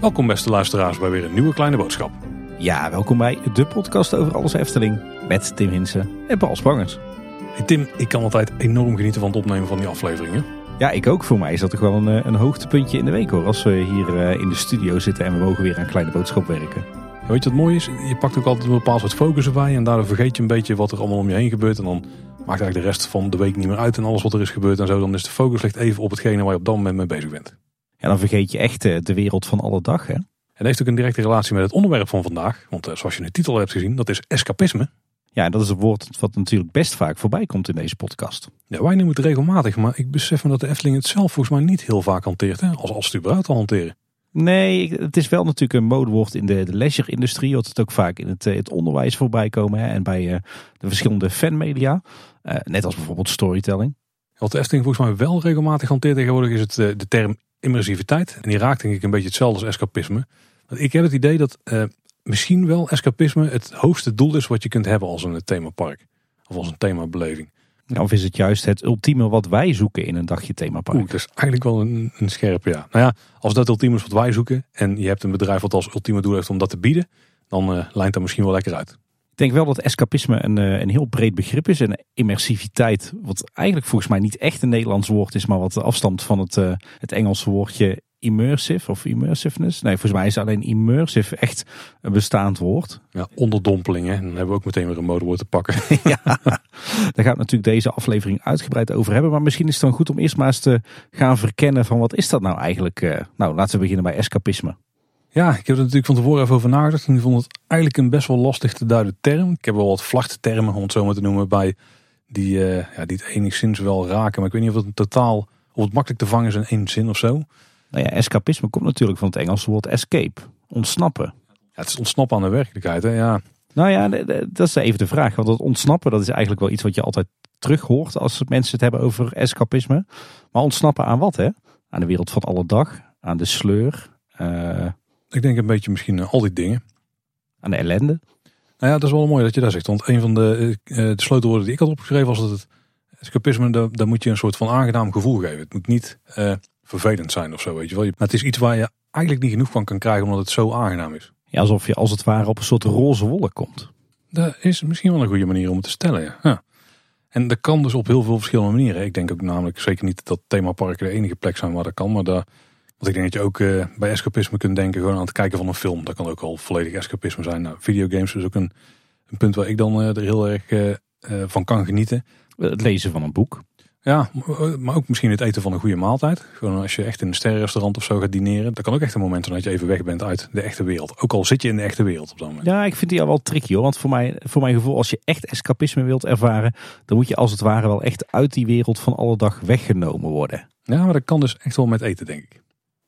Welkom beste luisteraars bij weer een nieuwe kleine boodschap. Ja, welkom bij de podcast over alles Efteling met Tim Hinsen en Paul Spangers. Hey Tim, ik kan altijd enorm genieten van het opnemen van die afleveringen. Ja, ik ook. Voor mij is dat toch wel een, eh, een hoogtepuntje in de week hoor. Als we hier eh, in de studio zitten en we mogen weer aan kleine boodschap werken. Ja, weet je wat mooi is? Je pakt ook altijd een bepaald soort focus erbij en daardoor vergeet je een beetje wat er allemaal om je heen gebeurt. En dan maakt eigenlijk de rest van de week niet meer uit en alles wat er is gebeurd en zo. Dan is de focus ligt even op hetgene waar je op dat moment mee bezig bent. Ja, dan vergeet je echt eh, de wereld van alle dag hè. En dat heeft ook een directe relatie met het onderwerp van vandaag. Want eh, zoals je in de titel hebt gezien, dat is escapisme. Ja, en dat is een woord wat natuurlijk best vaak voorbij komt in deze podcast. Ja, wij noemen het regelmatig, maar ik besef me dat de Efteling het zelf volgens mij niet heel vaak hanteert. Hè? Als, als het überhaupt al hanteren. Nee, het is wel natuurlijk een modewoord in de, de leisure-industrie. Wat het ook vaak in het, eh, het onderwijs voorbij komen. Hè, en bij uh, de verschillende fanmedia. Uh, net als bijvoorbeeld storytelling. Wat de volgens mij wel regelmatig hanteert tegenwoordig is het, de term immersiviteit. En die raakt denk ik een beetje hetzelfde als escapisme. Want ik heb het idee dat misschien wel escapisme het hoogste doel is wat je kunt hebben als een themapark. Of als een themabeleving. Ja, of is het juist het ultieme wat wij zoeken in een dagje themapark? Oeh, dat is eigenlijk wel een, een scherpe ja. Nou ja, als dat ultieme is wat wij zoeken en je hebt een bedrijf wat als ultieme doel heeft om dat te bieden, dan uh, lijnt dat misschien wel lekker uit. Ik denk wel dat escapisme een, een heel breed begrip is. En immersiviteit, wat eigenlijk volgens mij niet echt een Nederlands woord is, maar wat afstamt van het, uh, het Engelse woordje immersive of immersiveness. Nee, volgens mij is alleen immersive echt een bestaand woord. Ja, onderdompeling. Hè? Dan hebben we ook meteen weer een modewoord te pakken. ja, daar gaat natuurlijk deze aflevering uitgebreid over hebben. Maar misschien is het dan goed om eerst maar eens te gaan verkennen van wat is dat nou eigenlijk. Uh, nou, laten we beginnen bij escapisme. Ja, ik heb er natuurlijk van tevoren even over nagedacht. En ik vond het eigenlijk een best wel lastig te duiden term. Ik heb wel wat vlachttermen, om het zo maar te noemen, bij die, uh, ja, die het enigszins wel raken. Maar ik weet niet of het een totaal, of het makkelijk te vangen is in één zin of zo. Nou ja, escapisme komt natuurlijk van het Engelse woord escape. Ontsnappen. Ja, het is ontsnappen aan de werkelijkheid, hè? Ja. Nou ja, dat is even de vraag. Want dat ontsnappen, dat is eigenlijk wel iets wat je altijd terug hoort als mensen het hebben over escapisme. Maar ontsnappen aan wat, hè? Aan de wereld van alle dag, aan de sleur. Uh, ik denk een beetje misschien uh, al die dingen. Aan de ellende. Nou ja, dat is wel mooi dat je dat zegt. Want een van de, uh, de sleutelwoorden die ik had opgeschreven was dat het escapisme, daar, daar moet je een soort van aangenaam gevoel geven. Het moet niet vervelend zijn of zo, weet je wel. Maar het is iets waar je eigenlijk niet genoeg van kan krijgen omdat het zo aangenaam is. Ja, alsof je als het ware op een soort roze wolk komt. Dat is misschien wel een goede manier om het te stellen, ja. ja. En dat kan dus op heel veel verschillende manieren. Ik denk ook namelijk zeker niet dat themaparken de enige plek zijn waar dat kan. Maar daar, want ik denk dat je ook uh, bij escapisme kunt denken gewoon aan het kijken van een film. Dat kan ook al volledig escapisme zijn. Nou, videogames is ook een, een punt waar ik dan uh, er heel erg uh, van kan genieten. Het lezen van een boek. Ja, maar ook misschien het eten van een goede maaltijd. Gewoon als je echt in een sterrenrestaurant of zo gaat dineren. Dat kan ook echt een moment zijn dat je even weg bent uit de echte wereld. Ook al zit je in de echte wereld op dat moment. Ja, ik vind die al wel tricky hoor. Want voor, mij, voor mijn gevoel, als je echt escapisme wilt ervaren. Dan moet je als het ware wel echt uit die wereld van alle dag weggenomen worden. Ja, maar dat kan dus echt wel met eten denk ik.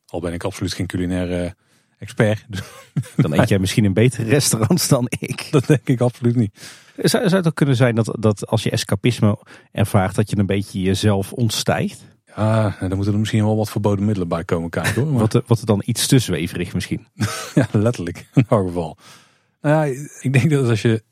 Al ben ik absoluut geen culinaire expert. Dan eet jij misschien in betere restaurants dan ik. Dat denk ik absoluut niet. Zou, zou het ook kunnen zijn dat, dat als je escapisme ervaart, dat je een beetje jezelf ontstijgt? Ja, dan moeten er misschien wel wat verboden middelen bij komen kijken hoor. Maar... Wat, wat er dan iets te zweverig misschien. ja, letterlijk. In elk geval. Nou ja, ik denk dat als je,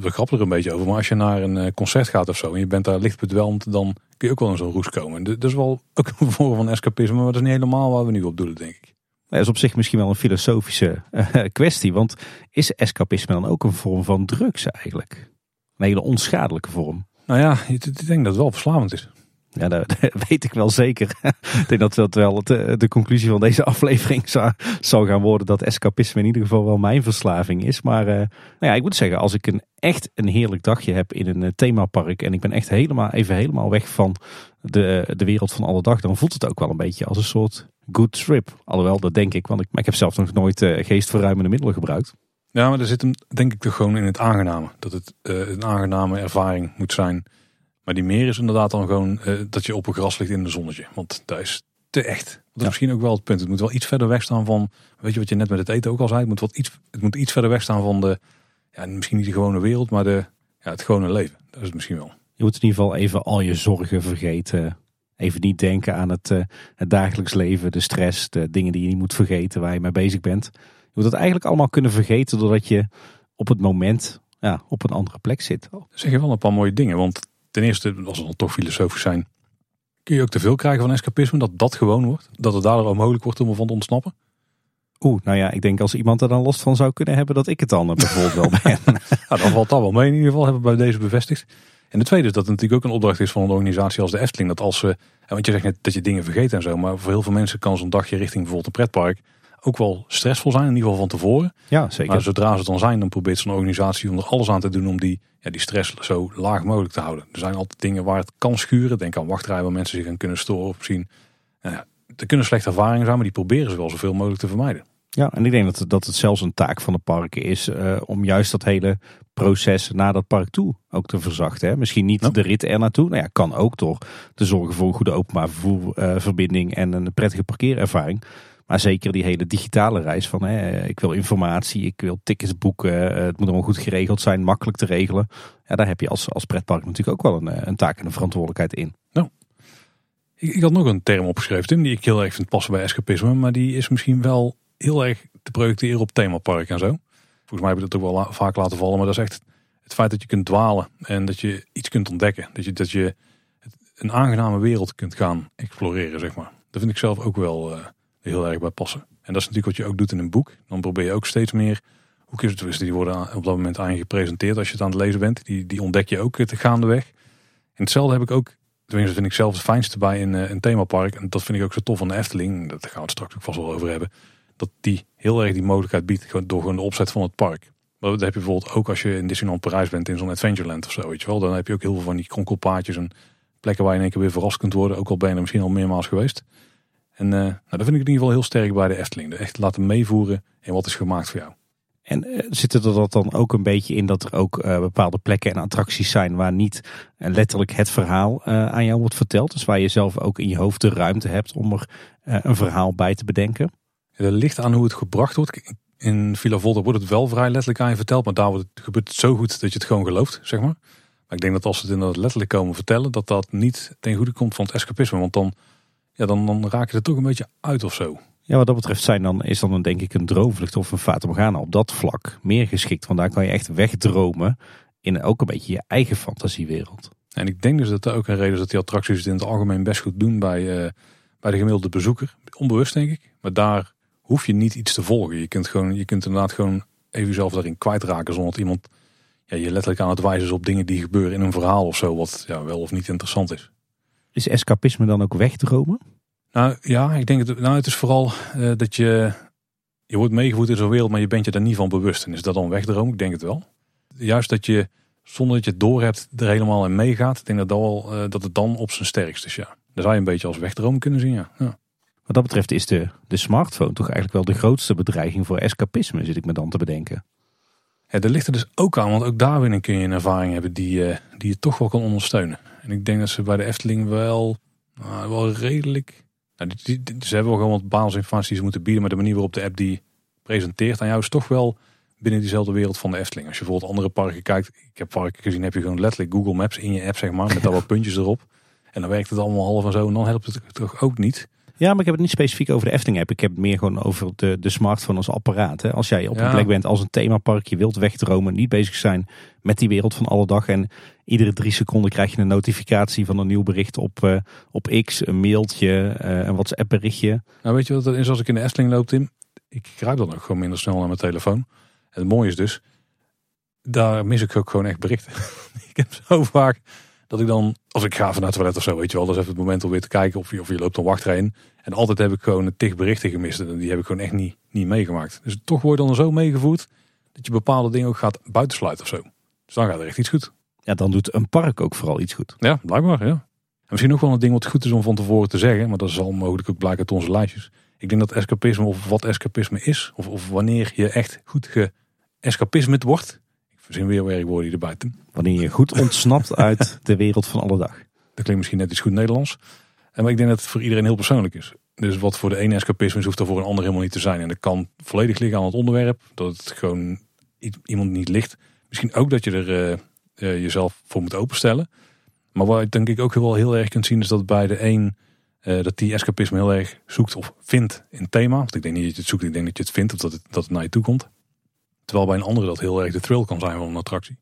we grappen er een beetje over, maar als je naar een concert gaat of zo en je bent daar licht bedwelmd, dan kun je ook wel in zo'n roes komen. Dat is wel ook een vorm van escapisme, maar dat is niet helemaal waar we nu op doelen, denk ik. Dat is op zich misschien wel een filosofische uh, kwestie. Want is escapisme dan ook een vorm van drugs eigenlijk? Een hele onschadelijke vorm. Nou ja, ik denk dat het wel verslavend is. Ja, dat, weet ik wel zeker. ik denk dat dat wel de, de conclusie van deze aflevering zou, zou, gaan worden. Dat escapisme in ieder geval wel mijn verslaving is. Maar uh, nou ja, ik moet zeggen, als ik een echt een heerlijk dagje heb in een themapark. En ik ben echt helemaal, even helemaal weg van de, de wereld van alle dag. Dan voelt het ook wel een beetje als een soort good trip. Alhoewel, dat denk ik. Want ik, maar ik heb zelf nog nooit uh, geestverruimende middelen gebruikt. Ja, maar er zit hem denk ik toch gewoon in het aangename. Dat het uh, een aangename ervaring moet zijn. Maar die meer is inderdaad dan gewoon uh, dat je op een gras ligt in de zonnetje. Want dat is te echt. Dat is ja. misschien ook wel het punt. Het moet wel iets verder weg staan van, weet je wat je net met het eten ook al zei. Het moet, wat iets, het moet iets verder weg staan van de, ja, misschien niet de gewone wereld, maar de, ja, het gewone leven. Dat is het misschien wel. Je moet in ieder geval even al je zorgen vergeten. Even niet denken aan het, uh, het dagelijks leven, de stress, de dingen die je niet moet vergeten, waar je mee bezig bent. Je moet het eigenlijk allemaal kunnen vergeten doordat je op het moment ja, op een andere plek zit. Dan zeg je wel een paar mooie dingen, want ten eerste, als we dan toch filosofisch zijn, kun je ook te veel krijgen van escapisme, dat dat gewoon wordt. Dat het daardoor onmogelijk wordt om ervan te ontsnappen. Oeh, nou ja, ik denk als iemand er dan last van zou kunnen hebben, dat ik het dan bijvoorbeeld wel ben. nou, dan valt dat wel mee in ieder geval, hebben we bij deze bevestigd. En de tweede is dat het natuurlijk ook een opdracht is van een organisatie als de Efteling. Dat als ze, want je zegt net dat je dingen vergeet en zo, maar voor heel veel mensen kan zo'n dagje richting bijvoorbeeld een pretpark ook wel stressvol zijn, in ieder geval van tevoren. Ja, zeker. Maar zodra ze het dan zijn, dan probeert zo'n organisatie om er alles aan te doen om die, ja, die stress zo laag mogelijk te houden. Er zijn altijd dingen waar het kan schuren. Denk aan wachtrijen waar mensen zich aan kunnen storen of zien. Nou ja, er kunnen slechte ervaringen zijn, maar die proberen ze wel zoveel mogelijk te vermijden. Ja, en ik denk dat, het, dat het zelfs een taak van de parken is uh, om juist dat hele proces naar dat park toe ook te verzachten. Hè? Misschien niet de rit er naartoe. Nou ja, kan ook door te zorgen voor een goede openbaar vervoerverbinding en een prettige parkeerervaring. Maar zeker die hele digitale reis van hè, ik wil informatie, ik wil tickets boeken. Eh, het moet allemaal goed geregeld zijn, makkelijk te regelen. Ja, daar heb je als, als pretpark natuurlijk ook wel een, een taak en een verantwoordelijkheid in. Nou, ik, ik had nog een term opgeschreven, Tim, die ik heel erg vind passen bij escapisme. Maar die is misschien wel heel erg te projecteren op themapark en zo. Volgens mij heb ik dat ook wel vaak laten vallen. Maar dat is echt het feit dat je kunt dwalen en dat je iets kunt ontdekken. Dat je, dat je een aangename wereld kunt gaan exploreren, zeg maar. Dat vind ik zelf ook wel uh, heel erg bij passen. En dat is natuurlijk wat je ook doet in een boek. Dan probeer je ook steeds meer hoekjes, dus die worden op dat moment aan je gepresenteerd als je het aan het lezen bent. Die, die ontdek je ook te gaandeweg. En hetzelfde heb ik ook, tenminste vind ik zelf het fijnste bij een, een themapark. En dat vind ik ook zo tof van de Efteling. Daar gaan we het straks ook vast wel over hebben dat die heel erg die mogelijkheid biedt door gewoon de opzet van het park. Dat heb je bijvoorbeeld ook als je in Disneyland Parijs bent in zo'n Adventureland of zo, weet je wel. Dan heb je ook heel veel van die kronkelpaadjes en plekken waar je in één keer weer verrast kunt worden. Ook al ben je er misschien al meermaals geweest. En uh, nou, dat vind ik in ieder geval heel sterk bij de Efteling. echt laten meevoeren in wat is gemaakt voor jou. En uh, zit er dat dan ook een beetje in dat er ook uh, bepaalde plekken en attracties zijn waar niet letterlijk het verhaal aan jou wordt verteld? Dus waar je zelf ook in je hoofd de ruimte hebt om er een verhaal bij te bedenken? Het ligt aan hoe het gebracht wordt. In Villa Volta wordt het wel vrij letterlijk aan je verteld. Maar daar wordt het, gebeurt het zo goed dat je het gewoon gelooft, zeg maar. Maar ik denk dat als ze het inderdaad letterlijk komen vertellen, dat dat niet ten goede komt van het escapisme. Want dan, ja, dan, dan raak je er toch een beetje uit of zo. Ja, wat dat betreft zijn dan, is dan een, denk ik een droomvlucht of een Fata Morgana op dat vlak meer geschikt. Want daar kan je echt wegdromen in ook een beetje je eigen fantasiewereld. En ik denk dus dat er ook een reden is dat die attracties het in het algemeen best goed doen bij, uh, bij de gemiddelde bezoeker. Onbewust denk ik. Maar daar hoef je niet iets te volgen. Je kunt, gewoon, je kunt inderdaad gewoon even jezelf daarin kwijtraken zonder dat iemand ja, je letterlijk aan het wijzen is op dingen die gebeuren in een verhaal of zo, wat ja, wel of niet interessant is. Is escapisme dan ook wegdromen? Nou ja, ik denk het, nou, het is vooral uh, dat je, je wordt meegevoerd in zo'n wereld, maar je bent je daar niet van bewust. En is dat dan wegdromen? Ik denk het wel. Juist dat je, zonder dat je het doorhebt, er helemaal in meegaat. Ik denk dat, dat, wel, uh, dat het dan op zijn sterkst is, ja. Daar zou je een beetje als wegdromen kunnen zien, ja. ja. Wat dat betreft is de, de smartphone toch eigenlijk wel de grootste bedreiging voor escapisme, zit ik me dan te bedenken. Ja, daar ligt er dus ook aan, want ook daarin kun je een ervaring hebben die, uh, die je toch wel kan ondersteunen. En ik denk dat ze bij de Efteling wel, uh, wel redelijk... Nou, die, die, ze hebben wel gewoon wat basisinformatie die ze moeten bieden, maar de manier waarop de app die presenteert aan jou is toch wel binnen diezelfde wereld van de Efteling. Als je bijvoorbeeld andere parken kijkt, ik heb parken gezien, heb je gewoon letterlijk Google Maps in je app, zeg maar, met daar wat puntjes erop. En dan werkt het allemaal half en zo en dan helpt het toch ook niet. Ja, maar ik heb het niet specifiek over de Efteling app. Ik heb het meer gewoon over de, de smartphone als apparaat. Hè. Als jij op een plek bent als een themapark, je wilt wegdromen, niet bezig zijn met die wereld van alle dag. En iedere drie seconden krijg je een notificatie van een nieuw bericht op, uh, op X, een mailtje, uh, een WhatsApp berichtje. Nou weet je wat dat is als ik in de Efteling loop Tim? Ik grijp dan ook gewoon minder snel naar mijn telefoon. En het mooie is dus, daar mis ik ook gewoon echt berichten. ik heb zo vaak dat ik dan, als ik ga van naar het toilet of zo, weet je wel, dat is even het moment om weer te kijken of je, of je loopt een wachtrij in. En altijd heb ik gewoon een tig berichten gemist en die heb ik gewoon echt niet, niet meegemaakt. Dus toch word je dan zo meegevoerd dat je bepaalde dingen ook gaat buitensluiten of zo. Dus dan gaat er echt iets goed. Ja, dan doet een park ook vooral iets goed. Ja, blijkbaar, ja. En misschien nog wel een ding wat goed is om van tevoren te zeggen, maar dat zal mogelijk ook blijken uit onze lijstjes. Ik denk dat escapisme, of wat escapisme is, of, of wanneer je echt goed geescapisme wordt, verzin weer werkwoorden erbij. Wanneer je goed ontsnapt uit de wereld van alle dag. Dat klinkt misschien net iets goed Nederlands. En maar ik denk dat het voor iedereen heel persoonlijk is. Dus wat voor de ene escapisme is, hoeft er voor een ander helemaal niet te zijn. En dat kan volledig liggen aan het onderwerp. Dat het gewoon iemand niet ligt. Misschien ook dat je er uh, uh, jezelf voor moet openstellen. Maar wat denk ik ook wel heel erg kunt zien is dat bij de een uh, dat die escapisme heel erg zoekt of vindt in thema. Want ik denk niet dat je het zoekt, ik denk dat je het vindt of dat het, dat het naar je toe komt. Terwijl bij een andere dat heel erg de thrill kan zijn van een attractie.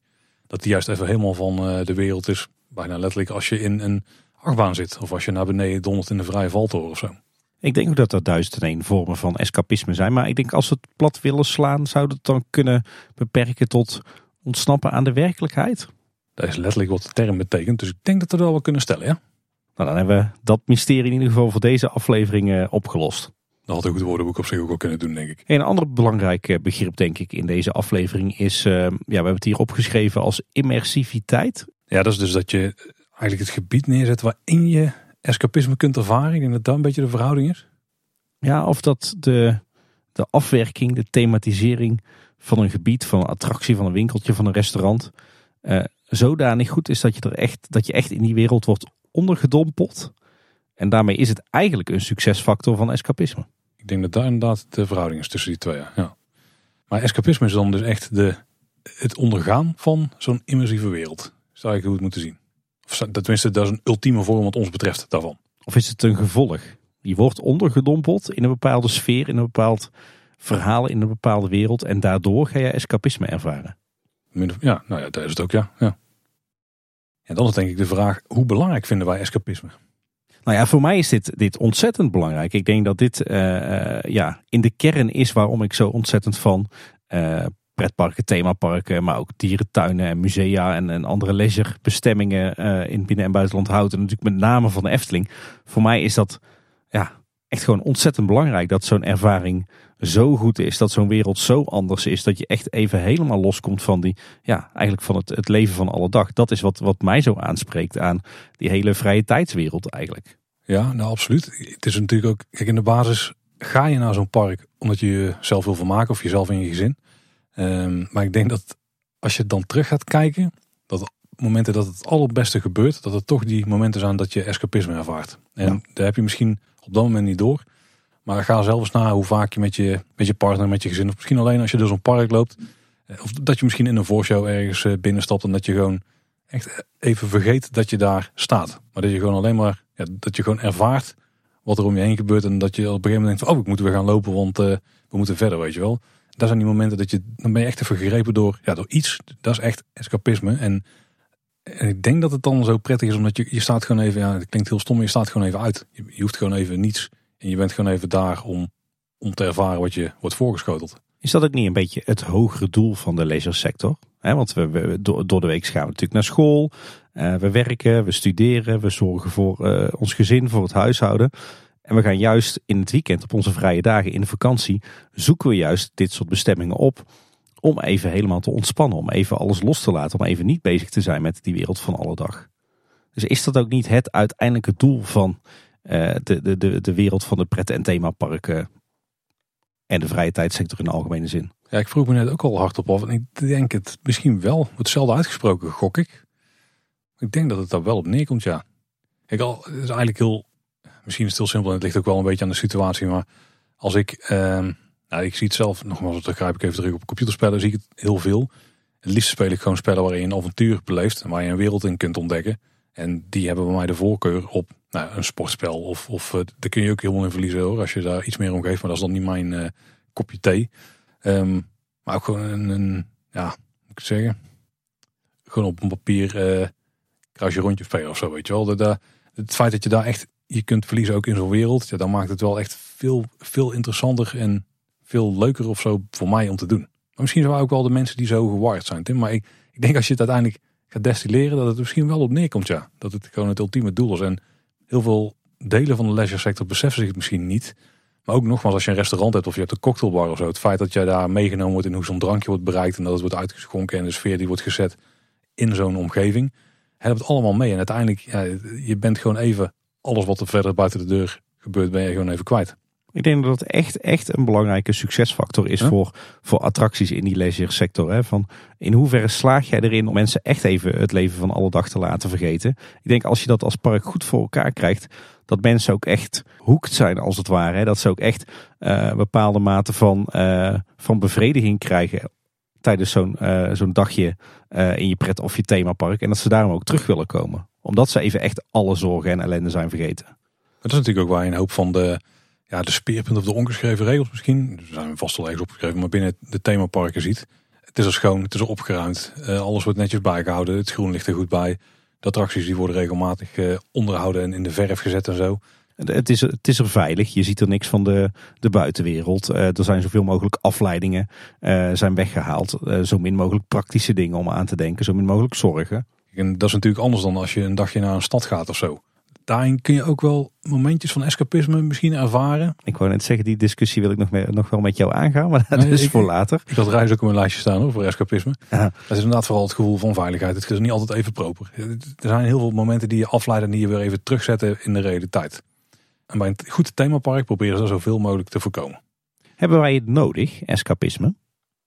Dat die juist even helemaal van uh, de wereld is Bijna letterlijk als je in een achtbaan zit. Of als je naar beneden dondert in de vrije valtoren of zo. Ik denk ook dat er duizend en één vormen van escapisme zijn. Maar ik denk als we het plat willen slaan, zou het dan kunnen beperken tot ontsnappen aan de werkelijkheid. Dat is letterlijk wat de term betekent. Dus ik denk dat we dat wel kunnen stellen, ja. Nou, dan hebben we dat mysterie in ieder geval voor deze aflevering eh, opgelost. Dat had een goed woordenboek op zich ook wel kunnen doen, denk ik. Een ander belangrijk eh, begrip, denk ik, in deze aflevering is, uh, ja, we hebben het hier opgeschreven als immersiviteit. Ja, dat is dus dat je eigenlijk het gebied neerzet waarin je escapisme kunt ervaren. Ik denk dat dat een beetje de verhouding is. Ja, of dat de, de afwerking, de thematisering van een gebied, van een attractie, van een winkeltje, van een restaurant, uh, zodanig goed is dat je er echt, dat je echt in die wereld wordt ondergedompeld. En daarmee is het eigenlijk een succesfactor van escapisme. Ik denk dat daar inderdaad de verhouding is tussen die twee. Ja. Maar escapisme is dan dus echt de, het ondergaan van zo'n immersieve wereld. Zou ik hoe het moeten zien. Of tenminste, dat is een ultieme vorm wat ons betreft daarvan. Of is het een gevolg? Je wordt ondergedompeld in een bepaalde sfeer, in een bepaald verhaal, in een bepaalde wereld. En daardoor ga je escapisme ervaren. Ja, nou ja, dat is het ook, ja. ja. En dan is denk ik de vraag, hoe belangrijk vinden wij escapisme? Nou ja, voor mij is dit, dit ontzettend belangrijk. Ik denk dat dit uh, ja, in de kern is waarom ik zo ontzettend van uh, pretparken, themaparken, maar ook dierentuinen en musea en, en andere leisurebestemmingen in binnen- en buitenland houd. En natuurlijk met name van de Efteling. Voor mij is dat ja, echt gewoon ontzettend belangrijk dat zo'n ervaring zo goed is, dat zo'n wereld zo anders is, dat je echt even helemaal loskomt van die, ja, eigenlijk van het, het leven van alle dag. Dat is wat, wat mij zo aanspreekt aan die hele vrije tijdswereld eigenlijk. Ja, nou absoluut. Het is natuurlijk ook, kijk in de basis ga je naar zo'n park omdat je jezelf wil vermaken of jezelf en je gezin. Um, maar ik denk dat als je dan terug gaat kijken, dat momenten dat het allerbeste gebeurt, dat het toch die momenten zijn dat je escapisme ervaart. En ja. daar heb je misschien op dat moment niet door. Maar ga zelf eens na hoe vaak je met je, met je partner, met je gezin, of misschien alleen als je door zo'n park loopt. eh, Of dat je misschien in een voorshow ergens eh, binnenstapt en dat je gewoon echt even vergeet dat je daar staat. Maar dat je gewoon alleen maar, ja, dat je gewoon ervaart wat er om je heen gebeurt. En dat je op een gegeven moment denkt van, oh, ik moet weer gaan lopen, want we moeten verder, weet je wel. Dat zijn die momenten dat je, dan ben je echt even gegrepen door, ja, door iets. Dat is echt escapisme. En, en ik denk dat het dan zo prettig is, omdat je, je staat gewoon even, ja, het klinkt heel stom, maar je staat gewoon even uit. Je hoeft gewoon even niets en je bent gewoon even daar om, om te ervaren wat je wordt voorgeschoteld. Is dat ook niet een beetje het hogere doel van de leisuresector? He, want we, door de week gaan we natuurlijk naar school. Uh, we werken, we studeren, we zorgen voor uh, ons gezin, voor het huishouden. En we gaan juist in het weekend, op onze vrije dagen, in de vakantie, zoeken we juist dit soort bestemmingen op. Om even helemaal te ontspannen, om even alles los te laten, om even niet bezig te zijn met die wereld van alle dag. Dus is dat ook niet het uiteindelijke doel van de, de, de, de wereld van de pret- en themaparken en de vrije tijdssector in de algemene zin? Ja, ik vroeg me net ook al hardop af. En ik denk het misschien wel. Hetzelfde uitgesproken, gok ik. Ik denk dat het daar wel op neerkomt, ja. Kijk, al, is eigenlijk heel... Misschien is het heel simpel en het ligt ook wel een beetje aan de situatie. Maar als ik... Uh, nou, ik zie het zelf, nogmaals, dat grijp ik even terug op computerspellen, zie ik het heel veel. Het liefst speel ik gewoon spellen waarin je een avontuur beleeft. En waar je een wereld in kunt ontdekken. En die hebben bij mij de voorkeur op nou, een sportspel. Of, of uh, daar kun je ook helemaal in verliezen hoor. Als je daar iets meer om geeft. Maar dat is dan niet mijn uh, kopje thee. Um, maar ook gewoon een, ja, moet ik zeggen. Gewoon op een papier uh, kruisje rondje spelen of zo, weet je wel. Dat, dat, het feit dat je daar echt je kunt verliezen ook in zo'n wereld. Ja, dan maakt het wel echt veel, veel interessanter en veel leuker of zo voor mij om te doen. Maar misschien zijn we ook wel de mensen die zo gewaard zijn, Tim. Maar ik, ik denk als je het uiteindelijk gaat destilleren, dat het misschien wel op neerkomt, ja. Dat het gewoon het ultieme doel is. En heel veel delen van de leisure sector beseffen zich het misschien niet. Maar ook nogmaals, als je een restaurant hebt of je hebt een cocktailbar of zo. Het feit dat jij daar meegenomen wordt in hoe zo'n drankje wordt bereikt. En dat het wordt uitgeschonken en de sfeer die wordt gezet in zo'n omgeving. Helpt allemaal mee. En uiteindelijk, ja, je bent gewoon even, alles wat er verder buiten de deur gebeurt, ben je gewoon even kwijt. Ik denk dat het echt, echt een belangrijke succesfactor is voor, voor attracties in die leisure sector. Hè? Van in hoeverre slaag jij erin om mensen echt even het leven van alle dag te laten vergeten? Ik denk als je dat als park goed voor elkaar krijgt, dat mensen ook echt hoekt zijn als het ware. Hè? Dat ze ook echt uh, bepaalde mate van, uh, van bevrediging krijgen tijdens zo'n uh, zo'n dagje in je pret of je themapark. En dat ze daarom ook terug willen komen. Omdat ze even echt alle zorgen en ellende zijn vergeten. Dat is natuurlijk ook waar een hoop van de ja, de speerpunt of de ongeschreven regels misschien. Er zijn vast wel ergens opgeschreven, maar binnen de themaparken ziet. Het is er schoon, het is er opgeruimd. Uh, alles wordt netjes bijgehouden. Het groen ligt er goed bij. De attracties die worden regelmatig eh, onderhouden en in de verf gezet en zo. Het is, het is er veilig. Je ziet er niks van de, de buitenwereld. Uh, er zijn zoveel mogelijk afleidingen zijn weggehaald. Zo min mogelijk praktische dingen om aan te denken. Zo min mogelijk zorgen. En dat is natuurlijk anders dan als je een dagje naar een stad gaat of zo. Daarin kun je ook wel momentjes van escapisme misschien ervaren. Ik wou net zeggen, die discussie wil ik nog, mee, nog wel met jou aangaan. Maar dat nee, is voor later. Ik had reis ook op mijn lijstje staan over escapisme. Ja. Dat is inderdaad vooral het gevoel van veiligheid. Het is niet altijd even proper. Er zijn heel veel momenten die je afleiden en die je weer even terugzetten in de realiteit. En bij een goed themapark proberen ze zoveel mogelijk te voorkomen. Hebben wij het nodig, escapisme?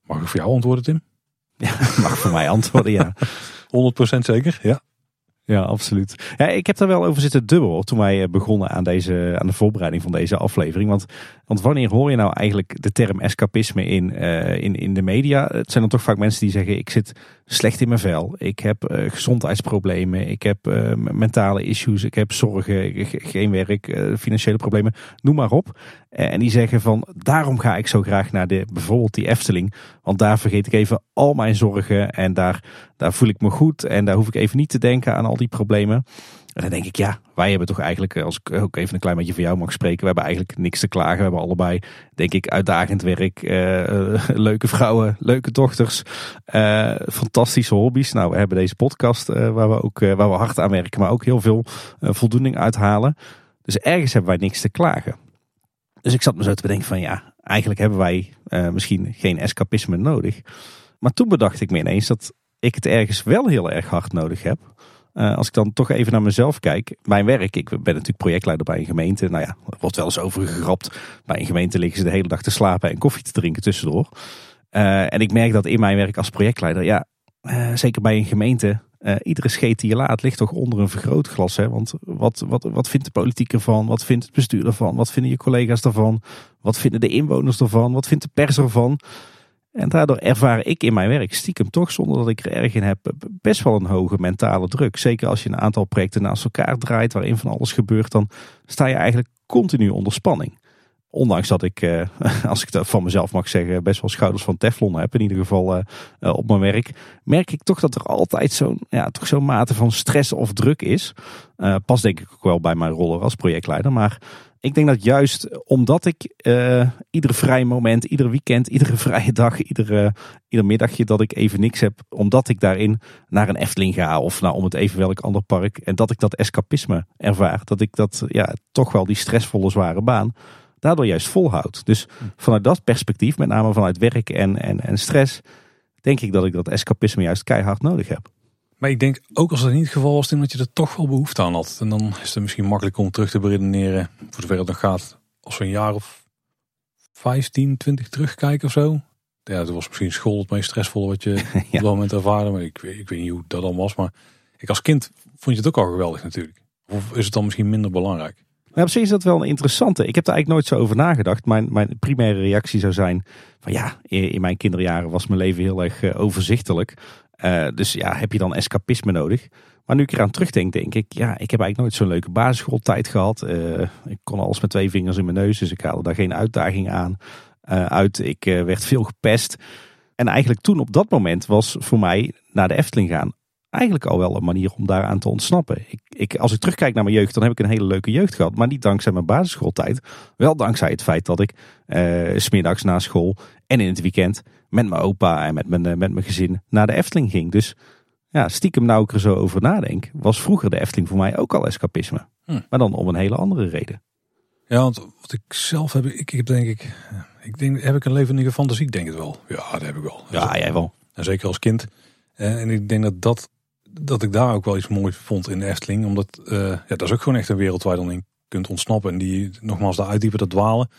Mag ik voor jou antwoorden, Tim? Ja, mag voor mij antwoorden, ja. 100% zeker, ja. Ja, absoluut. Ja, ik heb daar wel over zitten dubbel toen wij eh, begonnen aan, deze, aan de voorbereiding van deze aflevering. Want, want wanneer hoor je nou eigenlijk de term escapisme in, uh, in, in de media? Het zijn dan toch vaak mensen die zeggen: Ik zit slecht in mijn vel, ik heb uh, gezondheidsproblemen, ik heb uh, mentale issues, ik heb zorgen, geen werk, financiële problemen, noem maar op. en die zeggen: van Daarom ga ik zo graag naar de, bijvoorbeeld die Efteling, want daar vergeet ik even al mijn zorgen. En daar, daar voel ik me goed. En daar hoef ik even niet te denken aan al die problemen. En dan denk ik, ja, wij hebben toch eigenlijk, als ik ook even een klein beetje voor jou mag spreken, we hebben eigenlijk niks te klagen. We hebben allebei, denk ik, uitdagend werk, uh, leuke vrouwen, leuke dochters, fantastische hobby's. Nou, we hebben deze podcast waar, we ook, waar we hard aan werken, maar ook heel veel voldoening uithalen. Dus ergens hebben wij niks te klagen. Dus ik zat me zo te bedenken van, ja, eigenlijk hebben wij misschien geen escapisme nodig. Maar toen bedacht ik me ineens dat ik het ergens wel heel erg hard nodig heb. Uh, als ik dan toch even naar mezelf kijk. Mijn werk, ik ben natuurlijk projectleider bij een gemeente. Nou ja, wordt wel eens over gegrapt. Bij een gemeente liggen ze de hele dag te slapen en koffie te drinken tussendoor. Uh, en ik merk dat in mijn werk als projectleider, ja, uh, zeker bij een gemeente, iedere scheet die je laat ligt toch onder een vergrootglas. Hè? Want wat, wat, wat vindt de politiek ervan? Wat vindt het bestuur ervan? Wat vinden je collega's ervan? Wat vinden de inwoners ervan? Wat vindt de pers ervan? En daardoor ervaar ik in mijn werk stiekem toch, zonder dat ik er erg in heb, best wel een hoge mentale druk. Zeker als je een aantal projecten naast elkaar draait, waarin van alles gebeurt, dan sta je eigenlijk continu onder spanning. Ondanks dat ik, eh, als ik dat van mezelf mag zeggen, best wel schouders van teflon heb, in ieder geval eh, eh, op mijn werk, merk ik toch dat er altijd zo'n ja, toch zo'n mate van stress of druk is. pas denk ik ook wel bij mijn rol als projectleider, maar ik denk dat juist omdat ik uh, ieder vrij moment, ieder weekend, iedere vrije dag, iedere, ieder middagje dat ik even niks heb, omdat ik daarin naar een Efteling ga of naar om het even welk ander park en dat ik dat escapisme ervaar, dat ik dat ja, toch wel die stressvolle zware baan daardoor juist volhoud. Dus vanuit dat perspectief, met name vanuit werk en, en, en stress, denk ik dat ik dat escapisme juist keihard nodig heb. Maar ik denk ook als dat niet het geval was, dat je er toch wel behoefte aan had. En dan is het misschien makkelijk om terug te beredeneren, voor zover het nog gaat, als we een jaar of 15, 20 terugkijken of zo. Ja, het was misschien school het meest stressvolle wat je ja. op dat moment ervaarde. Maar ik, ik weet niet hoe dat dan was. Maar ik als kind vond je het ook al geweldig natuurlijk. Of is het dan misschien minder belangrijk? Maar op zich is dat wel een interessante. Ik heb er eigenlijk nooit zo over nagedacht. Mijn, mijn primaire reactie zou zijn: van ja, in, mijn kinderjaren was mijn leven heel erg uh, overzichtelijk. Uh, dus ja, heb je dan escapisme nodig? Maar nu ik eraan terugdenk, denk ik, ja, ik heb eigenlijk nooit zo'n leuke basisschooltijd gehad. Uh, ik kon alles met twee vingers in mijn neus, dus ik haalde daar geen uitdaging aan uh, uit. Ik werd veel gepest. En eigenlijk toen op dat moment was voor mij naar de Efteling gaan eigenlijk al wel een manier om daaraan te ontsnappen. Ik, ik, als ik terugkijk naar mijn jeugd, dan heb ik een hele leuke jeugd gehad. Maar niet dankzij mijn basisschooltijd. Wel dankzij het feit dat ik uh, smiddags na school en in het weekend met mijn opa en met mijn, met mijn gezin naar de Efteling ging. Dus ja, stiekem nou ik er zo over nadenk, was vroeger de Efteling voor mij ook al escapisme. Hm. Maar dan om een hele andere reden. Ja, want wat ik zelf heb, ik, ik heb denk ik, ik denk, heb ik een levendige fantasie? Ik denk het wel. Ja, dat heb ik wel. Ja, jij wel. En zeker als kind. En ik denk dat dat dat ik daar ook wel iets moois vond in de Efteling. Omdat uh, ja, dat is ook gewoon echt een wereld waar je dan in kunt ontsnappen. En die nogmaals daar uitdiepen, dat dwalen.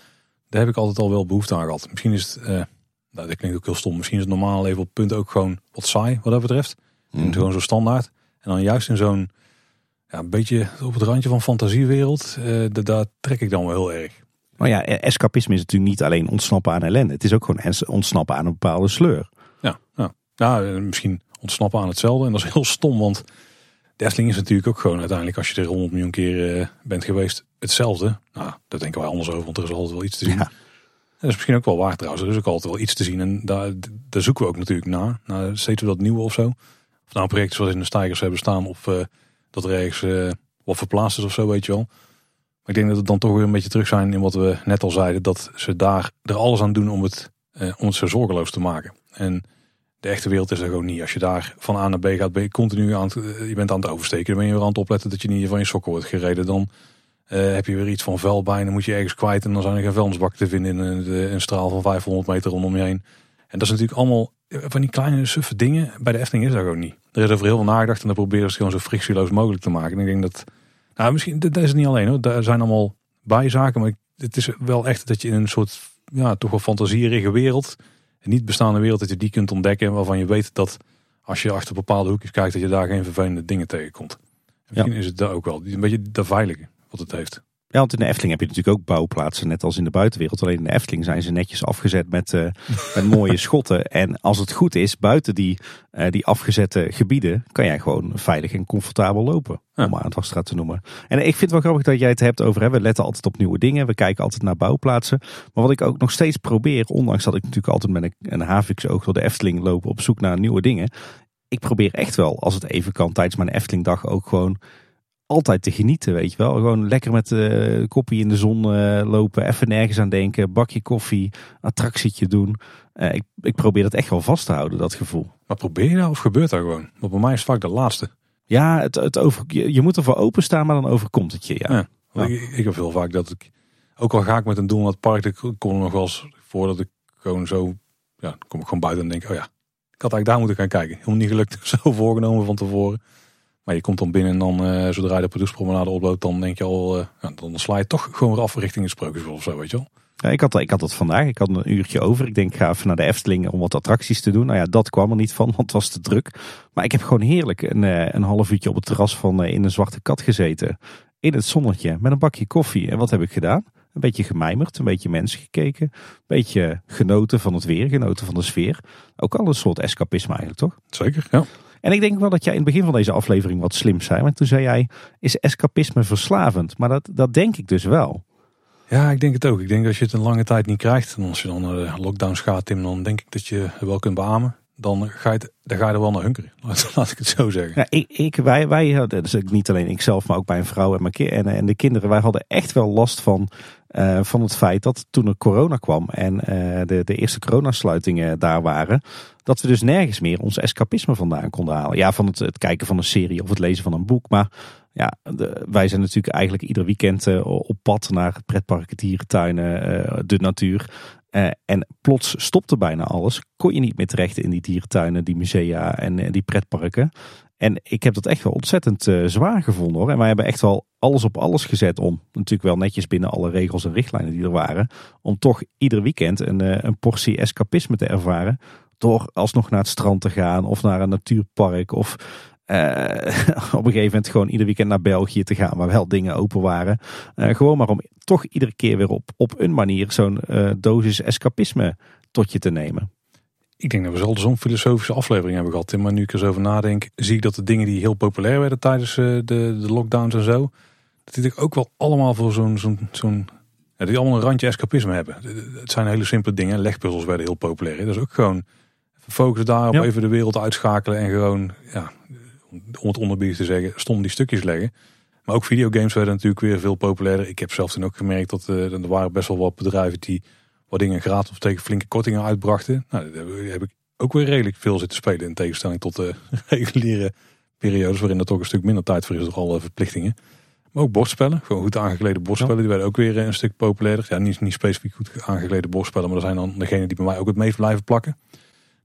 Daar heb ik altijd al wel behoefte aan gehad. Misschien is het, uh, nou, dat klinkt ook heel stom. Misschien is het normaal leven op punt ook gewoon wat saai wat dat betreft. Mm. Gewoon zo standaard. En dan juist in zo'n ja, een beetje op het randje van fantasiewereld. Uh, daar trek ik dan wel heel erg. Maar ja, escapisme is natuurlijk niet alleen ontsnappen aan ellende. Het is ook gewoon ontsnappen aan een bepaalde sleur. Ja, ja. ja misschien ontsnappen aan hetzelfde. En dat is heel stom, want de Efteling is natuurlijk ook gewoon uiteindelijk, als je er 100 miljoen keer uh, bent geweest, hetzelfde. Nou, daar denken wij anders over, want er is altijd wel iets te zien. Ja. Dat is misschien ook wel waar trouwens. Er is ook altijd wel iets te zien. En daar, daar zoeken we ook natuurlijk naar. naar steeds weer dat nieuwe of zo. Of nou projecten zoals in de stijgers hebben staan. Of uh, dat er ergens uh, wat verplaatst is of zo, weet je wel. Maar ik denk dat we dan toch weer een beetje terug zijn in wat we net al zeiden. Dat ze daar er alles aan doen om het, om het zo zorgeloos te maken. En de echte wereld is er gewoon niet. Als je daar van A naar B gaat, ben je continu aan het, je bent aan het oversteken. Dan ben je weer aan het opletten dat je niet van je sokken wordt gereden. Dan heb je weer iets van vuil dan moet je ergens kwijt. En dan zijn er geen vuilnisbakken te vinden in een, een straal van 500 meter rondom je heen. En dat is natuurlijk allemaal van die kleine suffe dingen. Bij de Efteling is dat gewoon niet. Er is over heel veel nagedacht en dan proberen ze gewoon zo frictieloos mogelijk te maken. En ik denk dat, nou misschien, dat is het niet alleen hoor. Daar zijn allemaal bijzaken, maar het is wel echt dat je in een soort, ja, toch wel fantasierige wereld, een niet bestaande wereld, dat je die kunt ontdekken. Waarvan je weet dat als je achter bepaalde hoekjes kijkt, dat je daar geen vervelende dingen tegenkomt. misschien is het daar ook wel een beetje de veilige wat het heeft. Ja, want in de Efteling heb je natuurlijk ook bouwplaatsen, net als in de buitenwereld. Alleen in de Efteling zijn ze netjes afgezet met, uh, met mooie schotten. En als het goed is, buiten die, uh, die afgezette gebieden, kan jij gewoon veilig en comfortabel lopen. Ja. Om maar het Wasstraat te noemen. En ik vind het wel grappig dat jij het hebt over, hè, we letten altijd op nieuwe dingen. We kijken altijd naar bouwplaatsen. Maar wat ik ook nog steeds probeer, ondanks dat ik natuurlijk altijd met een, een haviksoog door de Efteling loop op zoek naar nieuwe dingen. Ik probeer echt wel, als het even kan, tijdens mijn Efteling dag ook gewoon altijd te genieten, weet je wel. Gewoon lekker met de uh, koppie in de zon uh, lopen, even nergens aan denken, bakje koffie, attractietje doen. Uh, ik, ik probeer dat echt wel vast te houden, dat gevoel. Maar probeer je nou of gebeurt dat gewoon? Want bij mij is het vaak de laatste. Ja, het, het over, je, je moet ervoor openstaan, maar dan overkomt het je, ja. ja, Ik, ik, heb heel vaak dat ik, ook al ga ik met een doel naar het park, ik kom nog wel eens voordat ik gewoon zo, ja, kom ik gewoon buiten en denk, oh ja, ik had eigenlijk daar moeten gaan kijken. Helemaal niet gelukt, zo voorgenomen van tevoren. Maar je komt dan binnen en dan uh, zodra je de productpromenade oploopt, dan denk je al, uh, ja, dan sla je toch gewoon weer af richting het Sprookjesbos of zo, weet je wel. Ja, ik, had, ik had dat vandaag. Ik had een uurtje over. Ik denk, ik ga even naar de Efteling om wat attracties te doen. Nou ja, dat kwam er niet van, want het was te druk. Maar ik heb gewoon heerlijk een, uh, een half uurtje op het terras van In een Zwarte Kat gezeten. In het zonnetje, met een bakje koffie. En wat heb ik gedaan? Een beetje gemijmerd, een beetje mensen gekeken. Een beetje genoten van het weer, genoten van de sfeer. Ook al een soort escapisme eigenlijk, toch? Zeker, ja. En ik denk wel dat jij in het begin van deze aflevering wat slim zei. Want toen zei jij, is escapisme verslavend? Maar dat, dat denk ik dus wel. Ja, ik denk het ook. Ik denk dat als je het een lange tijd niet krijgt. En als je dan naar de lockdowns gaat, Tim, dan denk ik dat je het wel kunt beamen. Dan ga je, dan ga je er wel naar hunkeren. Laat ik het zo zeggen. Ja, ik, ik, wij, wij, dus niet alleen ikzelf, maar ook mijn vrouw en, mijn en, en de kinderen. Wij hadden echt wel last van uh, van het feit dat toen er corona kwam en uh, de, de eerste coronasluitingen daar waren, dat we dus nergens meer ons escapisme vandaan konden halen. Ja, van het, het kijken van een serie of het lezen van een boek. Maar ja, wij zijn natuurlijk eigenlijk ieder weekend uh, op pad naar pretparken, dierentuinen, de natuur. en plots stopte bijna alles. Kon je niet meer terecht in die dierentuinen, die musea en die pretparken. En ik heb dat echt wel ontzettend uh, zwaar gevonden hoor. En wij hebben echt wel alles op alles gezet om, natuurlijk wel netjes binnen alle regels en richtlijnen die er waren, om toch ieder weekend een, uh, een portie escapisme te ervaren. Door alsnog naar het strand te gaan of naar een natuurpark of uh, op een gegeven moment gewoon ieder weekend naar België te gaan, waar wel dingen open waren. gewoon maar om toch iedere keer weer op, op een manier zo'n dosis escapisme tot je te nemen. Ik denk dat we zelden zo'n filosofische aflevering hebben gehad. Maar nu ik er zo over nadenk, zie ik dat de dingen die heel populair werden tijdens eh, de, de lockdowns en zo, dat die ook wel allemaal voor zo'n, zo'n, zo'n ja, die allemaal een randje escapisme hebben. Het zijn hele simpele dingen. Legpuzzels werden heel populair. Dat is ook gewoon focussen daarop, even de wereld uitschakelen en gewoon, ja, om het onderbied te zeggen, stom die stukjes leggen. Maar ook videogames werden natuurlijk weer veel populairder. Ik heb zelf toen ook gemerkt dat uh, er waren best wel wat bedrijven die dingen gratis of tegen flinke kortingen uitbrachten. Nou, daar heb ik ook weer redelijk veel zitten spelen in tegenstelling tot de reguliere periodes waarin er toch een stuk minder tijd voor is door alle verplichtingen. Maar ook bordspellen, gewoon goed aangeklede bordspellen, die werden ook weer een stuk populairder. Ja, niet, niet specifiek goed aangeklede bordspellen, maar dat zijn dan degenen die bij mij ook het meest blijven plakken.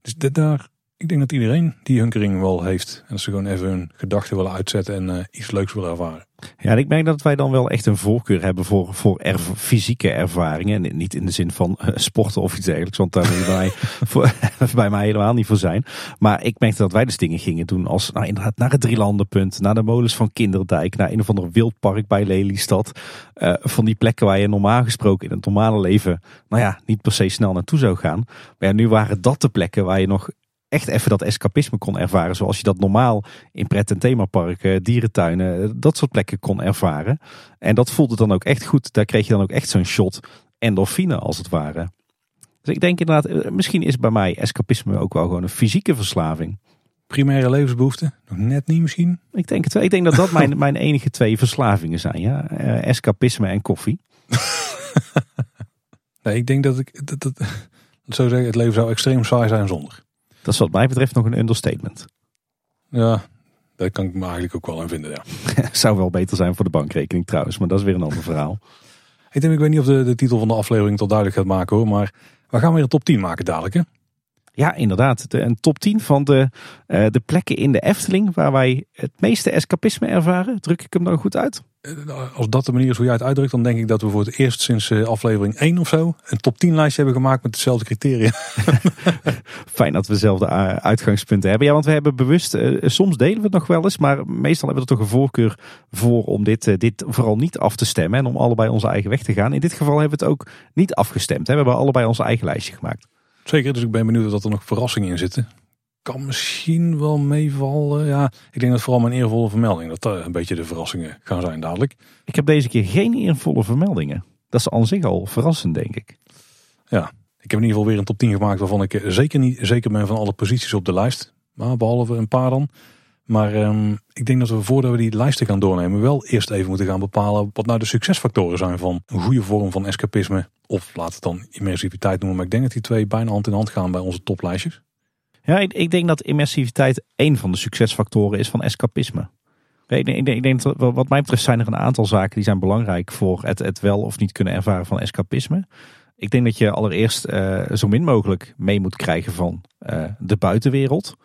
Dus daar ik denk dat iedereen die hunkering wel heeft. En dat ze gewoon even hun gedachten willen uitzetten en uh, iets leuks willen ervaren. Ja, en ik merk dat wij dan wel echt een voorkeur hebben voor, voor fysieke ervaringen. En niet in de zin van uh, sporten of iets dergelijks. Want daar moet bij, voor, bij mij helemaal niet voor zijn. Maar ik merkte dat wij dus dingen gingen doen als nou, inderdaad naar het Drielandenpunt. Naar de molens van Kinderdijk. Naar een of ander wildpark bij Lelystad. Uh, van die plekken waar je normaal gesproken in het normale leven... Nou ja, niet per se snel naartoe zou gaan. Maar ja, nu waren dat de plekken waar je nog echt even dat escapisme kon ervaren. Zoals je dat normaal in pret- en themaparken, dierentuinen, dat soort plekken kon ervaren. En dat voelde dan ook echt goed. Daar kreeg je dan ook echt zo'n shot endorfine als het ware. Dus ik denk inderdaad, eh, misschien is bij mij escapisme ook wel gewoon een fysieke verslaving. primaire levensbehoeften. Nog net niet misschien. Ik denk het wel. Ik denk dat dat mijn, mijn enige twee verslavingen zijn. Ja? Eh, escapisme en koffie. nee, ik denk dat ik... Dat, dat, dat zou zeggen, het leven zou extreem saai zijn zonder. Dat is wat mij betreft nog een understatement. Ja, daar kan ik me eigenlijk ook wel aan vinden, ja. zou wel beter zijn voor de bankrekening trouwens, maar dat is weer een ander verhaal. Ik, denk, ik weet niet of de, de titel van de aflevering tot duidelijk gaat maken hoor, maar we gaan weer een top 10 maken dadelijk hè. Ja, inderdaad. De, een top 10 van de, uh, de plekken in de Efteling waar wij het meeste escapisme ervaren. Druk ik hem dan goed uit? Eh, als dat de manier is hoe jij het uitdrukt, dan denk ik dat we voor het eerst sinds uh, aflevering 1 of zo een top 10 lijstje hebben gemaakt met dezelfde criteria. Fijn dat we dezelfde uitgangspunten hebben. Ja, want we hebben bewust, uh, soms delen we het nog wel eens, maar meestal hebben we er toch een voorkeur voor om dit, dit vooral niet af te stemmen en om allebei onze eigen weg te gaan. In dit geval hebben we het ook niet afgestemd. Hè? We hebben allebei onze eigen lijstje gemaakt. Zeker, dus ik ben benieuwd of er nog verrassingen in zitten. Kan misschien wel meevallen. Ja, ik denk dat vooral mijn eervolle vermelding, dat daar een beetje de verrassingen gaan zijn dadelijk. Ik heb deze keer geen eervolle vermeldingen. Dat is aan zich al verrassend, denk ik. Ja, ik heb in ieder geval weer een top 10 gemaakt waarvan ik zeker niet zeker ben van alle posities op de lijst. Maar behalve een paar dan. Maar um, ik denk dat we voordat we die lijsten gaan doornemen, wel eerst even moeten gaan bepalen wat nou de succesfactoren zijn van een goede vorm van escapisme. Of laat het dan immersiviteit noemen. Maar ik denk dat die twee bijna hand in hand gaan bij onze toplijstjes. Ja, ik, ik denk dat immersiviteit één van de succesfactoren is van escapisme. Ik denk, ik denk dat wat mij betreft zijn er een aantal zaken die zijn belangrijk voor het, het wel of niet kunnen ervaren van escapisme. Ik denk dat je allereerst uh, zo min mogelijk mee moet krijgen van uh, de buitenwereld.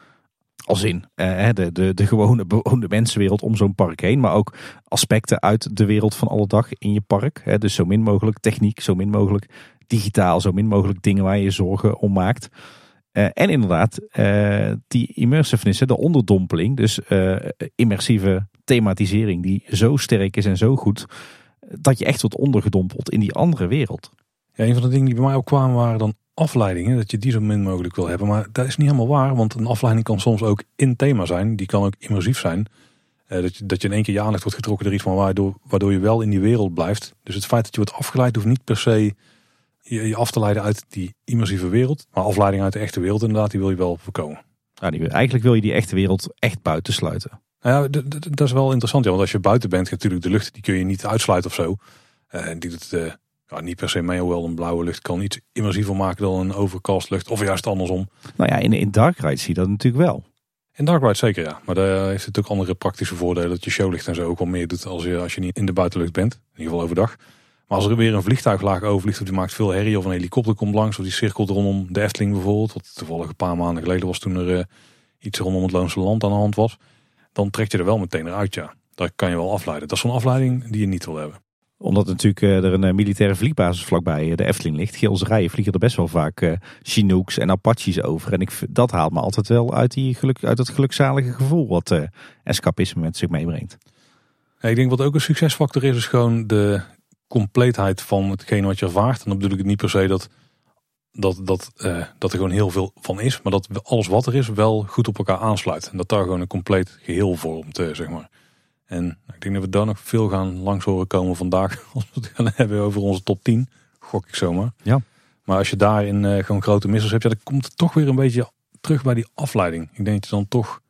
Als in uh, de, de, de gewone bewoonde mensenwereld om zo'n park heen. Maar ook aspecten uit de wereld van alle dag in je park. Hè, dus zo min mogelijk techniek, zo min mogelijk digitaal, zo min mogelijk dingen waar je zorgen om maakt. Uh, en inderdaad, uh, die immersiveness, de onderdompeling, dus uh, immersieve thematisering, die zo sterk is en zo goed, dat je echt wordt ondergedompeld in die andere wereld. Ja, een van de dingen die bij mij ook kwamen waren dan afleidingen, dat je die zo min mogelijk wil hebben. Maar dat is niet helemaal waar, want een afleiding kan soms ook in thema zijn. Die kan ook immersief zijn. Dat, je, dat je in één keer je aandacht wordt getrokken door iets van waardoor, waardoor je wel in die wereld blijft. Dus het feit dat je wordt afgeleid hoeft niet per se je, je af te leiden uit die immersieve wereld. Maar afleiding uit de echte wereld inderdaad, die wil je wel voorkomen. Ja, die, eigenlijk wil je die echte wereld echt buitensluiten. Nou ja, dat is wel interessant. Ja, want als je buiten bent, natuurlijk de lucht die kun je niet uitsluiten of zo. Uh, die doet uh, ja, niet per se mee, hoewel een blauwe lucht kan iets immersiever maken dan een overcast lucht. Of juist andersom. Nou ja, in, in Dark Ride zie je dat natuurlijk wel. In Dark Ride zeker ja. Maar daar heeft het ook andere praktische voordelen. Dat je showlicht en zo ook wel meer doet als je, als je niet in de buitenlucht bent. In ieder geval overdag. Maar als er weer een vliegtuiglaag overvliegt of die maakt veel herrie of een helikopter komt langs of die cirkelt rondom de Efteling bijvoorbeeld. Wat toevallig een paar maanden geleden was toen er uh, iets rondom het Loonse Land aan de hand was. Dan trek je er wel meteen eruit ja. Daar kan je wel afleiden. Dat is zo'n afleiding die je niet wil hebben omdat natuurlijk er een militaire vliegbasis vlakbij de Efteling ligt. Geelserijen vliegen er best wel vaak Chinooks en Apaches over. En ik, dat haalt me altijd wel uit, die geluk, uit het gelukzalige gevoel wat escapisme met zich meebrengt. Ja, ik denk wat ook een succesfactor is, is gewoon de compleetheid van hetgeen wat je ervaart. En dan bedoel ik het niet per se dat, dat, dat, uh, dat er gewoon heel veel van is. Maar dat alles wat er is wel goed op elkaar aansluit. En dat daar gewoon een compleet geheel vormt, uh, zeg maar. En ik denk dat we daar nog veel gaan langs horen komen vandaag. Als we het gaan hebben over onze top 10. Gok ik zomaar. Ja. Maar als je daarin uh, gewoon grote missers hebt, ja, dan komt het toch weer een beetje terug bij die afleiding. Ik denk dat je dan toch,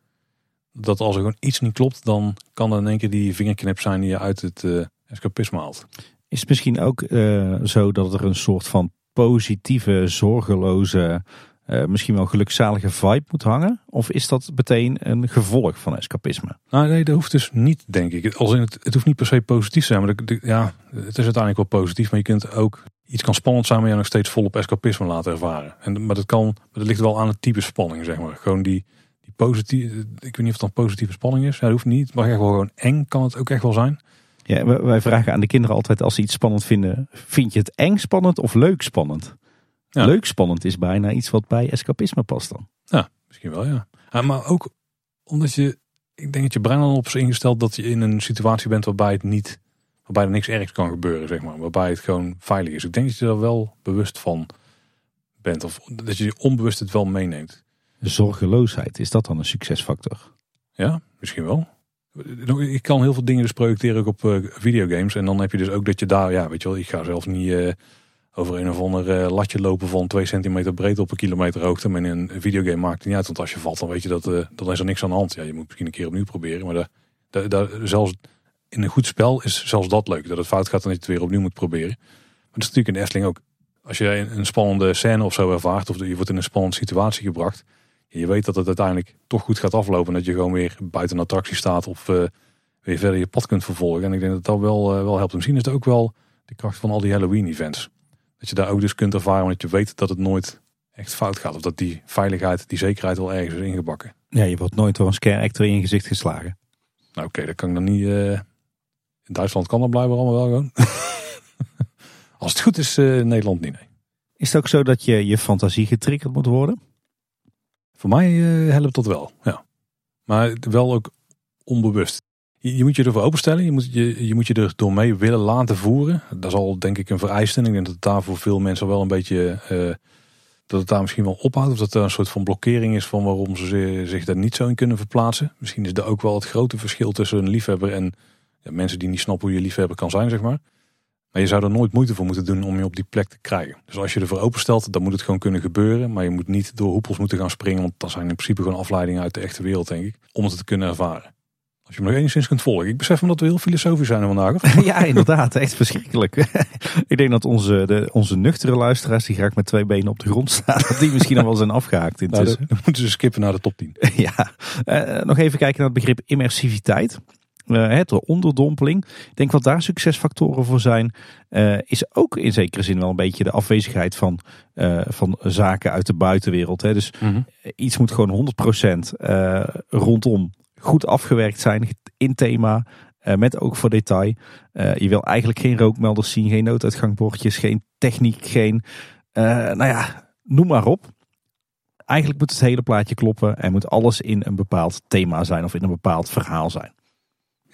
dat als er gewoon iets niet klopt, dan kan er in één keer die vingerknip zijn die je uit het uh, escapisme haalt. Is het misschien ook uh, zo dat er een soort van positieve, zorgeloze uh, misschien wel gelukzalige vibe moet hangen? Of is dat meteen een gevolg van escapisme? Nou, nee, dat hoeft dus niet, denk ik. Als in het, het hoeft niet per se positief te zijn. Maar ja, het is uiteindelijk wel positief. Maar je kunt ook iets kan spannend zijn, maar je nog steeds volop escapisme laten ervaren. En, maar dat kan, maar dat ligt wel aan het type spanning, zeg maar. Gewoon die, die positieve, ik weet niet of het dan positieve spanning is. Ja, dat hoeft niet. Maar echt wel gewoon eng kan het ook echt wel zijn. Ja, wij vragen aan de kinderen altijd als ze iets spannend vinden. Vind je het eng spannend of leuk spannend? Ja. Leuk spannend is bijna iets wat bij escapisme past dan. Ja, misschien wel ja. ja maar ook omdat je, ik denk dat je brein dan op is ingesteld dat je in een situatie bent waarbij het niet, waarbij er niks ergs kan gebeuren, zeg maar. Waarbij het gewoon veilig is. Ik denk dat je er wel bewust van bent of dat je onbewust het wel meeneemt. Zorgeloosheid, is dat dan een succesfactor? Ja, misschien wel. Ik kan heel veel dingen dus projecteren ook op uh, videogames. En dan heb je dus ook dat je daar, ja, weet je wel, ik ga zelf niet... Uh, over een of ander eh, latje lopen van 2 centimeter breed op een kilometer hoogte. Maar in een videogame maakt het niet uit, want als je valt dan weet je dat uh, dan is er niks aan de hand. Ja, je moet misschien een keer opnieuw proberen, maar zelfs in een goed spel is zelfs dat leuk. Dat het fout gaat en dat je het weer opnieuw moet proberen. Maar dat is natuurlijk in de ook. Als je een spannende scène of zo ervaart, of je wordt in een spannende situatie gebracht. Je weet dat het uiteindelijk toch goed gaat aflopen. En dat je gewoon weer buiten een attractie staat of uh, weer verder je pad kunt vervolgen. En ik denk dat dat wel, wel helpt. Misschien is het ook wel de kracht van al die Halloween events. Dat je daar ook dus kunt ervaren, omdat je weet dat het nooit echt fout gaat. Of dat die veiligheid, die zekerheid wel ergens is ingebakken. Ja, je wordt nooit door een scare actor in je gezicht geslagen. Nou oké, dat kan ik dan niet... Uh... In Duitsland kan dat blijkbaar allemaal wel gewoon. Als het goed is, uh, Nederland niet, nee. Is het ook zo dat je je fantasie getriggerd moet worden? Voor mij uh, helpt dat wel, ja. Maar wel ook onbewust. Je, moet je ervoor openstellen. Je moet je, je moet je er door mee willen laten voeren. Dat is al denk ik een vereiste. ik denk dat het daar voor veel mensen wel een beetje... Uh, dat het daar misschien wel ophoudt. Of dat er een soort van blokkering is van waarom ze zich daar niet zo in kunnen verplaatsen. Misschien is er ook wel het grote verschil tussen een liefhebber en ja, mensen die niet snappen hoe je liefhebber kan zijn, zeg maar. Maar je zou er nooit moeite voor moeten doen om je op die plek te krijgen. Dus als je ervoor openstelt, dan moet het gewoon kunnen gebeuren. Maar je moet niet door hoepels moeten gaan springen. Want dat zijn in principe gewoon afleidingen uit de echte wereld, denk ik. Om het te kunnen ervaren. Als je me nog enigszins kunt volgen. Ik besef me dat we heel filosofisch zijn vandaag. ja, inderdaad. Echt verschrikkelijk. ik denk dat onze, de, onze nuchtere luisteraars, die graag met twee benen op de grond staan, dat die misschien al wel zijn afgehaakt intussen. Nou, dan, moeten ze skippen naar de top 10. ja. Uh, nog even kijken naar het begrip immersiviteit. Het onderdompeling. Ik denk wat daar succesfactoren voor zijn, uh, is ook in zekere zin wel een beetje de afwezigheid van, uh, van zaken uit de buitenwereld. Hè. Dus -hmm. iets moet gewoon 100% rondom goed afgewerkt zijn in thema. Met ook voor detail. Je wil eigenlijk geen rookmelders zien, geen nooduitgangbordjes, geen techniek, geen. Nou ja, noem maar op. Eigenlijk moet het hele plaatje kloppen en moet alles in een bepaald thema zijn of in een bepaald verhaal zijn.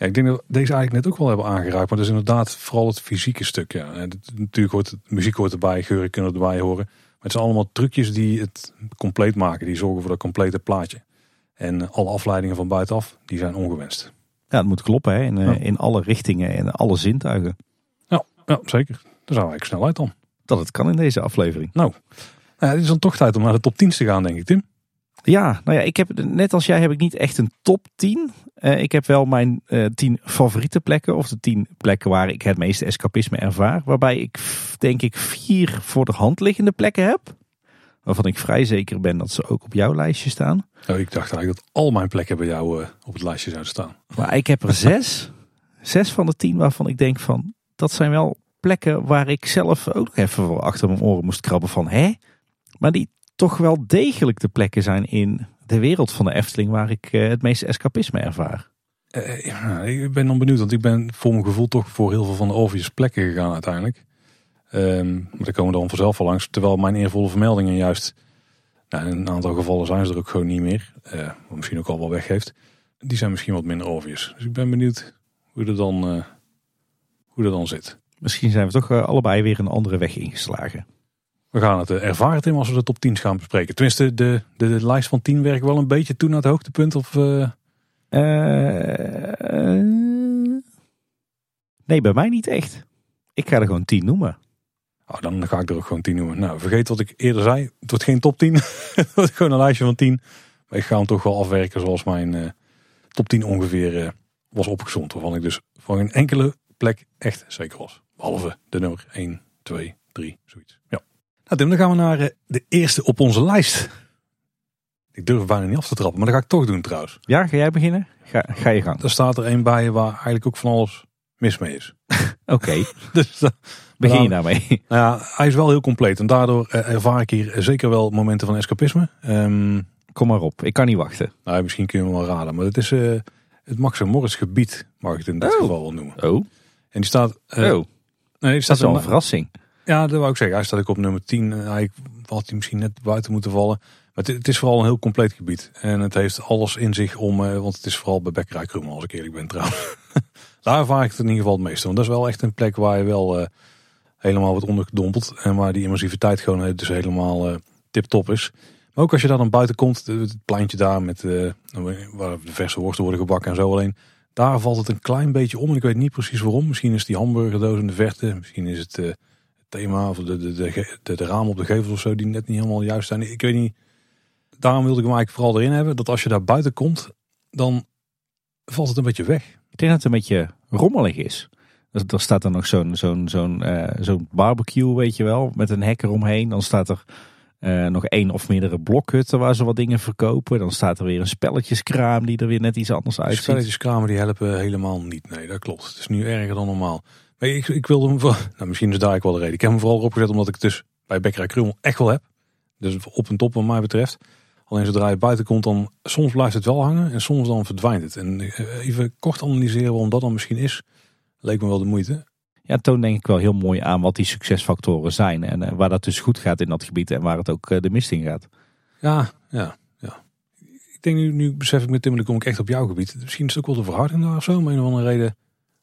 Ja, ik denk dat deze eigenlijk net ook wel hebben aangeraakt. Maar dat is inderdaad vooral het fysieke stuk. Ja. natuurlijk hoort het, muziek hoort erbij, geuren kunnen erbij horen. Maar het zijn allemaal trucjes die het compleet maken. Die zorgen voor dat complete plaatje. En alle afleidingen van buitenaf, die zijn ongewenst. Ja, het moet kloppen hè? In, ja. in alle richtingen en alle zintuigen. Ja, ja zeker. Daar zou ik snel uit dan. Dat het kan in deze aflevering. Nou, nou het is dan toch tijd om naar de top 10 te gaan, denk ik, Tim. Ja, nou ja, ik heb, net als jij heb ik niet echt een top 10. Uh, ik heb wel mijn uh, 10 favoriete plekken. Of de 10 plekken waar ik het meeste escapisme ervaar. Waarbij ik denk ik vier voor de hand liggende plekken heb. Waarvan ik vrij zeker ben dat ze ook op jouw lijstje staan. Oh, ik dacht eigenlijk dat al mijn plekken bij jou uh, op het lijstje zouden staan. Maar ik heb er zes. zes van de tien waarvan ik denk van... Dat zijn wel plekken waar ik zelf ook even wel achter mijn oren moest krabben van... Hè? Maar die toch wel degelijk de plekken zijn in de wereld van de Efteling... waar ik uh, het meeste escapisme ervaar. Uh, ja, ik ben dan benieuwd, want ik ben voor mijn gevoel toch voor heel veel van de obvious plekken gegaan uiteindelijk. Um, maar daar komen we dan vanzelf al langs. Terwijl mijn eervolle vermeldingen juist, nou, in een aantal gevallen zijn ze er ook gewoon niet meer. Uh, wat misschien ook al wel weggeeft. Die zijn misschien wat minder obvious. Dus ik ben benieuwd hoe dat dan, uh, hoe dat dan zit. Misschien zijn we toch allebei weer een andere weg ingeslagen. We gaan het ervaren Tim als we de top 10 gaan bespreken. Tenminste, de, de, de lijst van 10 werkt wel een beetje toe naar het hoogtepunt of... nee, bij mij niet echt. Ik ga er gewoon 10 noemen. Oh, dan ga ik er ook gewoon 10 noemen. Nou, vergeet wat ik eerder zei. Het wordt geen top 10. het wordt gewoon een lijstje van 10. Maar ik ga hem toch wel afwerken zoals mijn uh, top 10 ongeveer uh, was opgezond. Waarvan ik dus van een enkele plek echt zeker was. Behalve de nummer 1, 2, 3, zoiets. Ja. Nou Tim, dan gaan we naar uh, de eerste op onze lijst. Ik durf bijna niet af te trappen, maar dat ga ik toch doen trouwens. Ja, ga jij beginnen? Ga, ga je gang. Er staat er een bij waar eigenlijk ook van alles mis mee is. Oké. Okay. dus Begin je daarmee? Nou ja, hij is wel heel compleet. En daardoor eh, ervaar ik hier zeker wel momenten van escapisme. Um, Kom maar op, ik kan niet wachten. Nou, misschien kun je me wel raden. Maar het is uh, het Max Morris gebied, mag ik het in dit oh. geval wel noemen. Oh. En die staat... Oh. Nee, die staat dat is wel een verrassing. Ja, dat wou ik zeggen. Hij staat ook op nummer 10. Hij had hij misschien net buiten moeten vallen. Maar het, is vooral een heel compleet gebied. En het heeft alles in zich om... want het is vooral bij Bekkerij Krummel, als ik eerlijk ben trouwens. Daar ervaar ik het in ieder geval het meeste. Want dat is wel echt een plek waar je wel helemaal wordt ondergedompeld. En waar die immersiviteit gewoon dus helemaal uh, tip-top is. Maar ook als je daar dan buiten komt, het pleintje daar met waar de verse worsten worden gebakken en zo alleen. Daar valt het een klein beetje om en ik weet niet precies waarom. Misschien is die hamburgerdoos in de verte, misschien is het thema of de, de, de, de, de ramen op de gevels of zo die net niet helemaal juist zijn. Ik weet niet. Daarom wilde ik hem eigenlijk vooral erin hebben. Dat als je daar buiten komt, dan valt het een beetje weg. Ik denk dat het een beetje rommelig is. Er, er staat dan nog zo'n zo'n zo'n eh, zo'n barbecue, weet je wel, met een hek eromheen. Dan staat er eh, nog één of meerdere blokhutten waar ze wat dingen verkopen. Dan staat er weer een spelletjeskraam die er weer net iets anders uitziet. Spelletjeskramen die helpen helemaal niet. Nee, dat klopt. Het is nu erger dan normaal. Ik, ik wilde hem voor, nou misschien is daar ik wel de reden. Ik heb hem vooral opgezet omdat ik het dus bij Bekkerij Krummel echt wel heb. Dus op en top wat mij betreft. Alleen zodra je buiten komt, dan soms blijft het wel hangen en soms dan verdwijnt het. En eh, even kort analyseren waarom dat dan misschien is, leek me wel de moeite. Ja, toon denk ik wel heel mooi aan wat die succesfactoren zijn. En eh, waar dat dus goed gaat in dat gebied en waar het ook eh, de mist in gaat. Ja, ja, ja. Ik denk nu, nu besef ik met Tim, dan kom ik echt op jouw gebied. Misschien is het ook wel de verhouding daar of zo. Maar een of andere reden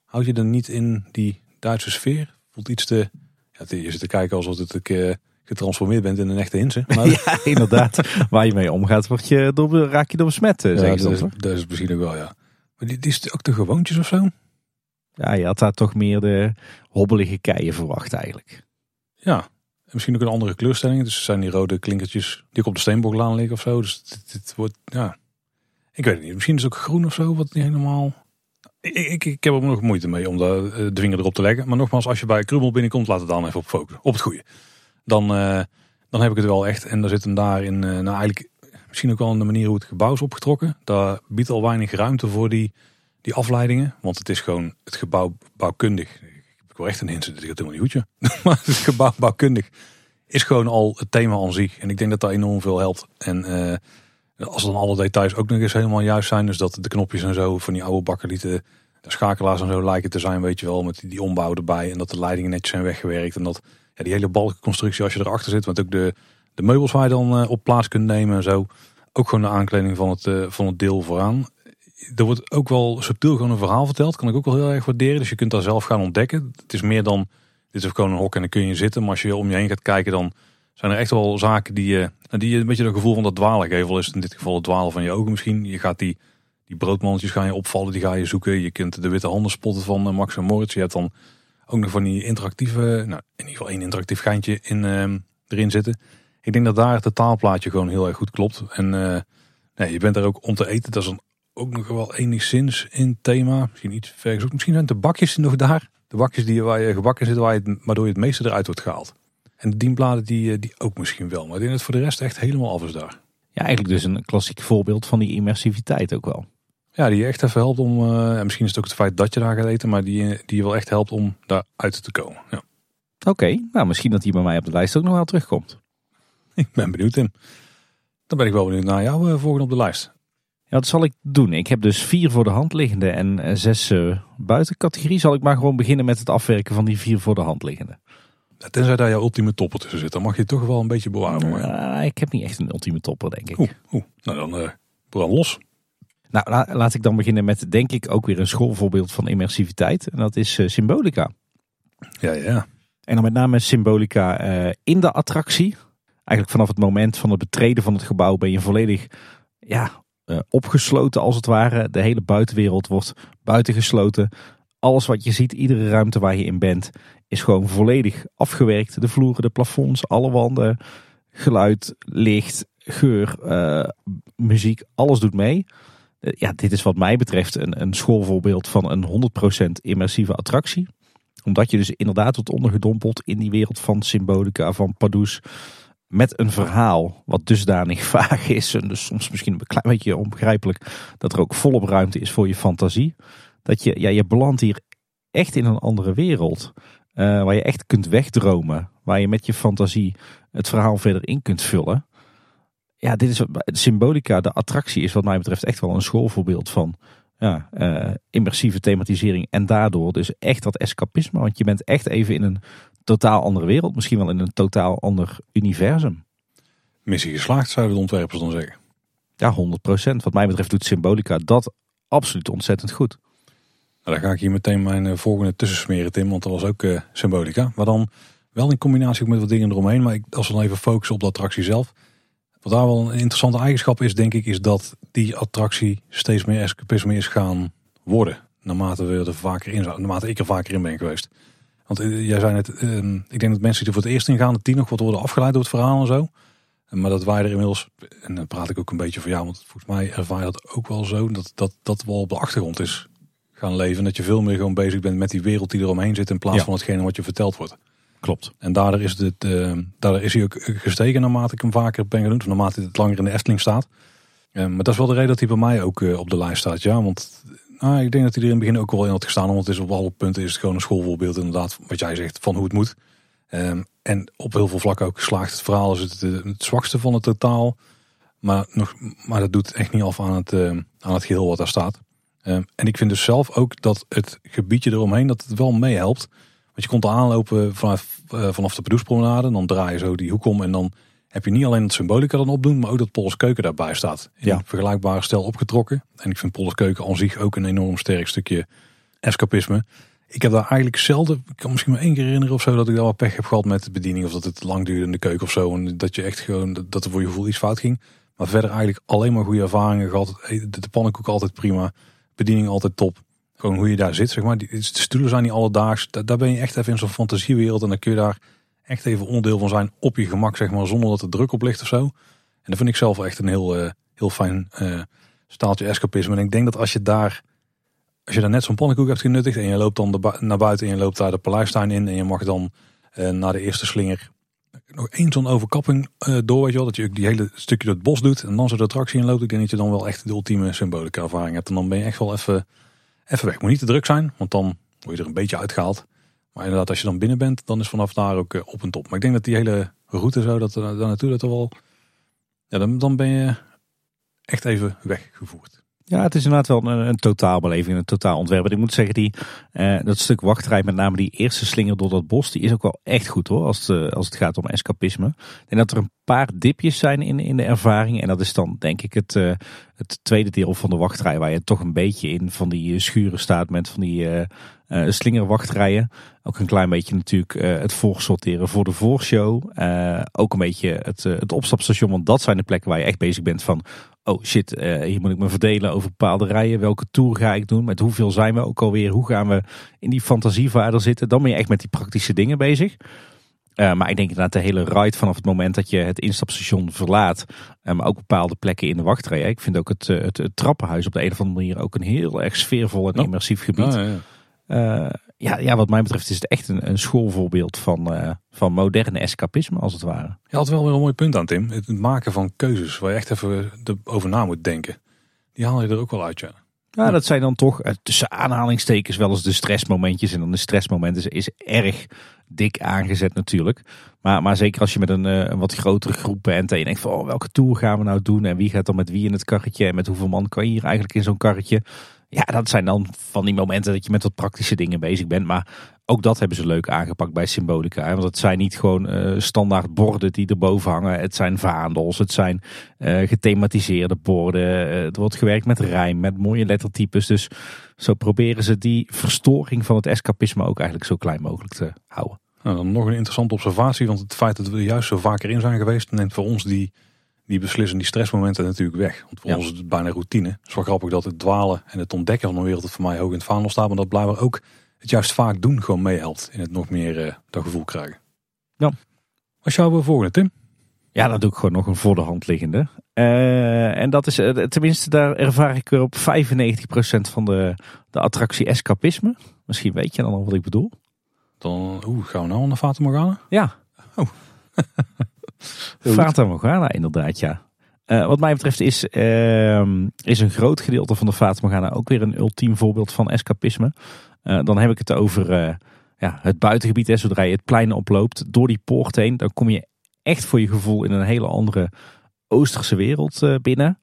houd je dan niet in die Duitse sfeer. Voelt iets te... Ja, je zit te kijken alsof het een getransformeerd bent in een echte Hinse. Maar... ja, inderdaad. Waar je mee omgaat, word je door, raak je door besmet, ja, zeg dat, is, dat is misschien ook wel, ja. Maar die, die is ook de gewoontjes of zo? Ja, je had daar toch meer de hobbelige keien verwacht eigenlijk. Ja, en misschien ook een andere kleurstelling. Dus zijn die rode klinkertjes die op de steenboklaan liggen of zo. Dus dit, wordt, ja... Ik weet het niet. Misschien is het ook groen of zo, wat niet helemaal... Ik, ik, heb er nog moeite mee om de, eh, de vinger erop te leggen. Maar nogmaals, als je bij Krummel binnenkomt, laat het dan even op focussen. Op het goede. Dan, uh, dan heb ik het wel echt. En daar zit hem daar in, uh, nou eigenlijk misschien ook wel in de manier hoe het gebouw is opgetrokken. Daar biedt al weinig ruimte voor die die afleidingen. Want het is gewoon het gebouw bouwkundig. Ik word echt een hint, dit gaat helemaal niet goed. maar het gebouw bouwkundig is gewoon al het thema aan zich. En ik denk dat dat enorm veel helpt. En als dan alle details ook nog eens helemaal juist zijn. Dus dat de knopjes en zo van die oude bakkelieten, de schakelaars en zo lijken te zijn, weet je wel. Met die, ombouw erbij. En dat de leidingen netjes zijn weggewerkt. En dat ja, die hele balkenconstructie als je erachter zit. Want ook de, de meubels waar je dan uh, op plaats kunt nemen en zo. Ook gewoon de aankleding van het, uh, van het deel vooraan er wordt ook wel subtiel gewoon een verhaal verteld. Kan ik ook wel heel erg waarderen. Dus je kunt daar zelf gaan ontdekken. Het is meer dan, dit is gewoon een hok en dan kun je zitten. Maar als je om je heen gaat kijken, dan zijn er echt wel zaken die je, die je een beetje een gevoel van dat dwalen geven. Al is in dit geval het dwalen van je ogen misschien. Je gaat die, die broodmannetjes gaan je opvallen, die ga je zoeken. Je kunt de witte handen spotten van eh, Max en Moritz. Je hebt dan ook nog van die interactieve, nou in ieder geval één interactief geintje in, uh, erin zitten. Ik denk dat daar het totaalplaatje gewoon heel erg goed klopt. En uh, nee, je bent daar ook om te eten. Dat is een ook nog wel enigszins in thema. Misschien iets vergezocht. Misschien zijn de bakjes nog daar. De bakjes die, waar je gebakken zit, waar je, waardoor je het meeste eruit wordt gehaald. En de dienbladen die, eh, die ook misschien wel. Maar ik denk dat het voor de rest echt helemaal af is daar. Ja, eigenlijk dus een klassiek voorbeeld van die immersiviteit ook wel. Ja, die je echt even helpt om, uh, misschien is het ook het feit dat je daar gaat eten, maar die, die je wel echt helpt om daar uit te komen. Ja. Oké, nou misschien dat die bij mij op de lijst ook nog wel terugkomt. Ik ben benieuwd Tim. Dan ben ik wel benieuwd naar jou uh, volgende op de lijst. Ja, wat zal ik doen? Ik heb dus vier voor de hand liggende en eh, zes uh, buiten categorie. Zal ik maar gewoon beginnen met het afwerken van die vier voor de hand liggende. Tenzij daar jouw ultieme topper tussen zit, dan mag je toch wel een beetje bewaren. Uh, ik heb niet echt een ultieme topper, denk ik. Oeh, oeh. Nou, dan uh, brand los. Nou, laat ik dan beginnen met, denk ik, ook weer een schoolvoorbeeld van immersiviteit. En dat is Symbolica. Ja, ja. En dan met name Symbolica in de attractie. Eigenlijk vanaf het moment van het betreden van het gebouw ben je volledig ja, opgesloten als het ware. De hele buitenwereld wordt buitengesloten. Alles wat je ziet, iedere ruimte waar je in bent, is gewoon volledig afgewerkt. De vloeren, de plafonds, alle wanden, geluid, licht, geur, uh, muziek, alles doet mee. Uh, ja, dit is wat mij betreft een, een schoolvoorbeeld van een 100% immersieve attractie. Omdat je dus inderdaad wordt ondergedompeld in die wereld van symbolica, van Padus met een verhaal wat dusdanig vaag is en dus soms misschien een klein beetje onbegrijpelijk, dat er ook volop ruimte is voor je fantasie. Dat je, ja, je belandt hier echt in een andere wereld. Uh, waar je echt kunt wegdromen. Waar je met je fantasie het verhaal verder in kunt vullen. Ja, dit is symbolica, de attractie is wat mij betreft echt wel een schoolvoorbeeld van ja, uh, immersieve thematisering. En daardoor dus echt dat escapisme. Want je bent echt even in een totaal andere wereld. Misschien wel in een totaal ander universum. Missie geslaagd, zouden de ontwerpers dan zeggen. Ja, 100%. Wat mij betreft doet Symbolica dat absoluut ontzettend goed. Nou, dan ga ik hier meteen mijn uh, volgende tussensmeren, Tim. Want dat was ook uh, Symbolica. Maar dan wel in combinatie met wat dingen eromheen. Maar ik, als we dan even focussen op de attractie zelf. Wat daar wel een interessante eigenschap is, denk ik, is dat die attractie steeds meer escapisme is gaan worden. Naarmate we er vaker in naarmate ik er vaker in ben geweest. Want eh, jij zei net, ehm, ik denk dat mensen die er voor het eerst ingaan, dat die nog wat worden afgeleid door het verhaal en zo. Maar dat wij er inmiddels, en dan praat ik ook een beetje van jou, want volgens mij ervaar je dat ook wel zo, dat dat, dat wel op de achtergrond is gaan leven. Dat je veel meer gewoon bezig bent met die wereld die eromheen zit in plaats Ja. van hetgene wat je verteld wordt. Klopt. En daardoor is, het, eh, daardoor is hij ook gestegen naarmate ik hem vaker ben doen. Of naarmate het langer in de Efteling staat. Eh, maar dat is wel de reden dat hij bij mij ook eh, op de lijst staat. Ja, want nou, ik denk dat hij er in het begin ook wel in had gestaan. Want het is op alle punten is het gewoon een schoolvoorbeeld inderdaad. Wat jij zegt van hoe het moet. Ehm, en op heel veel vlakken ook geslaagd. Het verhaal is het, eh, het zwakste van het totaal. Maar, nog, maar dat doet echt niet af aan het, eh, aan het geheel wat daar staat. Ehm, en ik vind dus zelf ook dat het gebiedje eromheen dat het wel meehelpt. Want je komt er aanlopen vanaf, eh, vanaf de Bedoespromenade. En dan draai je zo die hoek om. En dan heb je niet alleen het symbolica dan opdoen. Maar ook dat Polles Keuken daarbij staat. In Ja. vergelijkbare stijl opgetrokken. En ik vind Polles Keuken aan zich ook een enorm sterk stukje escapisme. Ik heb daar eigenlijk zelden, ik kan misschien maar één keer herinneren of zo, dat ik daar wat pech heb gehad met de bediening. Of dat het lang duurde in de keuken of zo. En dat je echt gewoon, dat- er voor je gevoel iets fout ging. Maar verder eigenlijk alleen maar goede ervaringen gehad. De de pannenkoek altijd prima. Bediening altijd top. Gewoon hoe je daar zit, zeg maar. De stoelen zijn niet alledaags. Daar, ben je echt even in zo'n fantasiewereld. En dan kun je daar echt even onderdeel van zijn op je gemak, zeg maar. Zonder dat er druk op ligt of zo. En dat vind ik zelf echt een heel, eh, heel fijn eh, staaltje escapisme. En ik denk dat als je daar, als je daar net zo'n pannenkoek hebt genuttigd. En je loopt dan naar buiten en je loopt daar de paleistuin in. En je mag dan eh, naar de eerste slinger nog één zo'n overkapping eh, door, weet je wel. Dat je die hele stukje het bos doet. En dan zo de attractie in loopt. Ik denk dat je dan wel echt de ultieme symbolica ervaring hebt. En dan ben je echt wel even, even weg. Moet niet te druk zijn, want dan word je er een beetje uitgehaald. Maar inderdaad, als je dan binnen bent, dan is vanaf daar ook eh, op en top. Maar ik denk dat die hele route zo, dat, daar naartoe, dat er wel... Ja, dan, dan ben je echt even weggevoerd. Ja, het is inderdaad wel een, een totaalbeleving, een totaal ontwerp. En ik moet zeggen, die, eh, dat stuk wachtrij, met name die eerste slinger door dat bos, die is ook wel echt goed hoor, als het, eh, als het gaat om escapisme. Ik denk dat er een paar dipjes zijn in, in de ervaring. En dat is dan denk ik het, eh, het tweede deel van de wachtrij, waar je toch een beetje in van die schuren staat met van die eh eh, slingerwachtrijen. Ook een klein beetje natuurlijk het voorsorteren voor de voorshow. Ook een beetje het, het opstapstation, want dat zijn de plekken waar je echt bezig bent van oh shit, eh, hier moet ik me verdelen over bepaalde rijen. Welke tour ga ik doen? Met hoeveel zijn we ook alweer? Hoe gaan we in die fantasievaarder zitten? Dan ben je echt met die praktische dingen bezig. Eh, maar ik denk inderdaad de hele ride vanaf het moment dat je het instapstation verlaat. eh, maar ook bepaalde plekken in de wachtrij. hè. Ik vind ook het, het, het trappenhuis op de een of andere manier ook een heel erg sfeervol en immersief gebied. Ja, ja, ja. Ja, ja, wat mij betreft is het echt een, een schoolvoorbeeld van, eh, van moderne escapisme als het ware. Je had wel weer een mooi punt aan, Tim. Het maken van keuzes waar je echt even over na moet denken. Die haal je er ook wel uit, ja. Ja, dat zijn dan toch eh, tussen aanhalingstekens wel eens de stressmomentjes. En dan de stressmoment is, is erg dik aangezet natuurlijk. Maar, maar zeker als je met een, eh, een wat grotere groep bent en je denkt van oh, welke tour gaan we nou doen? En wie gaat dan met wie in het karretje? En met hoeveel man kan je hier eigenlijk in zo'n karretje? Ja, dat zijn dan van die momenten dat je met wat praktische dingen bezig bent. Maar ook dat hebben ze leuk aangepakt bij Symbolica. hè. Want het zijn niet gewoon eh, standaard borden die erboven hangen. Het zijn vaandels, het zijn eh, gethematiseerde borden. Eh, er wordt gewerkt met rijm, met mooie lettertypes. Dus zo proberen ze die verstoring van het escapisme ook eigenlijk zo klein mogelijk te houden. Nou, dan nog een interessante observatie. Want het feit dat we er juist zo vaker in zijn geweest, neemt voor ons die, die beslissen, die stressmomenten natuurlijk weg. Want voor Ja. ons is het bijna routine. Het is wel grappig dat het dwalen en het ontdekken van een wereld het voor mij hoog in het vaandel staat. Maar dat blijkbaar ook het juist vaak doen gewoon meehelpt. In het nog meer eh, dat gevoel krijgen. Ja. Wat jouw volgende, Tim? Ja, dan doe ik gewoon nog een voor de hand liggende. Eh, en dat is, eh, tenminste, daar ervaar ik weer op 95% van de, de attractie escapisme. Misschien weet je dan al wat ik bedoel. Dan oeh, gaan we nou naar Fata Morgana? Ja. Oh. Fata Morgana, inderdaad, ja. Eh, wat mij betreft is, ehm, is een groot gedeelte van de Fata Morgana ook weer een ultiem voorbeeld van escapisme. Eh, dan heb ik het over eh, ja, het buitengebied. Hè, zodra je het plein oploopt, door die poort heen, dan kom je echt voor je gevoel in een hele andere Oosterse wereld binnen.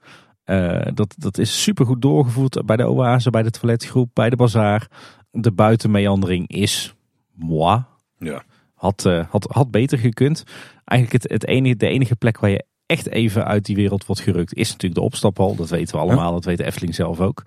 Dat, dat is super goed doorgevoerd bij de oase, bij de toiletgroep, bij de bazaar. De buitenmeandering is moi. Ja. Had, eh, had, had beter gekund. Eigenlijk het, het enige, de enige plek waar je echt even uit die wereld wordt gerukt is natuurlijk de opstaphal. Dat weten we allemaal, dat weet de Efteling zelf ook.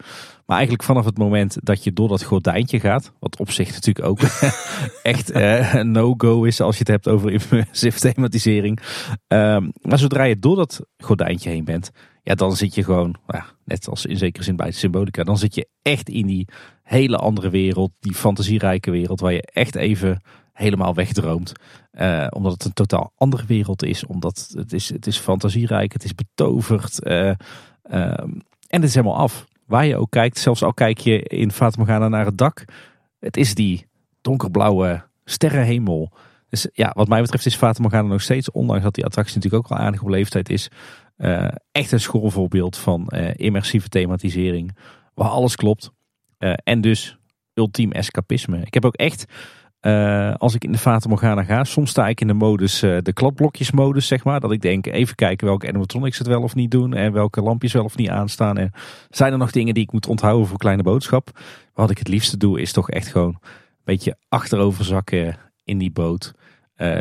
Maar eigenlijk vanaf het moment dat je door dat gordijntje gaat, wat op zich natuurlijk ook echt eh, no-go is als je het hebt over immersive thematisering. Ehm, maar zodra je door dat gordijntje heen bent, ja, dan zit je gewoon, nou ja, net als in zekere zin bij het symbolica, dan zit je echt in die hele andere wereld. Die fantasierijke wereld waar je echt even helemaal wegdroomt. Uh, omdat het een totaal andere wereld is. Omdat het is, het is fantasierijk, het is betoverd. Uh, en het is helemaal af. Waar je ook kijkt, zelfs al kijk je in Morgana naar het dak. Het is die donkerblauwe sterrenhemel. Dus ja, wat mij betreft is Morgana nog steeds, ondanks dat die attractie natuurlijk ook al aardig op leeftijd is, uh, echt een schoolvoorbeeld van immersieve thematisering. Waar alles klopt. En dus ultiem escapisme. Ik heb ook echt, als ik in de Fata Morgana ga, soms sta ik in de modus, de kladblokjes modus zeg maar. Dat ik denk, even kijken welke animatronics het wel of niet doen. En welke lampjes wel of niet aanstaan. En zijn er nog dingen die ik moet onthouden voor kleine boodschap. Wat ik het liefste doe is toch echt gewoon een beetje achterover zakken in die boot.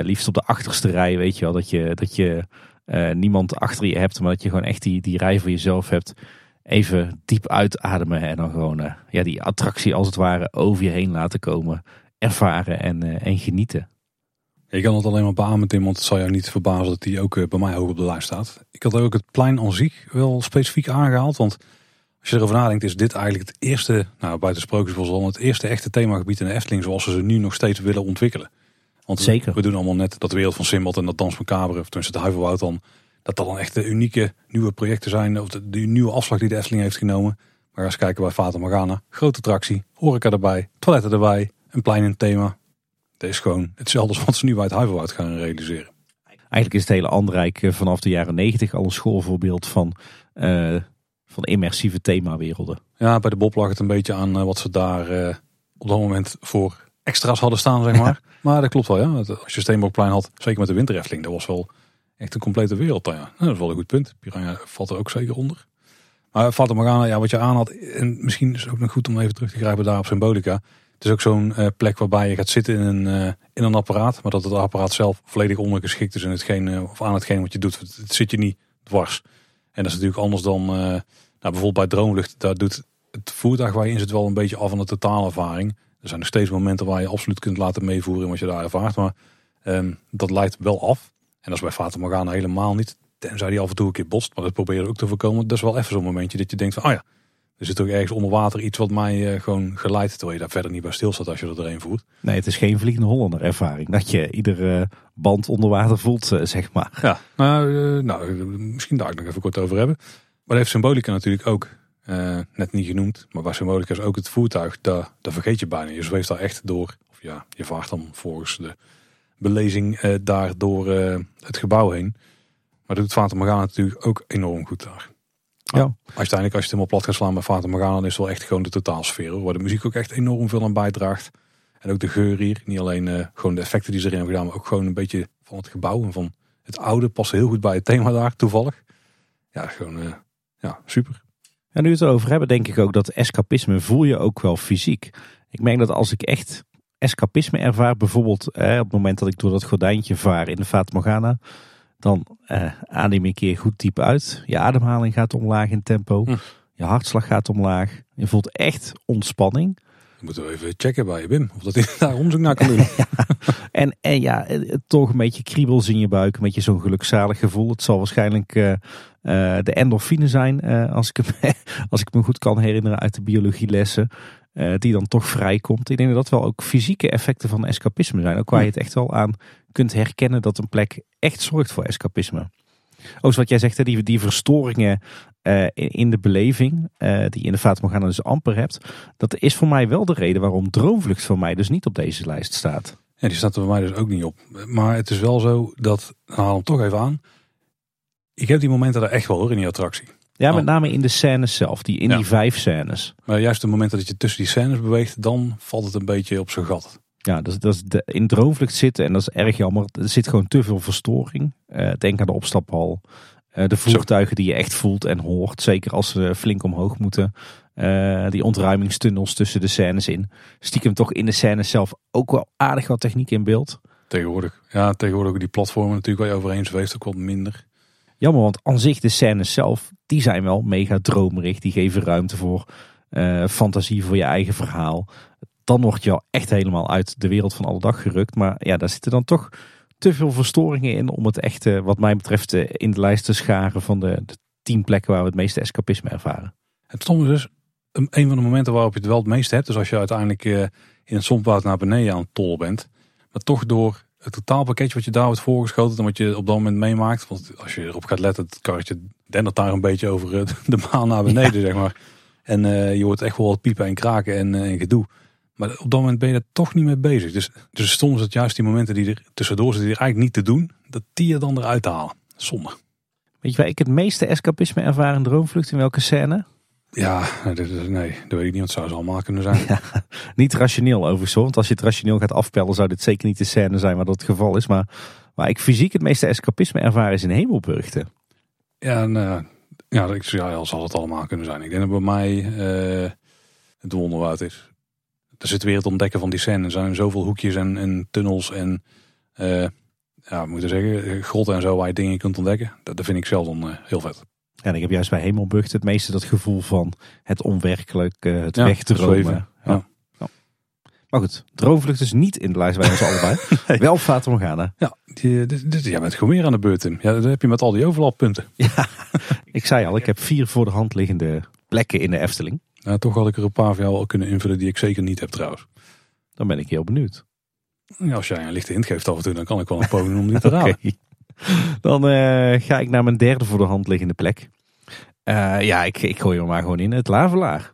liefst op de achterste rij, weet je wel. Dat je, dat je uh, niemand achter je hebt, maar dat je gewoon echt die, die rij voor jezelf hebt. Even diep uitademen en dan gewoon uh, ja, die attractie als het ware over je heen laten komen. Ervaren en, uh, en genieten. Ik kan het alleen maar beamen Tim, want het zal jou niet verbazen dat die ook bij mij hoog op de lijst staat. Ik had ook het plein aan zich wel specifiek aangehaald, want als je erover nadenkt is dit eigenlijk het eerste, nou buiten Sprookjesbos het eerste echte themagebied in de Efteling zoals ze ze nu nog steeds willen ontwikkelen. Want Zeker. We, doen allemaal net dat wereld van Simbad en dat Dans Macabre, of tenminste het Huiverwoud dan. Dat dat dan echt de unieke nieuwe projecten zijn, of de, nieuwe afslag die de Efteling heeft genomen. Maar eens kijken bij Fata Morgana. Grote attractie, horeca erbij, toiletten erbij, een plein in thema. Het is gewoon hetzelfde als wat ze nu bij het Huiverwoud gaan realiseren. Eigenlijk is het hele Andrijk eh, vanaf de jaren negentig al een schoolvoorbeeld van, uh, van immersieve themawerelden. Ja, bij de Bob lag het een beetje aan uh, wat ze daar uh, op dat moment voor extra's hadden staan, zeg maar. Maar dat klopt wel, ja. Als je Steenbokplein had, zeker met de winterefteling, dat was wel echt een complete wereld dan, ja. Dat is wel een goed punt. Piranha valt er ook zeker onder. Maar Fata Morgana, ja, wat je aan had, en misschien is het ook nog goed om even terug te grijpen daar op Symbolica. Het is ook zo'n uh, plek waarbij je gaat zitten in een, uh, in een apparaat, maar dat het apparaat zelf volledig ondergeschikt is in hetgeen, uh, of aan hetgeen wat je doet. Het, zit je niet dwars. En dat is natuurlijk anders dan, nou, bijvoorbeeld bij Droomlucht, daar doet het voertuig waar je in zit wel een beetje af van de totaalervaring. Er zijn nog steeds momenten waar je absoluut kunt laten meevoeren in wat je daar ervaart. Maar um, dat leidt wel af. En dat is bij Fata Morgana helemaal niet. Tenzij die af en toe een keer botst. Maar dat probeer je ook te voorkomen. Dat is wel even zo'n momentje dat je denkt van, oh ja, er zit ook ergens onder water iets wat mij uh, gewoon geleidt. Terwijl je daar verder niet bij stilstaat als je er doorheen voert. Nee, het is geen vliegende Hollander ervaring. Dat je iedere band onder water voelt, uh, zeg maar. Ja, nou, nou, misschien daar ik nog even kort over hebben. Maar dat heeft symbolica natuurlijk ook. Uh, net niet genoemd, maar bij Symbolica is ook het voertuig, daar, daar vergeet je bijna. Je zweeft daar echt door, of ja, je vaart dan volgens de belezing uh, daar door uh, het gebouw heen. Maar dat doet Fata Morgana natuurlijk ook enorm goed daar. Ja. Nou, uiteindelijk als je het helemaal plat gaat slaan met Fata Morgana, is het wel echt gewoon de totaalsfeer. Waar de muziek ook echt enorm veel aan bijdraagt. En ook de geur hier. Niet alleen gewoon de effecten die ze erin hebben gedaan, maar ook gewoon een beetje van het gebouw en van het oude. Past heel goed bij het thema daar, toevallig. Ja, gewoon ja, super. En nu we het erover hebben, denk ik ook dat escapisme voel je ook wel fysiek. Ik merk dat als ik echt escapisme ervaar, bijvoorbeeld eh, op het moment dat ik door dat gordijntje vaar in de Fata Morgana, dan eh, adem ik een keer goed diep uit. Je ademhaling gaat omlaag in tempo. Hm. Je hartslag gaat omlaag. Je voelt echt ontspanning. Moeten we even checken bij je Wim, of dat hij daar onderzoek naar kan doen. en, en ja, toch een beetje kriebels in je buik, een beetje zo'n gelukzalig gevoel. Het zal waarschijnlijk uh, de endorfine zijn, uh, als, ik als ik me goed kan herinneren uit de biologielessen. Die dan toch vrijkomt. Ik denk dat dat wel ook fysieke effecten van escapisme zijn. Ook waar je het echt wel aan kunt herkennen dat een plek echt zorgt voor escapisme. Ook wat jij zegt, die, die verstoringen uh, in de beleving, uh, die in de Fata Morgana dus amper hebt. Dat is voor mij wel de reden waarom Droomvlucht voor mij dus niet op deze lijst staat. Ja, die staat er voor mij dus ook niet op. Maar het is wel zo dat, haal hem toch even aan. Ik heb die momenten er echt wel hoor in die attractie. Ja, met name in de scènes zelf, die, in ja. die vijf scènes. Maar juist de momenten dat je tussen die scènes beweegt, dan valt het een beetje op zijn gat. Ja, dat is, dat is de, in droomvlucht zitten en dat is erg jammer. Er zit gewoon te veel verstoring. Uh, denk aan de opstaphal. Uh, de voertuigen die je echt voelt en hoort. Zeker als ze flink omhoog moeten. Uh, die ontruimingstunnels tussen de scènes in. Stiekem toch in de scènes zelf ook wel aardig wat techniek in beeld. Tegenwoordig. Ja, tegenwoordig die platformen natuurlijk waar je overheen zweeft ook wat minder. Jammer, want aan zich de scènes zelf, die zijn wel mega dromerig. Die geven ruimte voor fantasie, voor je eigen verhaal dan word je al echt helemaal uit de wereld van alle dag gerukt. Maar ja, daar zitten dan toch te veel verstoringen in om het echt, wat mij betreft, in de lijst te scharen van de, de tien plekken waar we het meeste escapisme ervaren. Het is dus, een, van de momenten waarop je het wel het meest hebt. Dus als je uiteindelijk uh, in het zompwoud naar beneden aan het tollen bent. Maar toch door het totaalpakketje wat je daar wordt voorgeschoten. En wat je op dat moment meemaakt. Want als je erop gaat letten, het karretje dendert daar een beetje over de baan naar beneden, zeg maar. En uh, je hoort echt wel wat piepen en kraken en, en gedoe. Maar op dat moment ben je er toch niet mee bezig. Dus, dus soms is het juist die momenten die er tussendoor zitten, die er eigenlijk niet te doen, dat die je dan eruit te halen. Zonde. Weet je waar ik het meeste escapisme ervaren in Droomvlucht? In welke scène? Ja, nee, dat weet ik niet. Wat zou ze allemaal kunnen zijn. Ja, niet rationeel overigens. Want als je het rationeel gaat afpellen, zou dit zeker niet de scène zijn waar dat het geval is. Maar waar ik fysiek het meeste escapisme ervaren is in Hemelburgten. Ja, en, uh, ja, ik, ja, zal het allemaal kunnen zijn. Ik denk dat bij mij uh, het wonderwoud is er zit weer het ontdekken van die scène. Er zijn zoveel hoekjes en, en tunnels en uh, ja, moet ik zeggen, grotten en zo waar je dingen kunt ontdekken. Dat, dat vind ik zelf dan heel vet. Ja, en ik heb juist bij Hemelbucht het meeste dat gevoel van het onwerkelijk, uh, het ja, wegdromen. Ja. ja. Maar goed, droomvlucht is niet in de lijst bij ons allebei. nee. Wel Fata Morgana. Ja, die, die, die, jij bent gewoon weer aan de beurt, Tim. Ja, dat heb je met al die overlappunten. Ja, ik zei al, ik heb vier voor de hand liggende plekken in de Efteling. Nou, toch had ik er een paar van jou al kunnen invullen die ik zeker niet heb trouwens. Dan ben ik heel benieuwd. Ja, als jij een lichte hint geeft af en toe, dan kan ik wel een poging om niet te raden. Dan uh, ga ik naar mijn derde voor de hand liggende plek. Uh, ja, ik, ik gooi hem maar gewoon in. Het lavelaar.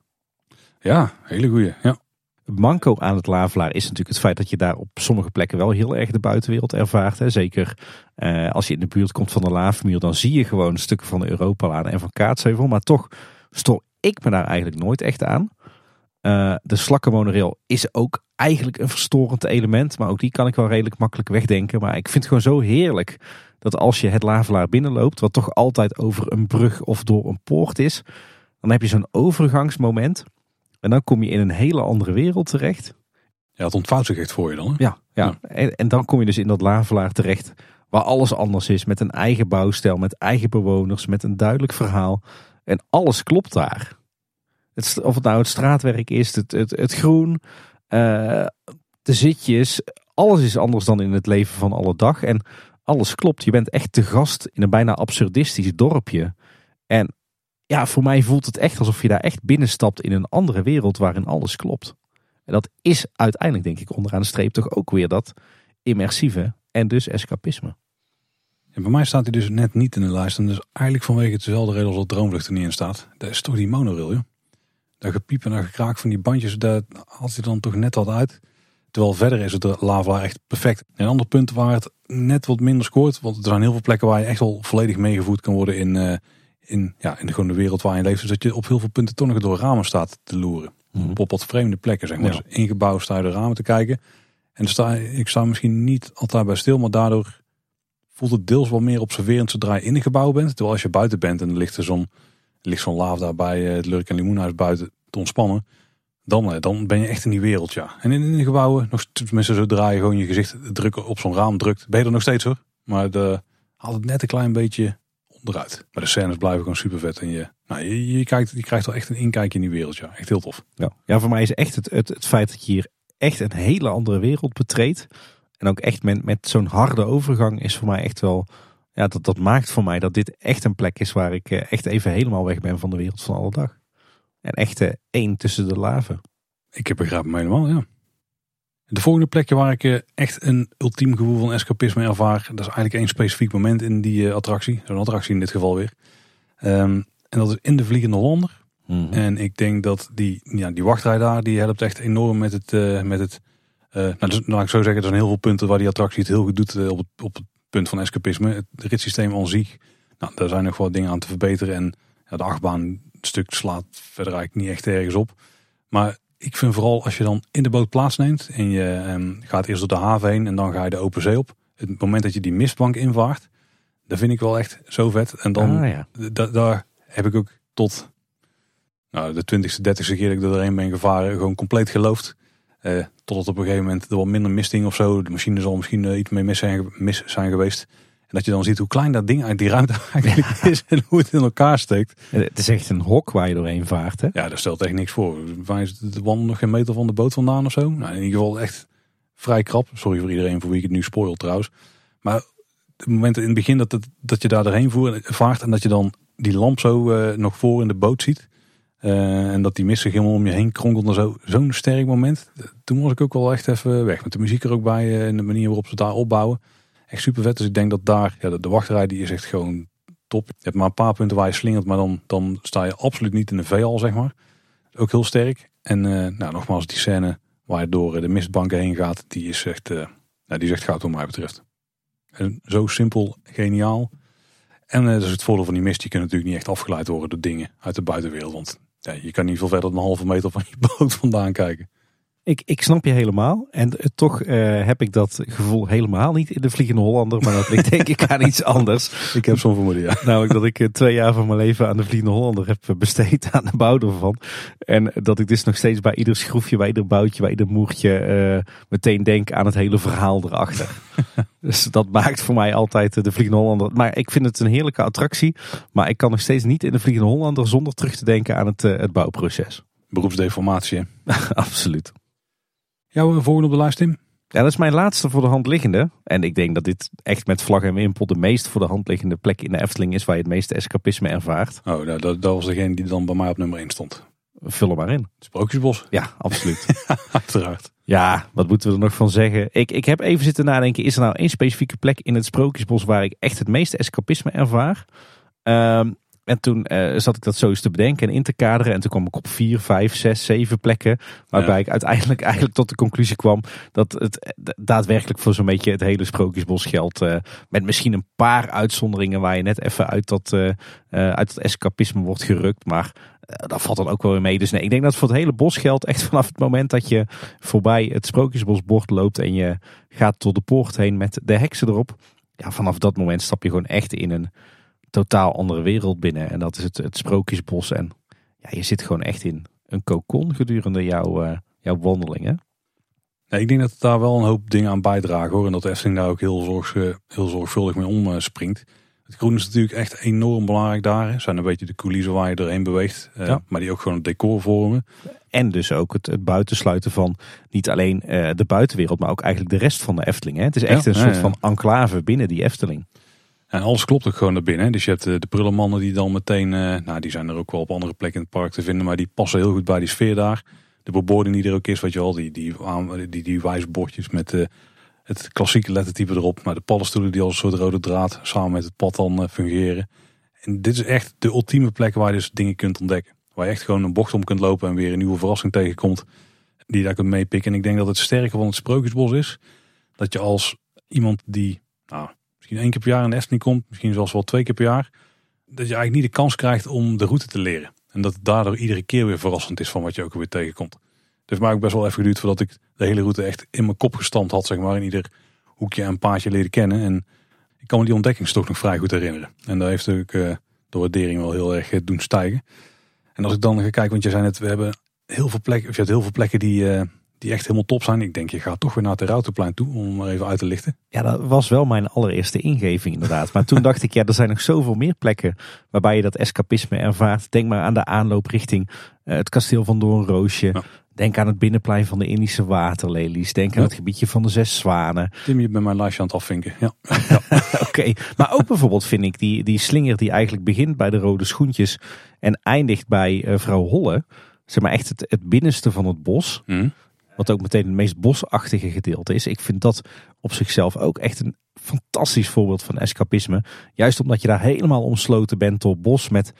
Ja, hele goeie. Ja. Manco aan het lavelaar is natuurlijk het feit dat je daar op sommige plekken wel heel erg de buitenwereld ervaart. Hè. Zeker uh, als je in de buurt komt van de laafmuur, dan zie je gewoon stukken van de Europalaan en van Kaatsheuvel. Maar toch stoor ik me daar eigenlijk nooit echt aan. Uh, de slakkenmonorail is ook eigenlijk een verstorend element. Maar ook die kan ik wel redelijk makkelijk wegdenken. Maar ik vind het gewoon zo heerlijk dat als je het Lavelaar binnenloopt, wat toch altijd over een brug of door een poort is, dan heb je zo'n overgangsmoment. En dan kom je in een hele andere wereld terecht. Ja, het ontvouwt zich echt voor je dan. Hè? Ja, ja. En, en, dan kom je dus in dat Lavelaar terecht, waar alles anders is. Met een eigen bouwstijl, met eigen bewoners, met een duidelijk verhaal. En alles klopt daar. Het, of het nou het straatwerk is, het, het, het groen, uh, de zitjes. Alles is anders dan in het leven van alle dag. En alles klopt. Je bent echt te gast in een bijna absurdistisch dorpje. En ja, voor mij voelt het echt alsof je daar echt binnenstapt in een andere wereld waarin alles klopt. En dat is uiteindelijk, denk ik, onderaan de streep toch ook weer dat immersieve en dus escapisme. En bij mij staat hij dus net niet in de lijst. En dus eigenlijk vanwege hetzelfde reden als dat Droomvlucht er niet in staat. Dat is toch die monorail, joh. Dat gepiep en dat gekraak van die bandjes, dat haalt hij dan toch net wat uit. Terwijl verder is het lava echt perfect. Een ander punt waar het net wat minder scoort. Want er zijn heel veel plekken waar je echt wel volledig meegevoed kan worden in, uh, in, ja, in de, gewoon de wereld waar je leeft. Dus dat je op heel veel punten toch nog door ramen staat te loeren. Mm Op wat vreemde plekken zeg maar. Ja. Dus ingebouwd sta je de ramen te kijken. En sta, ik sta misschien niet altijd bij stil, maar daardoor voelt het deels wel meer observerend zodra je in een gebouw bent. Terwijl als je buiten bent en er ligt zo'n ligt zo'n laaf daar bij eh, het Lurk en Limoenhuis buiten te ontspannen. Dan, eh, dan ben je echt in die wereld, ja. En in, in de gebouwen, nog, tenminste zodra je gewoon je gezicht drukken op zo'n raam drukt, ben je er nog steeds hoor. Maar de, haalt het net een klein beetje onderuit. Maar de scènes blijven gewoon super vet. En je, nou, je, kijkt, je krijgt wel echt een inkijkje in die wereld, ja. Echt heel tof. Ja, ja voor mij is echt het, het, het feit dat je hier echt een hele andere wereld betreedt. En ook echt met, met zo'n harde overgang is voor mij echt wel ja, dat, dat maakt voor mij dat dit echt een plek is waar ik eh, echt even helemaal weg ben van de wereld van alle dag. En echt uh, één tussen de laven. Ik heb begrepen me helemaal, ja. De volgende plekje waar ik uh, echt een ultiem gevoel van escapisme ervaar, dat is eigenlijk één specifiek moment in die attractie. Zo'n attractie in dit geval weer. Um, en dat is in de Vliegende Hollander. Mm -hmm. En ik denk dat die, ja, die wachtrij daar, die helpt echt enorm met het... met het nou, dus, laat ik zo zeggen, er zijn heel veel punten waar die attractie het heel goed doet op, het, op het punt van escapisme. Het ritssysteem aan zich, nou, daar zijn nog wel dingen aan te verbeteren. En ja, de achtbaan stuk slaat verder eigenlijk niet echt ergens op. Maar ik vind vooral als je dan in de boot plaatsneemt en je um, gaat eerst door de haven heen en dan ga je de open zee op. Het moment dat je die mistbank invaart, dat vind ik wel echt zo vet. En dan, ah, ja. daar heb ik ook tot nou, de twintigste, dertigste keer dat ik er ben gevaren, gewoon compleet geloofd. Uh, totdat op een gegeven moment er wat minder misting of zo. De machine zal misschien uh, iets mee mis zijn, mis zijn geweest. Dat je dan ziet hoe klein dat ding uit die ruimte eigenlijk is en hoe het in elkaar steekt. Het is echt een hok waar je doorheen vaart. Hè? Ja, daar stelt echt niks voor. Waar is de wandel nog geen meter van de boot vandaan of zo? Nou, in ieder geval echt vrij krap. Sorry voor iedereen voor wie ik het nu spoil trouwens. Maar het moment in het begin dat, het, dat je daar doorheen vaart en dat je dan die lamp zo uh, nog voor in de boot ziet. en dat die mist zich helemaal om je heen kronkelde. Zo, zo'n sterk moment. Toen was ik ook wel echt even weg. Met de muziek er ook bij en de manier waarop ze daar opbouwen. Echt super vet. Dus ik denk dat daar, ja, de, wachtrij die is echt gewoon top. Je hebt maar een paar punten waar je slingert, maar dan, dan sta je absoluut niet in de veal, zeg maar. Ook heel sterk. En nou, nogmaals, die scène waar je door de mistbanken heen gaat, die is echt, uh, die echt goud wat mij betreft. En zo simpel, geniaal. En dat is het voordeel van die mist. Die kunnen natuurlijk niet echt afgeleid worden door dingen uit de buitenwereld. Want ja, je kan niet veel verder dan een halve meter van je boot vandaan kijken. Ik, ik snap je helemaal. En uh, toch uh, heb ik dat gevoel helemaal niet in de Vliegende Hollander. Maar dat ligt denk ik aan iets anders. Ik heb zo'n vermoeden, ja. Namelijk dat ik uh, twee jaar van mijn leven aan de Vliegende Hollander heb besteed aan de bouw ervan. En dat ik dus nog steeds bij ieder schroefje, bij ieder boutje, bij ieder moertje meteen denk aan het hele verhaal erachter. dus dat maakt voor mij altijd de Vliegende Hollander. Maar ik vind het een heerlijke attractie. Maar ik kan nog steeds niet in de Vliegende Hollander zonder terug te denken aan het, het bouwproces. Beroepsdeformatie, Absoluut. Jouw volgende op de lijst, Tim? Ja, dat is mijn laatste voor de hand liggende. En ik denk dat dit echt met vlag en wimpel de meest voor de hand liggende plek in de Efteling is waar je het meeste escapisme ervaart. Oh, dat, dat, was degene die dan bij mij op nummer 1 stond. Vul er maar in. Sprookjesbos. Ja, absoluut. Uiteraard. Ja, wat moeten we er nog van zeggen? Ik, ik heb even zitten nadenken, is er nou één specifieke plek in het Sprookjesbos waar ik echt het meeste escapisme ervaar? Um, en toen uh, zat ik dat zo eens te bedenken en in te kaderen. En toen kwam ik op vier, vijf, zes, zeven plekken. Waarbij ik uiteindelijk eigenlijk tot de conclusie kwam dat het daadwerkelijk voor zo'n beetje het hele sprookjesbos geldt. Uh, met misschien een paar uitzonderingen waar je net even uit dat, uh, uit dat escapisme wordt gerukt. Maar dat valt dan ook wel weer mee. Dus nee, ik denk dat voor het hele bos geldt echt vanaf het moment dat je voorbij het sprookjesbosbord loopt. En je gaat door de poort heen met de heksen erop. Ja, vanaf dat moment stap je gewoon echt in een totaal andere wereld binnen. En dat is het, het sprookjesbos. En ja, je zit gewoon echt in een kokon gedurende jouw, uh, jouw wandelingen. Ja, ik denk dat het daar wel een hoop dingen aan bijdragen hoor. En dat de Efteling daar ook heel, zorg, heel zorgvuldig mee omspringt. Het groen is natuurlijk echt enorm belangrijk daar. Het zijn een beetje de coulissen waar je doorheen beweegt. Uh, ja. Maar die ook gewoon het decor vormen. En dus ook het, het buitensluiten van niet alleen uh, de buitenwereld, maar ook eigenlijk de rest van de Efteling. Hè? Het is echt ja, een soort van enclave binnen die Efteling. En alles klopt ook gewoon naar binnen. Dus je hebt de, de prullenmannen die dan meteen, uh, nou die zijn er ook wel op andere plekken in het park te vinden, maar die passen heel goed bij die sfeer daar. De bebording die er ook is, wat je al, die, die, die, die wijsbordjes met uh, het klassieke lettertype erop. Maar de paddenstoelen die als een soort rode draad samen met het pad dan fungeren. En dit is echt de ultieme plek waar je dus dingen kunt ontdekken. Waar je echt gewoon een bocht om kunt lopen en weer een nieuwe verrassing tegenkomt. Die je daar kunt meepikken. En ik denk dat het sterke van het Sprookjesbos is. Dat je als iemand die, nou misschien één keer per jaar in de Efteling komt, misschien zelfs wel twee keer per jaar, dat je eigenlijk niet de kans krijgt om de route te leren. En dat daardoor iedere keer weer verrassend is van wat je ook weer tegenkomt. Het heeft mij ook best wel even geduurd voordat ik de hele route echt in mijn kop gestampt had, zeg maar, in ieder hoekje en paadje leren kennen. En ik kan me die ontdekkingstocht nog vrij goed herinneren. En daar heeft ook uh, de waardering wel heel erg uh, doen stijgen. En als ik dan ga kijken, want je zei net, we hebben heel veel plekken, of je hebt heel veel plekken die, uh, die echt helemaal top zijn. Ik denk, je gaat toch weer naar het Routenplein toe om maar even uit te lichten. Ja, dat was wel mijn allereerste ingeving inderdaad. Maar toen dacht ik, ja, er zijn nog zoveel meer plekken waarbij je dat escapisme ervaart. Denk maar aan de aanloop richting uh, het kasteel van Doornroosje. Ja. Denk aan het binnenplein van de Indische waterlelies. Denk aan het gebiedje van de Zes Zwanen. Tim, je bent mijn lijstje aan het afvinken. Ja. ja. Oké, okay. maar ook bijvoorbeeld vind ik die, die slinger die eigenlijk begint bij de rode schoentjes en eindigt bij uh, vrouw Holle. Zeg maar echt het, het binnenste van het bos. Mm. Wat ook meteen het meest bosachtige gedeelte is. Ik vind dat op zichzelf ook echt een fantastisch voorbeeld van escapisme. Juist omdat je daar helemaal omsloten bent door bos met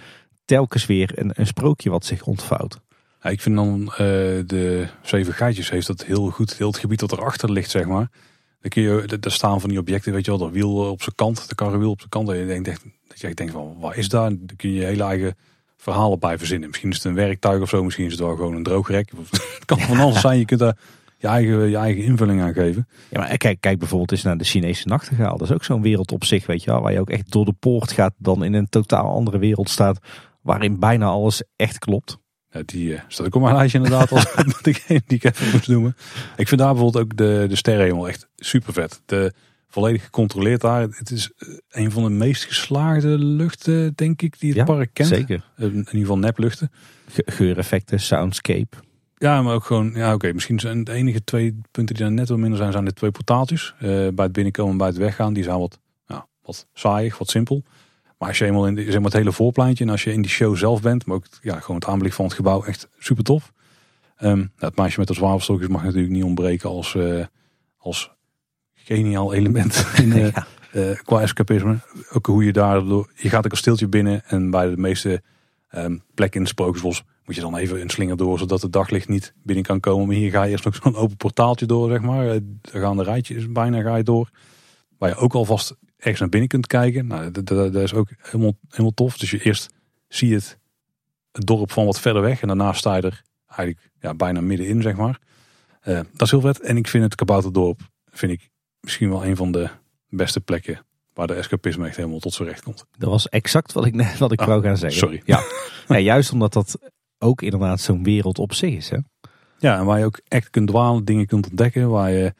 telkens weer een, een sprookje wat zich ontvouwt. Ja, ik vind dan uh, de Zeven Gaatjes heeft dat heel goed. Heel het gebied dat erachter ligt, zeg maar. Dan kun je, daar staan van die objecten, weet je wel, dat wiel op zijn kant, de karrewiel op zijn kant. En je denkt dat echt denkt van, waar is daar? Dan kun je je hele eigen verhalen bij verzinnen. Misschien is het een werktuig of zo, misschien is het wel gewoon een droogrek. Het kan van alles zijn, je kunt daar je eigen, je eigen invulling aan geven. Ja, maar kijk, kijk bijvoorbeeld eens naar de Chinese nachtegaal. Dat is ook zo'n wereld op zich, weet je wel. Waar je ook echt door de poort gaat, dan in een totaal andere wereld staat. Waarin bijna alles echt klopt. Ja, die uh, staat ook op mijn lijstje inderdaad als degene die ik even moest noemen. Ik vind daar bijvoorbeeld ook de, de sterrenhemel echt super vet. De, volledig gecontroleerd daar. Het is eh, een van de meest geslaagde luchten, denk ik, die het ja, park kent. Zeker. In ieder geval nepluchten. Ge geureffecten, soundscape. Ja, maar ook gewoon, ja oké, misschien zijn de enige twee punten die dan net wat minder zijn, zijn de twee portaaltjes. Uh, bij het binnenkomen en bij het weggaan, die zijn wat, ja, wat saaiig, wat simpel. Maar als je eenmaal in de, zeg maar het hele voorpleintje en als je in die show zelf bent, maar ook ja, gewoon het aanblik van het gebouw, echt super tof. Ehm, nou, het meisje met de zwavelstokjes mag natuurlijk niet ontbreken als, uh, als geniaal element in, uh, ja. uh, qua escapisme. Ook hoe je daar, door, je gaat een kasteeltje binnen en bij de meeste um, plekken in het Sprookjesbos moet je dan even een slinger door, zodat het daglicht niet binnen kan komen. Maar hier ga je eerst nog zo'n open portaaltje door, zeg maar. Daar gaan de rijtjes bijna ga je door. Waar je ook alvast ergens naar binnen kunt kijken. Nou, dat, dat, is ook helemaal, helemaal tof. Dus je eerst zie je het, het dorp van wat verder weg. En daarna sta je er eigenlijk ja, bijna middenin, zeg maar. Uh, dat is heel vet. En ik vind het Kabouterdorp vind ik misschien wel een van de beste plekken waar de escapisme echt helemaal tot zijn recht komt. Dat was exact wat ik, wat ik ah, wou gaan zeggen. Sorry. Ja. ja, juist omdat dat ook inderdaad zo'n wereld op zich is. Hè? Ja, en waar je ook echt kunt dwalen, dingen kunt ontdekken. Waar je,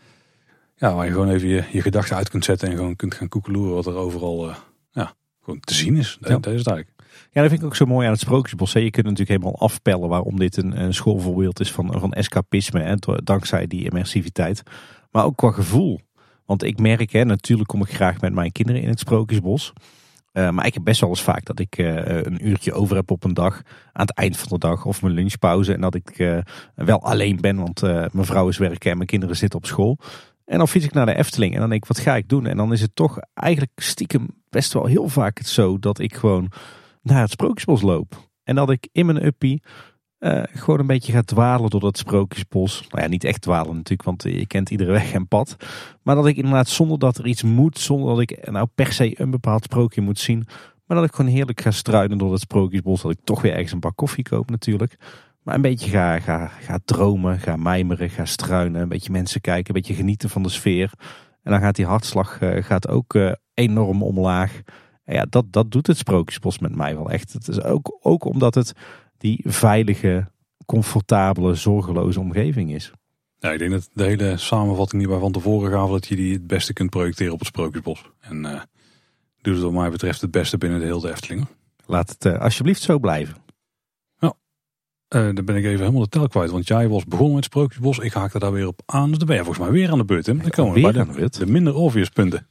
ja, waar je gewoon even je, je gedachten uit kunt zetten en gewoon kunt gaan koekeloeren wat er overal uh, ja, gewoon te zien is. Ja. Dat is. Ja, dat vind ik ook zo mooi aan het Sprookjesbos. Je kunt natuurlijk helemaal afpellen waarom dit een, een schoolvoorbeeld is van, van escapisme. Hè, dankzij die immersiviteit. Maar ook qua gevoel. Want ik merk, hè, natuurlijk kom ik graag met mijn kinderen in het Sprookjesbos. Uh, maar ik heb best wel eens vaak dat ik uh, een uurtje over heb op een dag. Aan het eind van de dag of mijn lunchpauze. En dat ik uh, wel alleen ben, want mijn vrouw is werken en mijn kinderen zitten op school. En dan fiets ik naar de Efteling en dan denk ik, wat ga ik doen? En dan is het toch eigenlijk stiekem best wel heel vaak het zo dat ik gewoon naar het Sprookjesbos loop. En dat ik in mijn uppie uh, gewoon een beetje gaat dwalen door dat sprookjesbos. Nou ja, niet echt dwalen natuurlijk, want je kent iedere weg en pad. Maar dat ik inderdaad zonder dat er iets moet, zonder dat ik nou per se een bepaald sprookje moet zien. Maar dat ik gewoon heerlijk ga struinen door dat sprookjesbos. Dat ik toch weer ergens een bak koffie koop natuurlijk. Maar een beetje ga, ga, ga dromen, ga mijmeren, ga struinen. Een beetje mensen kijken, een beetje genieten van de sfeer. En dan gaat die hartslag uh, gaat ook uh, enorm omlaag. En ja, dat, dat doet het sprookjesbos met mij wel echt. Het is ook, ook omdat het die veilige, comfortabele, zorgeloze omgeving is. Ja, ik denk dat de hele samenvatting die wij van tevoren gaven, dat je die het beste kunt projecteren op het Sprookjesbos. En uh, doet het wat mij betreft het beste binnen de hele Efteling. Laat het uh, alsjeblieft zo blijven. Ja, uh, dan ben ik even helemaal de tel kwijt. Want jij was begonnen met Sprookjesbos, ik haakte daar weer op aan. Dus dan ben je volgens mij weer aan de beurt. Hè? Dan komen we bij de, de, de, minder obvious punten.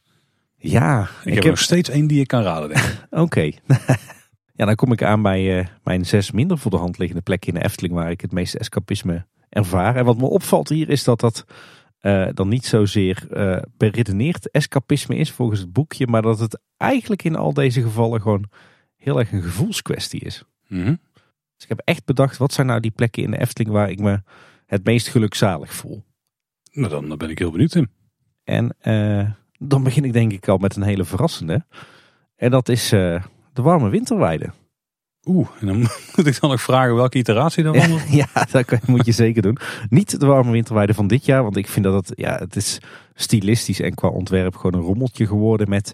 Ja. Ik, ik heb, nog steeds één die ik kan raden. Oké. Ja, dan kom ik aan bij uh, mijn zes minder voor de hand liggende plekken in de Efteling waar ik het meeste escapisme ervaar. En wat me opvalt hier is dat dat uh, dan niet zozeer uh, beredeneerd escapisme is volgens het boekje, maar dat het eigenlijk in al deze gevallen gewoon heel erg een gevoelskwestie is. Mm -hmm. Dus ik heb echt bedacht, wat zijn nou die plekken in de Efteling waar ik me het meest gelukzalig voel? Nou, dan, dan ben ik heel benieuwd in. En dan begin ik denk ik al met een hele verrassende. En dat is de warme winterweide. Oeh, en dan moet ik dan nog vragen welke iteratie dan ja, ja, dat moet je zeker doen. Niet de warme winterweide van dit jaar, want ik vind dat het, ja, het is stilistisch en qua ontwerp gewoon een rommeltje geworden met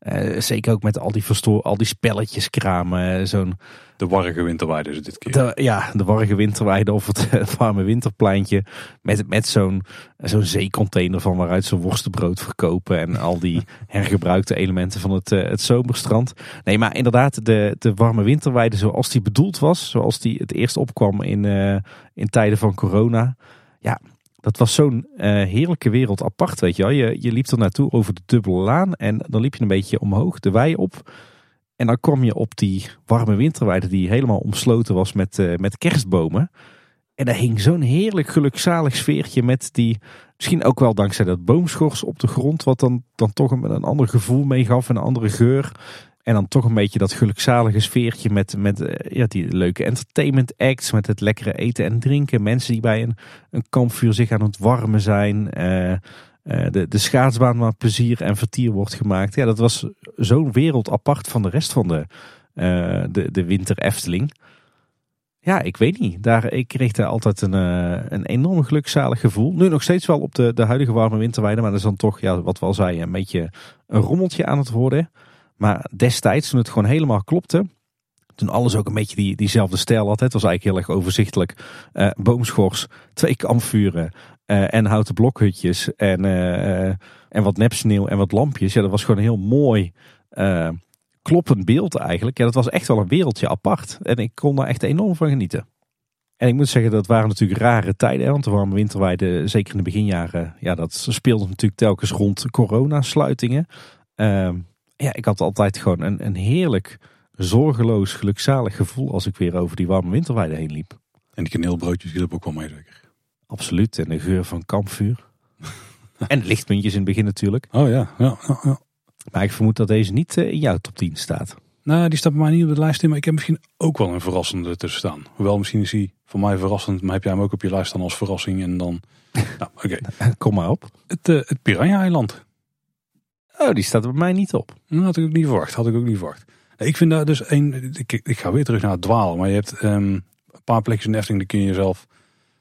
uh, zeker ook met al die, verstoor, al die spelletjes kramen. Zo'n, de warrige winterweide is dit keer. De, ja, de warrige winterweide of het, warme winterpleintje. Met, met zo'n zo'n zeecontainer van waaruit ze worstenbrood verkopen. En al die hergebruikte elementen van het, uh, het zomerstrand. Nee, maar inderdaad, de, de warme winterweide zoals die bedoeld was. Zoals die het eerst opkwam in, uh, in tijden van corona. Ja, dat was zo'n uh, heerlijke wereld apart, weet je wel. Je, je liep er naartoe over de dubbele laan en dan liep je een beetje omhoog, de wei op. En dan kwam je op die warme winterweide die helemaal omsloten was met, uh, met kerstbomen. En daar hing zo'n heerlijk gelukzalig sfeertje met die, misschien ook wel dankzij dat boomschors op de grond, wat dan, dan toch een, een ander gevoel meegaf, een andere geur. En dan toch een beetje dat gelukzalige sfeertje met, met eh, ja, die leuke entertainment acts. Met het lekkere eten en drinken. Mensen die bij een, een kampvuur zich aan het warmen zijn. Uh, de, de schaatsbaan waar plezier en vertier wordt gemaakt. Ja, dat was zo'n wereld apart van de rest van de, uh, de, de winter Efteling. Ja, ik weet niet. Daar, ik kreeg daar altijd een, een enorm gelukzalig gevoel. Nu nog steeds wel op de, de huidige warme winterweide. Maar dat is dan toch, ja, wat we al zeiden, een beetje een rommeltje aan het worden. Maar destijds, toen het gewoon helemaal klopte, toen alles ook een beetje die, diezelfde stijl had. Het was eigenlijk heel erg overzichtelijk. Boomschors, twee kampvuren uh, en houten blokhutjes en, uh, en wat nepsneeuw en wat lampjes. Ja, dat was gewoon een heel mooi kloppend beeld eigenlijk. Ja, dat was echt wel een wereldje apart. En ik kon daar echt enorm van genieten. En ik moet zeggen, dat waren natuurlijk rare tijden. Want de warme winterweide, zeker in de beginjaren, ja, dat speelde natuurlijk telkens rond coronasluitingen. ja, ik had altijd gewoon een, een heerlijk, zorgeloos, gelukzalig gevoel als ik weer over die warme winterweide heen liep. En die kaneelbroodjes, die lopen ook wel mee. Absoluut. En de geur van kampvuur. en lichtpuntjes in het begin natuurlijk. Oh ja, ja, ja, ja. Maar ik vermoed dat deze niet eh, in jouw top 10 staat. Nou, die staat bij mij niet op de lijst in, maar ik heb misschien ook wel een verrassende tussen staan. Hoewel, misschien is hij voor mij verrassend, maar heb jij hem ook op je lijst staan als verrassing en dan... nou, oké. Kom maar op. Het, uh, het Piranha-eiland. Oh, die staat bij mij niet op. Dat had ik ook niet verwacht. Had ik ook niet verwacht. Ik vind daar dus een. Ik, ik ga weer terug naar het dwalen. Maar je hebt um, een paar plekjes in de Efteling. Die kun je jezelf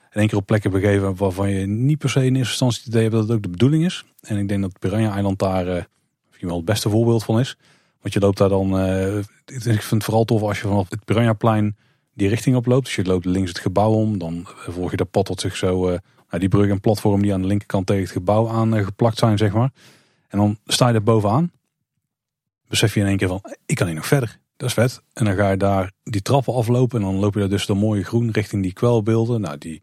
keer op plekken begeven. waarvan je niet per se in eerste instantie het idee hebt dat het ook de bedoeling is. En ik denk dat Piranha-eiland daar misschien wel het beste voorbeeld van is. Want je loopt daar dan. Uh, ik vind het vooral tof als je vanaf het Piranha-plein die richting op loopt. Dus je loopt links het gebouw om. Dan volg je dat pad tot zich zo. Nou, die brug en platform die aan de linkerkant tegen het gebouw aan geplakt zijn, zeg maar. En dan sta je er bovenaan. Besef je in één keer van, ik kan hier nog verder. Dat is vet. En dan ga je daar die trappen aflopen. En dan loop je daar dus door mooie groen richting die kwelbeelden. Nou, die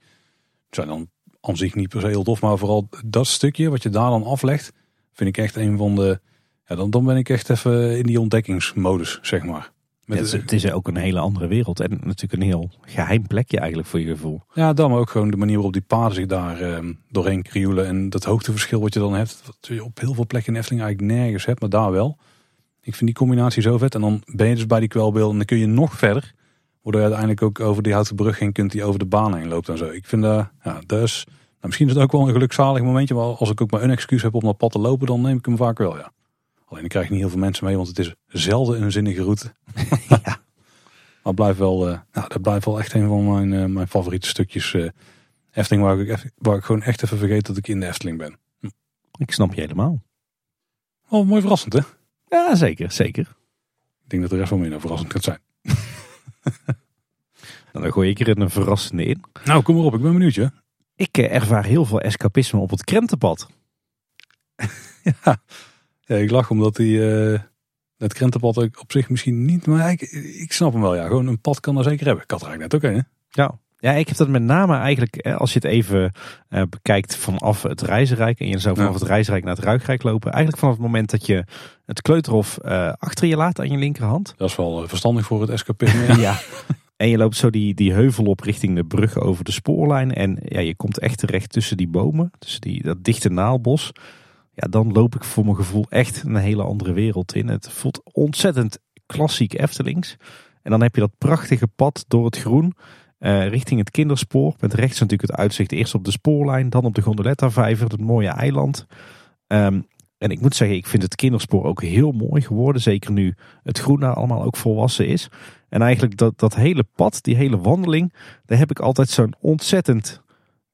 zijn dan aan zich niet per se heel tof. Maar vooral dat stukje wat je daar dan aflegt. Vind ik echt een van de... Ja, dan, dan ben ik echt even in die ontdekkingsmodus, zeg maar. Met het, het, is ook een hele andere wereld. En natuurlijk een heel geheim plekje eigenlijk voor je gevoel. Ja, dan maar ook gewoon de manier waarop die paden zich daar eh, doorheen krioelen. En dat hoogteverschil wat je dan hebt. Wat je op heel veel plekken in Efteling eigenlijk nergens hebt, maar daar wel. Ik vind die combinatie zo vet. En dan ben je dus bij die kwelbeelden en dan kun je nog verder. Waardoor je uiteindelijk ook over die houten brug heen kunt die over de baan heen loopt en zo. Ik vind dat, ja, is, nou, misschien is het ook wel een gelukzalig momentje. Maar als ik ook maar een excuus heb om dat pad te lopen, dan neem ik hem vaak wel, ja. Alleen ik krijg niet heel veel mensen mee, want het is zelden een zinnige route. ja. Maar blijft wel, uh, nou, dat blijft wel echt een van mijn, uh, mijn favoriete stukjes uh, Efteling. Waar ik, waar ik gewoon echt even vergeet dat ik in de Efteling ben. Hm. Ik snap je helemaal. Oh, mooi verrassend hè? Ja, zeker, zeker. Ik denk dat de rest wel meer verrassend gaat zijn. nou, dan gooi ik er een verrassende in. Nou, kom maar op, ik ben benieuwd. Hè? Ik ervaar heel veel escapisme op het krentenpad. ja. ja, ik lach omdat die, uh, het krentenpad op zich misschien niet, maar ik, ik snap hem wel. Ja, gewoon een pad kan er zeker hebben. Ik had er eigenlijk net ook een. Hè? Ja. Ja, ik heb dat met name eigenlijk, als je het even uh, bekijkt vanaf het reizenrijk en je zou vanaf ja. het reizenrijk naar het ruikrijk lopen. Eigenlijk vanaf het moment dat je het kleuterhof uh, achter je laat aan je linkerhand. Dat is wel verstandig voor het escapisme. ja. En je loopt zo die, die heuvel op richting de brug over de spoorlijn. En ja, je komt echt terecht tussen die bomen, tussen die, dat dichte naalbos. Ja, dan loop ik voor mijn gevoel echt een hele andere wereld in. Het voelt ontzettend klassiek Eftelings. En dan heb je dat prachtige pad door het groen. Uh, richting het kinderspoor. Met rechts natuurlijk het uitzicht eerst op de spoorlijn, dan op de Gondoletta-vijver, het mooie eiland. Um, en ik moet zeggen, ik vind het kinderspoor ook heel mooi geworden. Zeker nu het groen daar allemaal ook volwassen is. En eigenlijk dat, dat hele pad, die hele wandeling, daar heb ik altijd zo'n ontzettend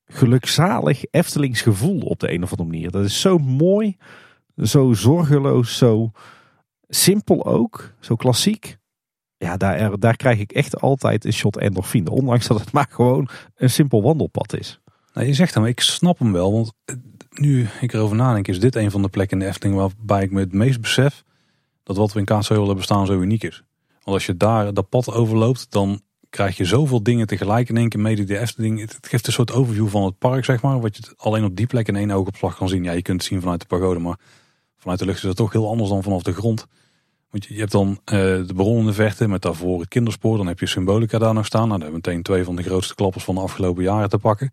gelukzalig Eftelings gevoel op de een of andere manier. Dat is zo mooi, zo zorgeloos, zo simpel ook, zo klassiek. Ja, daar, daar krijg ik echt altijd een shot endorfine. Ondanks dat het maar gewoon een simpel wandelpad is. Nou, je zegt hem, ik snap hem wel. Want nu ik erover nadenk, is dit een van de plekken in de Efteling waarbij ik me het meest besef dat wat we in Kaatsheuvel hebben staan zo uniek is. Want als je daar dat pad overloopt, dan krijg je zoveel dingen tegelijk in één keer mee. De Efteling, het geeft een soort overview van het park, zeg maar. Wat je alleen op die plek in één oogopslag kan zien. Ja, je kunt het zien vanuit de pagode, maar vanuit de lucht is het toch heel anders dan vanaf de grond. Je, hebt dan uh, de bron in de verte met daarvoor het kinderspoor. Dan heb je Symbolica daar nog staan. Nou, daar hebben we meteen twee van de grootste klappers van de afgelopen jaren te pakken.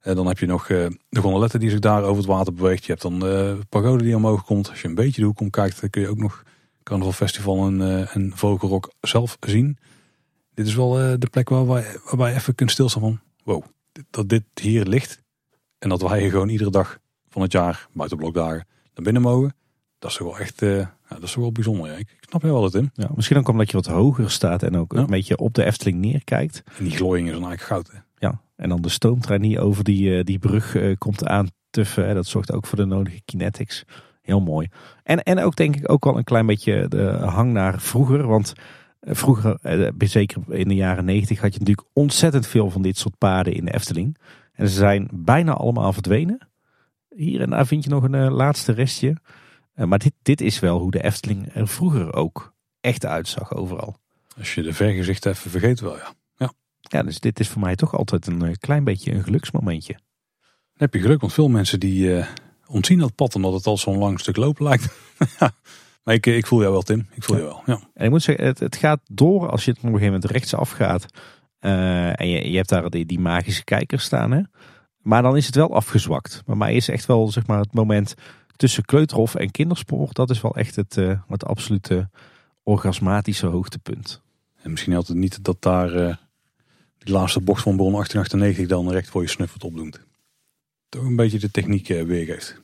En dan heb je nog uh, de gondoletten die zich daar over het water beweegt. Je hebt dan de pagode die omhoog komt. Als je een beetje de hoek om kijkt, dan kun je ook nog Carnaval Festival en, uh, en Vogelrok zelf zien. Dit is wel de plek waar wij, waarbij je even kunt stilstaan van... Wow, dat dit hier ligt. En dat wij hier gewoon iedere dag van het jaar, buiten blokdagen, naar binnen mogen. Dat is toch wel echt ja, dat is wel bijzonder. Ja. Ik, snap wel het in. Ja, misschien ook omdat je wat hoger staat en ook ja. een beetje op de Efteling neerkijkt. En die glooiing is dan eigenlijk goud. Hè? Ja, en dan de stoomtrein die over die, die brug uh, komt aantuffen. Dat zorgt ook voor de nodige kinetics. Heel mooi. En, en ook denk ik ook wel een klein beetje de hang naar vroeger. Want vroeger, zeker in de jaren negentig, had je natuurlijk ontzettend veel van dit soort paden in de Efteling. En ze zijn bijna allemaal verdwenen. Hier en daar vind je nog een laatste restje. Uh, maar dit, dit is wel hoe de Efteling er vroeger ook echt uitzag overal. Als je de vergezicht even vergeet wel, ja. ja. Ja, dus dit is voor mij toch altijd een uh, klein beetje een geluksmomentje. Dan heb je geluk, want veel mensen die ontzien dat pad omdat het al zo'n lang stuk lopen lijkt. Maar ik, ik voel jou wel, Tim. Ik voel je wel. Ja. En ik moet zeggen, het, het gaat door als je het op een gegeven moment rechtsaf gaat. eh, en je, je hebt daar die, die magische kijkers staan. Hè? Maar dan is het wel afgezwakt. Maar mij is echt wel zeg maar, het moment tussen Kleuterhof en Kinderspoor. Dat is wel echt het, eh, het absolute orgasmatische hoogtepunt. En misschien het niet dat daar eh, die laatste bocht van Bron 1898 dan recht voor je snuffert opdoemt. Toch een beetje de techniek eh, weergeeft.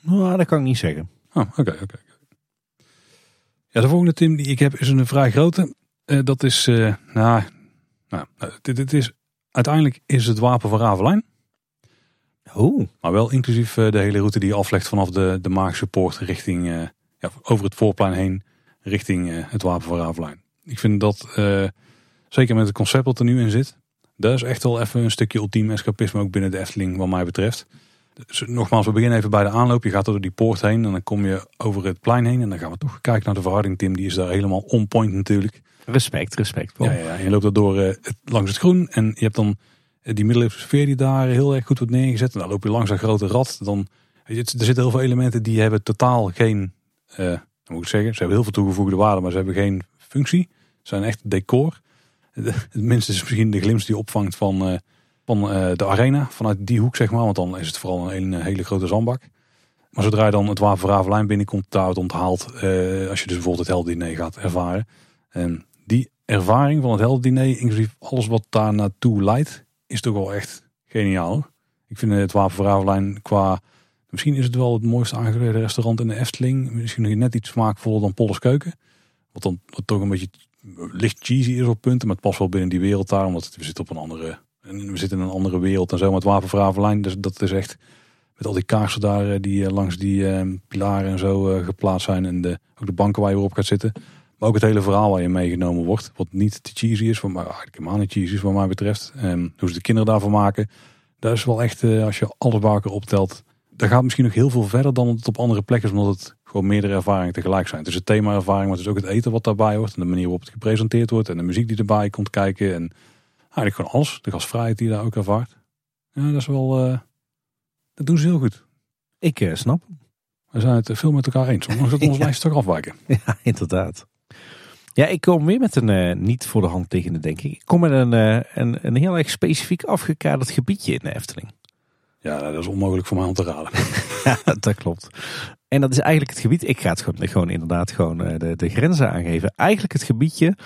Nou, dat kan ik niet zeggen. Oh, oké, oké. Ja, de volgende Tim die ik heb is een vrij grote. Eh, dat is, eh, nou, nou dit, dit is, uiteindelijk is het wapen van Ravelijn. Oh, Maar wel inclusief eh, de hele route die je aflegt vanaf de, de Magische Poort richting, eh, ja, over het voorplein heen, richting eh, het Wapen van Ravelijn. Ik vind dat, zeker met het concept dat er nu in zit, dat is echt wel even een stukje ultiem escapisme ook binnen de Efteling wat mij betreft. Dus nogmaals, we beginnen even bij de aanloop. Je gaat door die poort heen en dan kom je over het plein heen. En dan gaan we toch kijken naar de verharding, Tim. Die is daar helemaal on point natuurlijk. respect, respect. Ja, ja, ja. En je loopt daar door langs het groen en je hebt dan die middeleeuwse sfeer die daar heel erg goed wordt neergezet. En dan loop je langs grote rad. Dan, je, er zitten heel veel elementen die hebben totaal geen, eh, hoe moet ik zeggen, ze hebben heel veel toegevoegde waarde, maar ze hebben geen functie. Ze zijn echt decor. De- Het minste is misschien de glimp die opvangt van, eh, van eh, de arena, vanuit die hoek zeg maar. Want dan is het vooral een, hele grote zandbak. Maar zodra je dan het Ravelijn binnenkomt, daar onthaalt, eh, als je dus bijvoorbeeld het heldendiner gaat ervaren. En die ervaring van het heldendiner, inclusief alles wat daar naartoe leidt, is toch wel echt geniaal. Ik vind het Wapen van Ravelijn qua... Misschien is het wel het mooiste aangeklede restaurant in de Efteling. Misschien net iets smaakvoller dan Polles Keuken. Wat dan toch een beetje licht cheesy is op punten. Maar het past wel binnen die wereld daar. Omdat we zitten op een andere... We zitten in een andere wereld en zo. Maar het dus dat is echt... Met al die kaarsen daar eh, die eh, langs die eh, pilaren en zo geplaatst zijn. En de, ook de banken waar je op gaat zitten. Maar ook het hele verhaal waar je meegenomen wordt. Wat niet te cheesy is, maar eigenlijk helemaal niet cheesy is wat mij betreft. En hoe ze de kinderen daarvan maken. Dat is wel echt, eh, als je alles bij elkaar optelt. Dat gaat misschien nog heel veel verder dan het op andere plekken is. Omdat het gewoon meerdere ervaringen tegelijk zijn. Het is het thema ervaring, maar het is ook het eten wat daarbij hoort. En de manier waarop het gepresenteerd wordt. En de muziek die erbij komt kijken. En eigenlijk gewoon alles. De gastvrijheid die je daar ook ervaart. Ja, dat is wel... eh, dat doen ze heel goed. Ik eh, snap. We zijn het veel met elkaar eens. Ondanks dat onze Ja. lijst toch afwijken. Ja, inderdaad. Ja, ik kom weer met een eh, niet voor de hand liggende, denk ik. Ik kom met een, eh, een, een heel erg specifiek afgekaderd gebiedje in de Efteling. Ja, dat is onmogelijk voor mij om te raden. Ja, dat klopt. En dat is eigenlijk het gebied. Ik ga het gewoon, gewoon inderdaad gewoon eh, de, de grenzen aangeven. Eigenlijk het gebiedje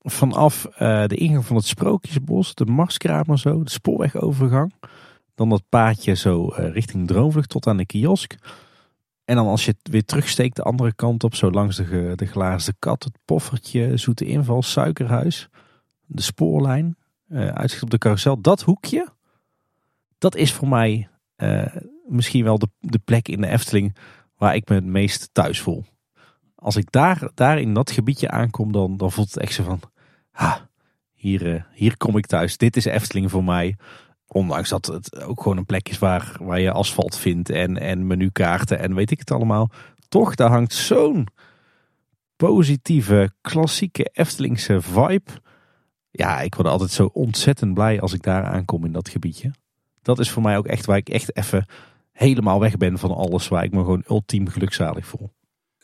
vanaf de ingang van het Sprookjesbos, de Marskramer zo, de spoorwegovergang. Dan dat paadje zo richting Droomvlucht tot aan de kiosk. En dan als je het weer terugsteekt de andere kant op, zo langs de, de glazen kat, het poffertje, zoete inval, suikerhuis, de spoorlijn, eh, uitzicht op de carousel. Dat hoekje, dat is voor mij eh, misschien wel de, de plek in de Efteling waar ik me het meest thuis voel. Als ik daar, daar in dat gebiedje aankom, dan, dan voelt het echt zo van, ha, hier, eh, hier kom ik thuis. Dit is Efteling voor mij. Ondanks dat het ook gewoon een plek is waar, waar je asfalt vindt en, en menukaarten en weet ik het allemaal. Toch, daar hangt zo'n positieve, klassieke Eftelingse vibe. Ja, ik word altijd zo ontzettend blij als ik daar aankom in dat gebiedje. Dat is voor mij ook echt waar ik echt even helemaal weg ben van alles. Waar ik me gewoon ultiem gelukzalig voel.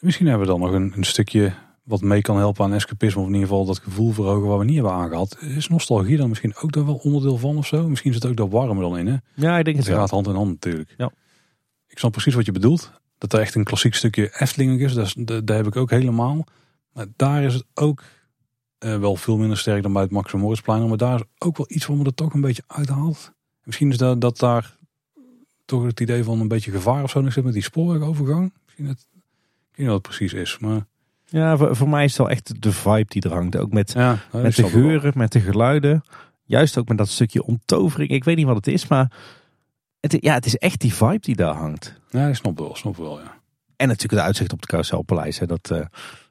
Misschien hebben we dan nog een, een stukje wat mee kan helpen aan escapisme. Of in ieder geval dat gevoel verhogen waar we niet hebben aangehad. Is nostalgie dan misschien ook daar wel onderdeel van of zo? Misschien zit ook dat warme dan in hè? Ja, ik denk Het het gaat hand in hand natuurlijk. Ja. Ik snap precies wat je bedoelt. Dat er echt een klassiek stukje Efteling is. Dat dat, dat heb ik ook helemaal. Maar daar is het ook eh, wel veel minder sterk dan bij het Max Moritzplein. Maar daar is ook wel iets wat me er toch een beetje uithaalt. Misschien is dat, dat daar toch het idee van een beetje gevaar of zo nog zit met die spoorwegovergang. Misschien het, ik weet niet wat het precies is. Maar Ja, voor, voor mij is het wel echt de vibe die er hangt. Ook met, ja, met de wel. geuren, met de geluiden. Juist ook met dat stukje onttovering. Ik weet niet wat het is, maar het, ja, het is echt die vibe die daar hangt. Ja, ik snap wel, snap wel, ja. En natuurlijk het uitzicht op het Carouselpaleis. Hè. Dat eh,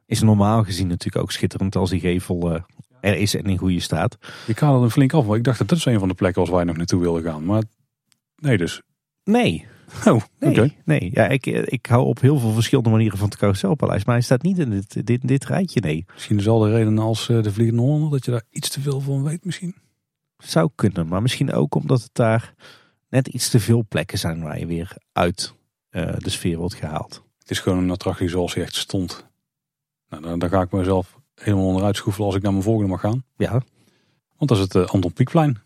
is normaal gezien natuurlijk ook schitterend als die gevel eh, er is en in goede staat. Je kaderde hem flink af, maar ik dacht dat dat is een van de plekken was waar je nog naartoe wilde gaan. Maar nee dus. Nee, Oh, nee, oké. nee. Ja, ik, ik hou op heel veel verschillende manieren van het Carouselpaleis. Maar hij staat niet in dit, dit, dit rijtje, nee. Misschien dezelfde reden als eh, de Vliegende Hollander, dat je daar iets te veel van weet misschien. Zou kunnen, maar misschien ook omdat het daar net iets te veel plekken zijn waar je weer uit eh, de sfeer wordt gehaald. Het is gewoon een attractie zoals hij echt stond. Nou, dan, dan ga ik mezelf helemaal onderuit schroefelen als ik naar mijn volgende mag gaan. Ja, Want dat is het eh, Anton Pieckplein.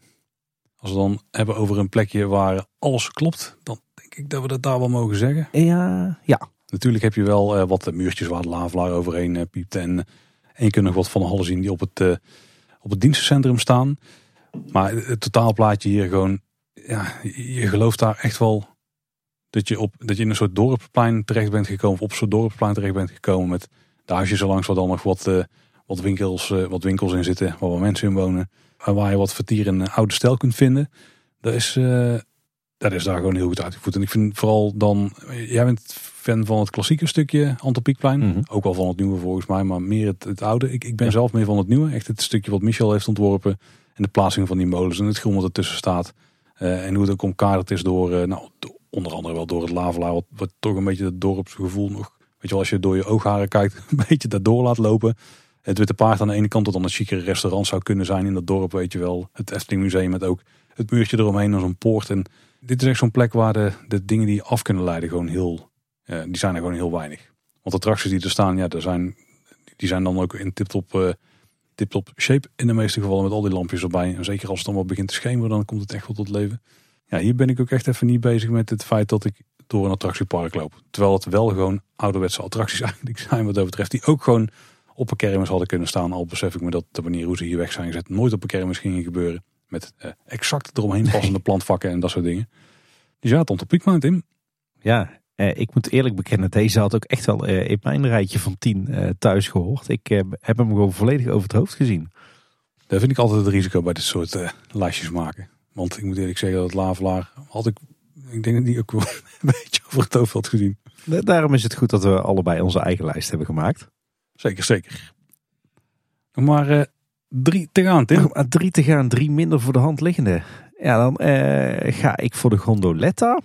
Als we dan hebben over een plekje waar alles klopt, dan denk ik dat we dat daar wel mogen zeggen. ja, ja. Natuurlijk heb je wel eh, wat muurtjes waar de lavelaar overheen eh, piept. En, en je kunt nog wat van de hallen zien die op het, eh, op het dienstencentrum staan. Maar het totaalplaatje hier gewoon, ja, je gelooft daar echt wel dat je, op, dat je in een soort dorpplein terecht bent gekomen. Of op zo'n dorpplein terecht bent gekomen met de huisjes er langs waar dan nog wat, eh, wat, winkels, eh, wat winkels in zitten. Waar wat mensen in wonen. En waar je wat vertier en eh, oude stijl kunt vinden. Dat is, eh, dat is daar gewoon heel goed uitgevoerd. En ik vind vooral dan, jij bent fan van het klassieke stukje Anton Pieckplein. Mhm. Ook wel van het nieuwe volgens mij, maar meer het, het oude. Ik, ik ben Ja. zelf meer van het nieuwe. Echt het stukje wat Michel heeft ontworpen. En de plaatsing van die molens en het groen wat ertussen staat. Eh, en hoe het ook omkaderd is door, eh, nou, onder andere wel door het lavelaar. Wat, wat toch een beetje het dorpsgevoel nog. Weet je wel, als je door je oogharen kijkt, een beetje daardoor laat lopen. Het Witte Paard aan de ene kant, dat dan een chicere restaurant zou kunnen zijn in dat dorp, weet je wel. Het Efteling Museum met ook het muurtje eromheen als een poort. En dit is echt zo'n plek waar de, de dingen die af kunnen leiden gewoon heel, eh, die zijn er gewoon heel weinig. Want attracties die er staan, ja, er zijn, die zijn dan ook in tip-top eh, tip-top shape in de meeste gevallen met al die lampjes erbij. En zeker als het dan wat begint te schemeren, dan komt het echt wel tot leven. Ja, hier ben ik ook echt even niet bezig met het feit dat ik door een attractiepark loop. Terwijl het wel gewoon ouderwetse attracties eigenlijk zijn wat dat betreft. Die ook gewoon op een kermis hadden kunnen staan. Al besef ik me dat de manier hoe ze hier weg zijn gezet nooit op een kermis gingen gebeuren. Met eh, exact eromheen passende plantvakken en dat soort dingen. Die zaten op Piekmaan, Tim. Ja, eh, ik moet eerlijk bekennen, deze had ook echt wel eh, in mijn rijtje van tien thuis gehoord. Ik heb hem gewoon volledig over het hoofd gezien. Daar vind ik altijd het risico bij dit soort lijstjes maken. Want ik moet eerlijk zeggen dat Lavelaar had ik, ik denk dat die ook wel een beetje over het hoofd had gezien. Da- Daarom is het goed dat we allebei onze eigen lijst hebben gemaakt. Zeker, zeker. Maar drie te gaan, Tim. Nog maar drie te gaan, drie minder voor de hand liggende. Ja, dan eh, ga ik voor de gondoletta.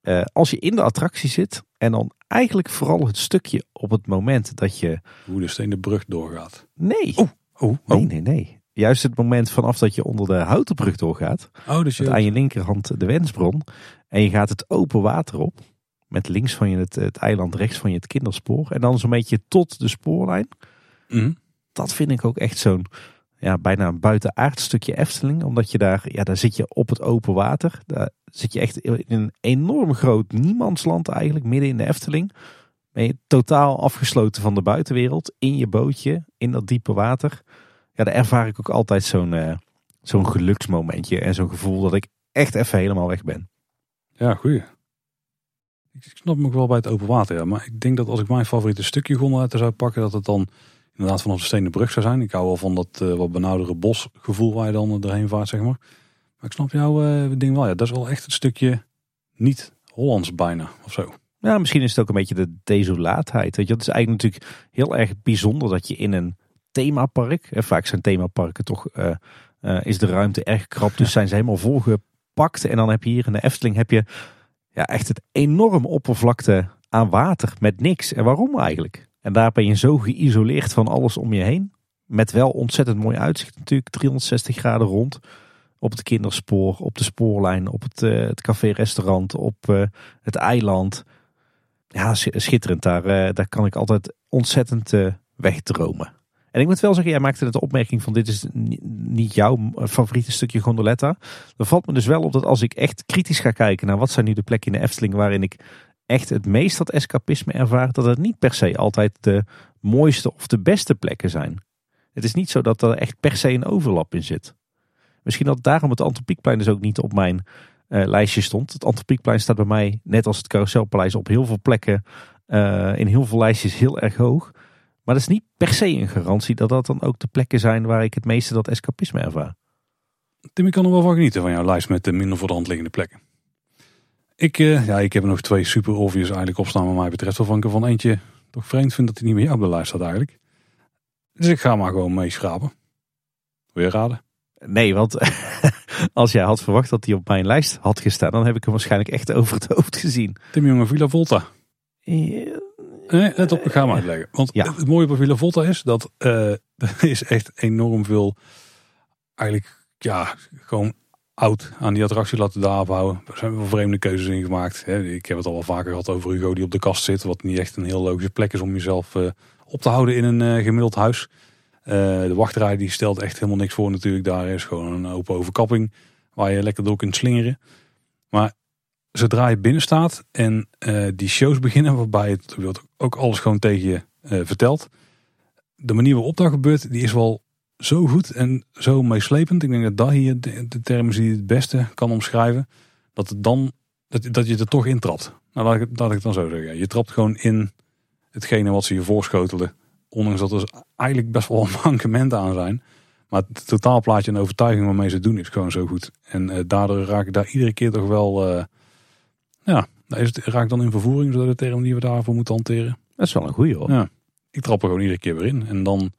Eh, als je in de attractie zit en dan eigenlijk vooral het stukje op het moment dat je... Hoe de stenen brug doorgaat. Nee, Oh, nee, nee, nee. Juist het moment vanaf dat je onder de houten brug doorgaat. Oh, dus Met je... aan je linkerhand de wensbron. En je gaat het open water op. Met links van je het, het eiland, rechts van je het kinderspoor. En dan zo'n beetje tot de spoorlijn. Mhm. Dat vind ik ook echt zo'n ja, bijna een buitenaard stukje Efteling. Omdat je daar, ja, daar zit je op het open water. Daar zit je echt in een enorm groot niemandsland eigenlijk, midden in de Efteling. Je totaal afgesloten van de buitenwereld. In je bootje, in dat diepe water. Ja, daar ervaar ik ook altijd zo'n eh, zo'n geluksmomentje. En zo'n gevoel dat ik echt even helemaal weg ben. Ja, goeie. Ik snap hem ook wel bij het open water. Maar ik denk dat als ik mijn favoriete stukje gondoletten zou pakken, dat het dan inderdaad vanaf de stenen brug zou zijn. Ik hou wel van dat eh, wat benauwdere bosgevoel waar je dan eh, doorheen vaart, zeg maar. Maar ik snap jouw eh, ding wel, ja. Dat is wel echt het stukje niet Hollands bijna, of zo. Ja, misschien is het ook een beetje de desolaatheid. Weet je, het is eigenlijk natuurlijk heel erg bijzonder dat je in een themapark, en vaak zijn themaparken toch, eh, eh, is de ruimte erg krap, dus zijn ze helemaal volgepakt. En dan heb je hier in de Efteling heb je ja, echt het enorm oppervlakte aan water met niks. En waarom eigenlijk? En daar ben je zo geïsoleerd van alles om je heen. Met wel ontzettend mooi uitzicht natuurlijk, 360 graden rond. Op het kinderspoor, op de spoorlijn, op het, eh, het café-restaurant, op eh, het eiland. Ja, sch- schitterend. Daar, eh, daar kan ik altijd ontzettend wegdromen. En ik moet wel zeggen, jij maakte net de opmerking van dit is ni- niet jouw favoriete stukje gondoletta. Dan valt me dus wel op dat als ik echt kritisch ga kijken naar wat zijn nu de plekken in de Efteling waarin ik echt het meest dat escapisme ervaar, dat het niet per se altijd de mooiste of de beste plekken zijn. Het is niet zo dat er echt per se een overlap in zit. Misschien dat daarom het Antropiekplein dus ook niet op mijn eh, lijstje stond. Het Antropiekplein staat bij mij, net als het Carouselpaleis, op heel veel plekken, eh, in heel veel lijstjes heel erg hoog. Maar dat is niet per se een garantie dat dat dan ook de plekken zijn waar ik het meeste dat escapisme ervaar. Tim, ik kan er wel van genieten van jouw lijst met de minder voor de hand liggende plekken. Ik, eh, ja, ik heb nog twee super obvious eigenlijk opstaan wat mij betreft. Waarvan ik er van eentje toch vreemd vind dat hij niet meer op de lijst staat eigenlijk. Dus ik ga maar gewoon meeschrapen. Wil je raden? Nee, want als jij had verwacht dat hij op mijn lijst had gestaan, dan heb ik hem waarschijnlijk echt over het hoofd gezien. Tim Jonge Villa Volta. Nee, let op, ik ga hem uitleggen. Want Ja. het mooie bij Villa Volta is dat eh, er is echt enorm veel, eigenlijk ja, gewoon oud aan die attractie laten daar afhouden. Er zijn vreemde keuzes in gemaakt. Ik heb het al wel vaker gehad over Hugo die op de kast zit. Wat niet echt een heel logische plek is om jezelf eh, op te houden in een eh, gemiddeld huis. Eh, de wachtrij die stelt echt helemaal niks voor natuurlijk. Daar is gewoon een open overkapping waar je lekker door kunt slingeren. Maar zodra je binnen staat en die shows beginnen, waarbij het ook alles gewoon tegen je vertelt. De manier waarop dat gebeurt, die is wel zo goed en zo meeslepend. Ik denk dat dat hier de, de term is die het beste kan omschrijven. Dat, het dan, dat, dat je er toch intrapt. Nou, laat ik, laat ik het dan zo zeggen. Je trapt gewoon in hetgene wat ze je voorschotelen. Ondanks dat er eigenlijk best wel mankementen aan zijn. Maar het totaalplaatje en overtuiging waarmee ze doen is gewoon zo goed. En uh, daardoor raak ik daar iedere keer toch wel... Uh, ja, is het, raak ik dan in vervoering, zodat de term die we daarvoor moeten hanteren. Dat is wel een goede hoor. Ja, ik trap er gewoon iedere keer weer in. En dan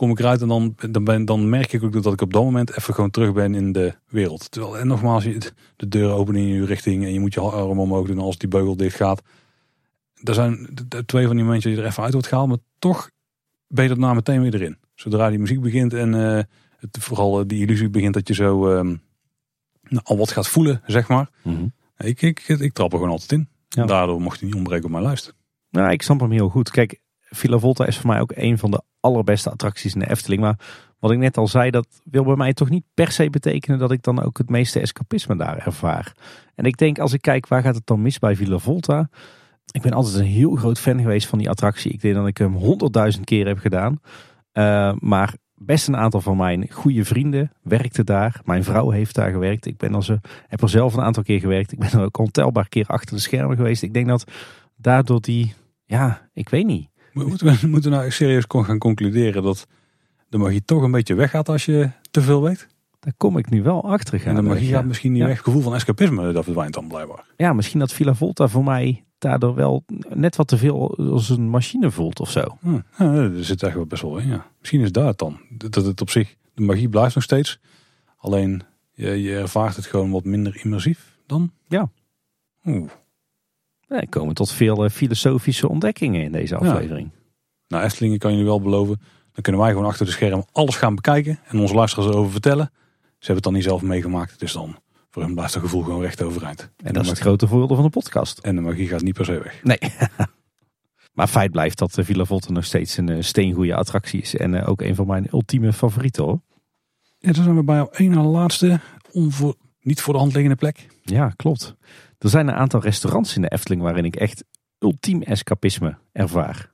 kom ik eruit en dan, dan, ben, dan merk ik ook dat ik op dat moment even gewoon terug ben in de wereld. Terwijl, en nogmaals, je de deur openen in je richting en je moet je arm omhoog doen als die beugel dicht gaat. Er zijn de, twee van die mensen die er even uit wordt gehaald, maar toch ben je daarna meteen weer erin. Zodra die muziek begint en uh, het, vooral die illusie begint dat je zo uh, nou, al wat gaat voelen, zeg maar. Mhm. ik, ik, ik, trap er gewoon altijd in. Ja. Daardoor mocht hij niet ontbreken op mijn lijst. Nou, ik snap hem heel goed. Kijk, Villa Volta is voor mij ook een van de allerbeste attracties in de Efteling. Maar wat ik net al zei, dat wil bij mij toch niet per se betekenen dat ik dan ook het meeste escapisme daar ervaar. En ik denk als ik kijk waar gaat het dan mis bij Villa Volta. Ik ben altijd een heel groot fan geweest van die attractie. Ik denk dat ik hem honderdduizend keer heb gedaan. Uh, maar best een aantal van mijn goede vrienden werkten daar. Mijn vrouw heeft daar gewerkt. Ik ben er, heb er zelf een aantal keer gewerkt. Ik ben er ook ontelbaar keer achter de schermen geweest. Ik denk dat daardoor die, ja, ik weet niet. Moeten we, moeten nou serieus gaan concluderen dat de magie toch een beetje weggaat als je te veel weet? Daar kom ik nu wel achter. En de magie gaat misschien niet weg. Het gevoel van escapisme, dat verdwijnt dan blijkbaar. Ja, misschien dat Villa Volta voor mij daardoor wel net wat te veel als een machine voelt of zo. Hm, ja, er zit echt wel best wel in, ja. Misschien is daar het dan. Dat het op zich, de magie blijft nog steeds. Alleen, je, je ervaart het gewoon wat minder immersief dan. Ja. Oeh. Ja, komen tot veel eh, filosofische ontdekkingen in deze aflevering. Nou, Eftelingen kan je nu wel beloven. Dan kunnen wij gewoon achter de scherm alles gaan bekijken en onze luisteraars erover vertellen. Ze hebben het dan niet zelf meegemaakt, dus dan voor hun blijft het gevoel gewoon recht overeind. En, dat is het grote voordeel van de podcast. En de magie gaat niet per se weg. Nee. maar feit blijft dat de Villa Volta nog steeds een eh, steengoede attractie is. En eh, ook een van mijn ultieme favorieten hoor. Ja, dan zijn we bij jouw ene laatste, onvoor, niet voor de hand liggende plek. Ja, klopt. Er zijn een aantal restaurants in de Efteling waarin ik echt ultiem escapisme ervaar.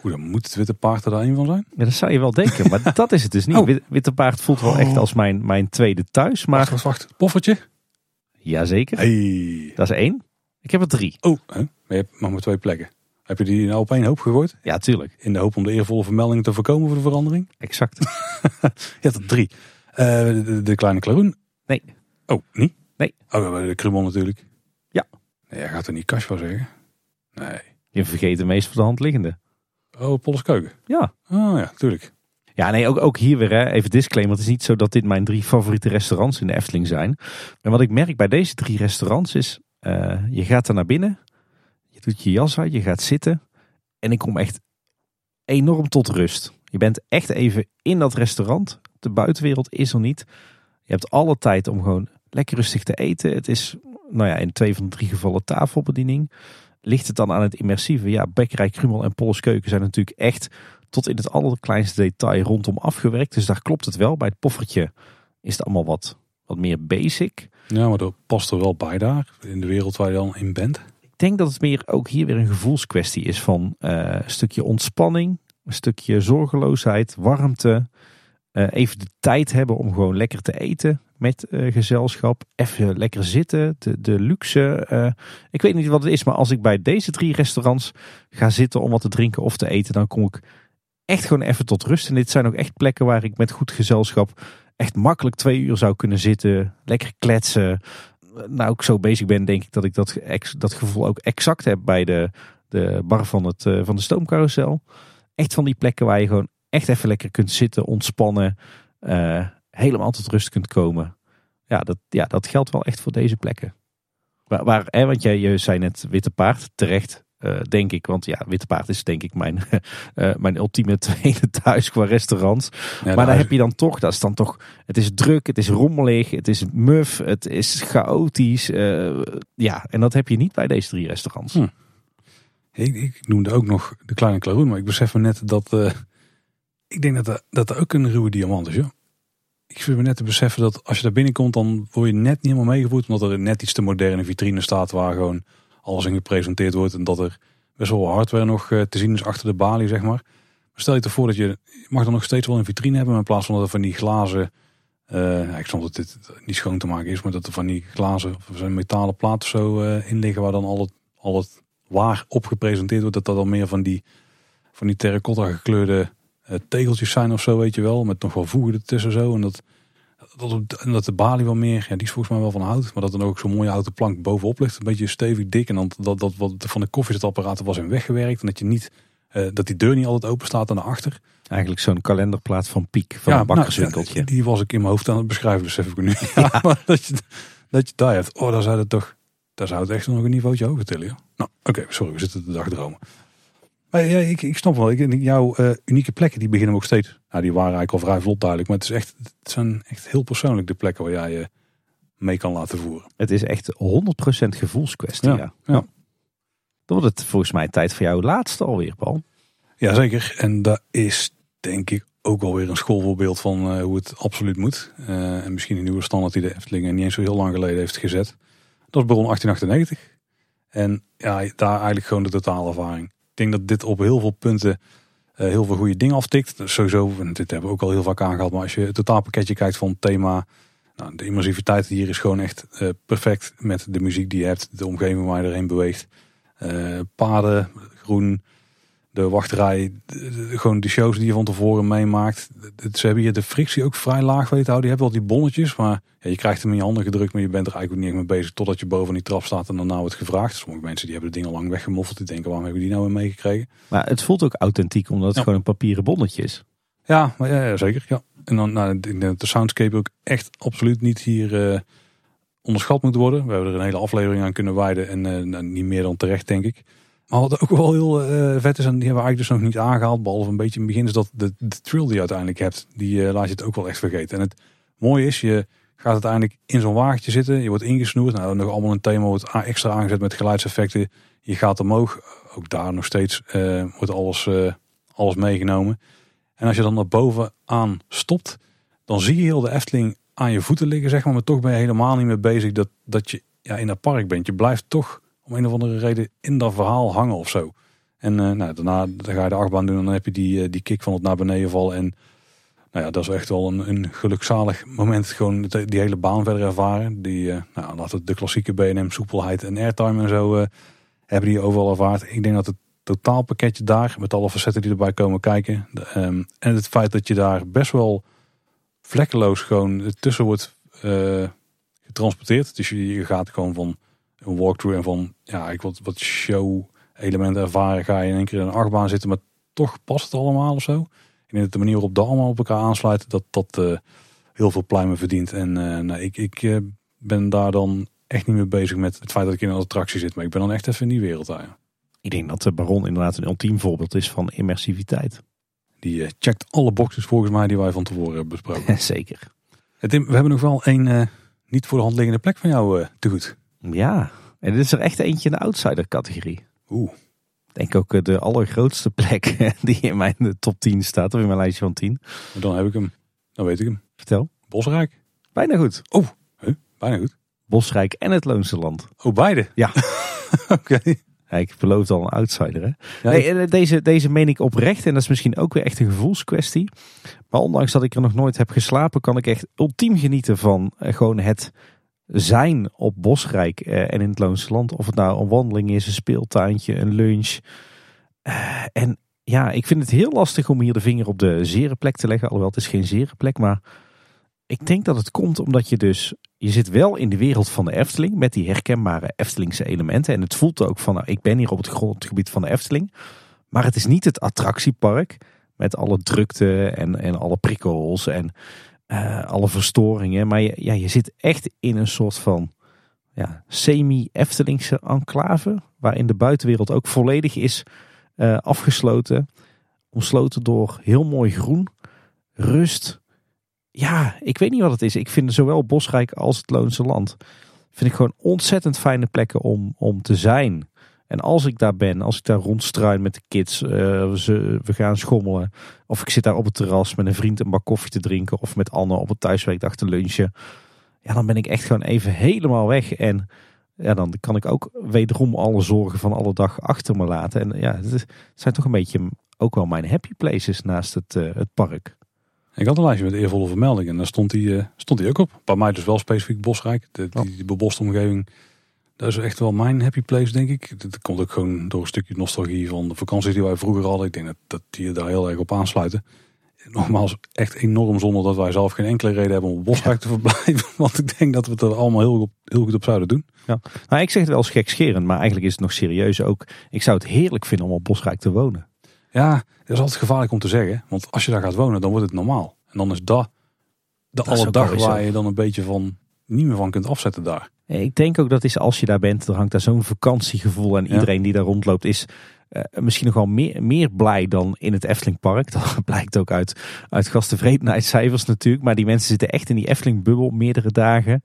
Hoe dan moet het Witte Paard er een van zijn? Ja, dat zou je wel denken, maar dat is het dus niet. Oh. Witte Paard voelt wel echt oh. als mijn, mijn tweede thuis. Maar... Wacht, wacht, wacht. Poffertje? Jazeker. Hey. Dat is één. Ik heb er drie. Oh, hè? maar je hebt maar maar twee plekken. Heb je die nou op één hoop gegooid? Ja, tuurlijk. In de hoop om de eervolle vermelding te voorkomen voor de verandering? Exact. je hebt er drie. Uh, de, de, kleine klaroen? Nee. Oh, niet? Nee. Oh, de krumel natuurlijk. Nee, jij gaat er niet Kaspa zeggen? Nee. Je vergeet de meest voor de hand liggende. Oh, Polles Keuken? Ja. Oh ja, tuurlijk. Ja, nee, ook, ook hier weer, hè, even disclaimer. Het is niet zo dat dit mijn drie favoriete restaurants in de Efteling zijn. En wat ik merk bij deze drie restaurants is, uh, je gaat er naar binnen, je doet je jas uit, je gaat zitten. En ik kom echt enorm tot rust. Je bent echt even in dat restaurant. De buitenwereld is er niet. Je hebt alle tijd om gewoon lekker rustig te eten. Het is, nou ja, in twee van de drie gevallen tafelbediening. Ligt het dan aan het immersieve? Ja, Bekkerij, Krummel en Polles Keuken zijn natuurlijk echt tot in het allerkleinste detail rondom afgewerkt. Dus daar klopt het wel. Bij het poffertje is het allemaal wat, wat meer basic. Ja, maar dat past er wel bij daar, in de wereld waar je dan in bent. Ik denk dat het meer ook hier weer een gevoelskwestie is van uh, een stukje ontspanning, een stukje zorgeloosheid, warmte. Uh, even de tijd hebben om gewoon lekker te eten met uh, gezelschap. Even lekker zitten, de, de luxe. Uh, ik weet niet wat het is, maar als ik bij deze drie restaurants ga zitten om wat te drinken of te eten, dan kom ik echt gewoon even tot rust. En dit zijn ook echt plekken waar ik met goed gezelschap echt makkelijk twee uur zou kunnen zitten. Lekker kletsen. Nou, ik zo bezig ben, denk ik dat ik dat, dat gevoel ook exact heb bij de, de bar van, het, uh, van de stoomcarousel. Echt van die plekken waar je gewoon echt even lekker kunt zitten, ontspannen. Helemaal tot rust kunt komen. Ja, dat, ja, dat geldt wel echt voor deze plekken. Waar, waar hè, want jij je zei net Witte Paard, terecht. Uh, denk ik, want ja, Witte Paard is denk ik mijn, uh, mijn ultieme tweede thuis qua restaurants. Ja, maar daar heb je dan toch, dat is dan toch, het is druk, het is rommelig, het is muf, het is chaotisch. Uh, ja, en dat heb je niet bij deze drie restaurants. Hm. Ik, ik noemde ook nog de kleine klaroen, maar ik besef me net dat... eh, ik denk dat er, dat er ook een ruwe diamant is, joh. Ik zit me net te beseffen dat als je daar binnenkomt, dan word je net niet helemaal meegevoerd. Omdat er net iets te moderne vitrine staat waar gewoon alles in gepresenteerd wordt. En dat er best wel hardware nog eh, te zien is achter de balie, zeg maar. Maar stel je ervoor dat je, mag dan nog steeds wel een vitrine hebben. Maar in plaats van dat er van die glazen, eh, ik snap dat dit niet schoon te maken is. Maar dat er van die glazen of zo'n metalen platen zo eh, in liggen waar dan al het, al het waar op gepresenteerd wordt. Dat dat dan meer van die, van die terracotta gekleurde tegeltjes zijn of zo, weet je wel. Met nog wel voegen ertussen zo. En dat, dat, op- en dat de balie wel meer, ja, die is volgens mij wel van hout. Maar dat dan ook zo'n mooie houten plank bovenop ligt. Een beetje stevig dik. En dan dat, dat wat van de koffiezetapparaten was in weggewerkt. En dat je niet, eh, dat die deur niet altijd open staat aan de achter. Eigenlijk zo'n kalenderplaat van Piek, van een nou, bakkerswinkeltje. ja, die was ik in mijn hoofd aan het beschrijven, dus even nu. Ja, maar dat je, dat je daar hebt. Oh, daar zou het toch, daar zou het echt nog een niveautje hoger tillen. joh. Nou, oké, sorry, we zitten de dag dromen. Maar ja, ik, ik snap wel, ik, jouw eh, unieke plekken, die beginnen ook steeds. Nou, die waren eigenlijk al vrij vlot duidelijk. Maar het, is echt, het zijn echt heel persoonlijk de plekken waar jij je mee kan laten voeren. Het is echt 100% gevoelskwestie. Ja, Ja. ja. Dan wordt het volgens mij tijd voor jouw laatste alweer, Paul. Jazeker, en dat is denk ik ook wel weer een schoolvoorbeeld van eh, hoe het absoluut moet. Eh, en misschien een nieuwe standaard die de Efteling niet eens zo heel lang geleden heeft gezet. Dat is Baron 1898. En ja, daar eigenlijk gewoon de totale ervaring. Denk dat dit op heel veel punten eh, heel veel goede dingen aftikt. Dus sowieso, dit hebben we ook al heel vaak aangehaald. Maar als je het totaalpakketje kijkt van het thema. Nou, de immersiviteit hier is gewoon echt eh, perfect met de muziek die je hebt. De omgeving waar je erheen beweegt. Eh, paden, groen, de wachtrij, de- de- gewoon de shows die je van tevoren meemaakt. Het- Ze hebben hier de frictie ook vrij laag weten te houden. Je hebt wel die bonnetjes, maar ja, je krijgt hem in je handen gedrukt, maar je bent er eigenlijk ook niet echt mee bezig totdat je boven die trap staat en dan nou wordt gevraagd. Sommige mensen die hebben de dingen lang weggemoffeld, die denken waarom hebben we die nou weer meegekregen? Maar het voelt ook authentiek, omdat het Ja. gewoon een papieren bonnetje is. Ja, maar ja, ja, zeker. Ja. En dan nou, de soundscape ook echt absoluut niet hier eh, onderschat moet worden. We hebben er een hele aflevering aan kunnen wijden en nou, niet meer dan terecht, denk ik. Maar wat ook wel heel eh, vet is, en die hebben we eigenlijk dus nog niet aangehaald, behalve een beetje in het begin, is dat de, de die je uiteindelijk hebt, die eh, laat je het ook wel echt vergeten. En het mooie is, je gaat uiteindelijk in zo'n wagentje zitten, je wordt ingesnoerd, nou nog allemaal een thema wordt extra aangezet met geluidseffecten. Je gaat omhoog, ook daar nog steeds eh, wordt alles, alles meegenomen. En als je dan naar bovenaan stopt, dan zie je heel de Efteling aan je voeten liggen, zeg maar. Maar toch ben je helemaal niet meer bezig dat, dat je ja, in dat park bent. Je blijft toch om een of andere reden in dat verhaal hangen of zo. En eh, nou, daarna dan ga je de achtbaan doen en dan heb je die, eh, die kick van het naar beneden vallen. En nou ja, dat is echt wel een, een gelukzalig moment. Gewoon die hele baan verder ervaren. Die, eh nou, laten we de klassieke B&M soepelheid en airtime en zo hebben die overal ervaard. Ik denk dat het totaalpakketje daar, met alle facetten die erbij komen kijken. ehm, en het feit dat je daar best wel vlekkeloos gewoon tussen wordt getransporteerd. Dus je gaat gewoon van een walkthrough en van ja, ik wat, wat show elementen ervaren. Ga je in één keer in een achtbaan zitten, maar toch past het allemaal of zo. Ik denk dat de manier waarop dat allemaal op elkaar aansluit, dat dat eh, heel veel pluimen verdient. En eh, nou, ik, ik eh, ben daar dan echt niet meer bezig met het feit dat ik in een attractie zit. Maar ik ben dan echt even in die wereld daar. Ik denk dat de Baron inderdaad een ultiem voorbeeld is van immersiviteit. Die checkt alle boxes volgens mij die wij van tevoren hebben besproken. Zeker. Tim, we hebben nog wel een niet voor de hand liggende plek van jou te goed. Ja, en dit is er echt eentje in de outsider categorie. Oeh, denk ook eh, de allergrootste plek die in mijn eh, top 10 staat, of in mijn lijstje van 10. maar dan heb ik hem. Dan weet ik hem. Vertel. Bosrijk. Bijna goed. Bijna goed. Bosrijk en het Loonse Land. Oh, beide? Ja. Oké. Ja, ik beloof al een outsider. Hè? Ja, Nee, eh, deze, deze meen ik oprecht en dat is misschien ook weer echt een gevoelskwestie. Maar ondanks dat ik er nog nooit heb geslapen, kan ik echt ultiem genieten van gewoon het zijn op Bosrijk eh, en in het Loonse Land. Of het nou een wandeling is, een speeltuintje, een lunch. Eh, en ja, ik vind het heel lastig om hier de vinger op de zere plek te leggen. Alhoewel, het is geen zere plek, maar ik denk dat het komt omdat je dus... Je zit wel in de wereld van de Efteling met die herkenbare Eftelingse elementen. En het voelt ook van, nou, ik ben hier op het grondgebied van de Efteling. Maar het is niet het attractiepark met alle drukte en, en alle prikkels en eh, alle verstoringen. Maar je, ja, je zit echt in een soort van ja, semi-Eftelingse enclave. Waarin de buitenwereld ook volledig is eh, afgesloten. Omsloten door heel mooi groen, rust. Ja, ik weet niet wat het is. Ik vind zowel Bosrijk als het Loonse Land vind ik gewoon ontzettend fijne plekken om, om te zijn. En als ik daar ben, als ik daar rondstruin met de kids, uh, we, we gaan schommelen. Of ik zit daar op het terras met een vriend een bak koffie te drinken. Of met Anne op het thuiswerkdag te lunchen. Ja, dan ben ik echt gewoon even helemaal weg. En ja, dan kan ik ook wederom alle zorgen van alle dag achter me laten. En ja, het zijn toch een beetje ook wel mijn happy places naast het, uh, het park. Ik had een lijstje met eervolle vermeldingen en daar stond hij, uh, stond hij ook op. Bij mij dus wel specifiek Bosrijk. De, die, die beboste omgeving, dat is echt wel mijn happy place, denk ik. Dat komt ook gewoon door een stukje nostalgie van de vakanties die wij vroeger hadden. Ik denk dat, dat die daar heel erg op aansluiten. Nogmaals, echt enorm zonder dat wij zelf geen enkele reden hebben om op Bosrijk te verblijven. Want ik denk dat we het er allemaal heel, goed, heel goed op zouden doen. Ja. Nou, ik zeg het wel eens gekscherend, maar eigenlijk is het nog serieus ook. Ik zou het heerlijk vinden om op Bosrijk te wonen. Ja, dat is altijd gevaarlijk om te zeggen. Want als je daar gaat wonen, dan wordt het normaal. En dan is dat de dat alle dag waar je dan een beetje van niet meer van kunt afzetten daar. Ik denk ook dat is als je daar bent, er hangt daar zo'n vakantiegevoel. En iedereen die daar rondloopt is uh, misschien nog wel meer, meer blij dan in het Eftelingpark. Dat blijkt ook uit, uit gasttevredenheidscijfers natuurlijk. Maar die mensen zitten echt in die Efteling-bubbel meerdere dagen.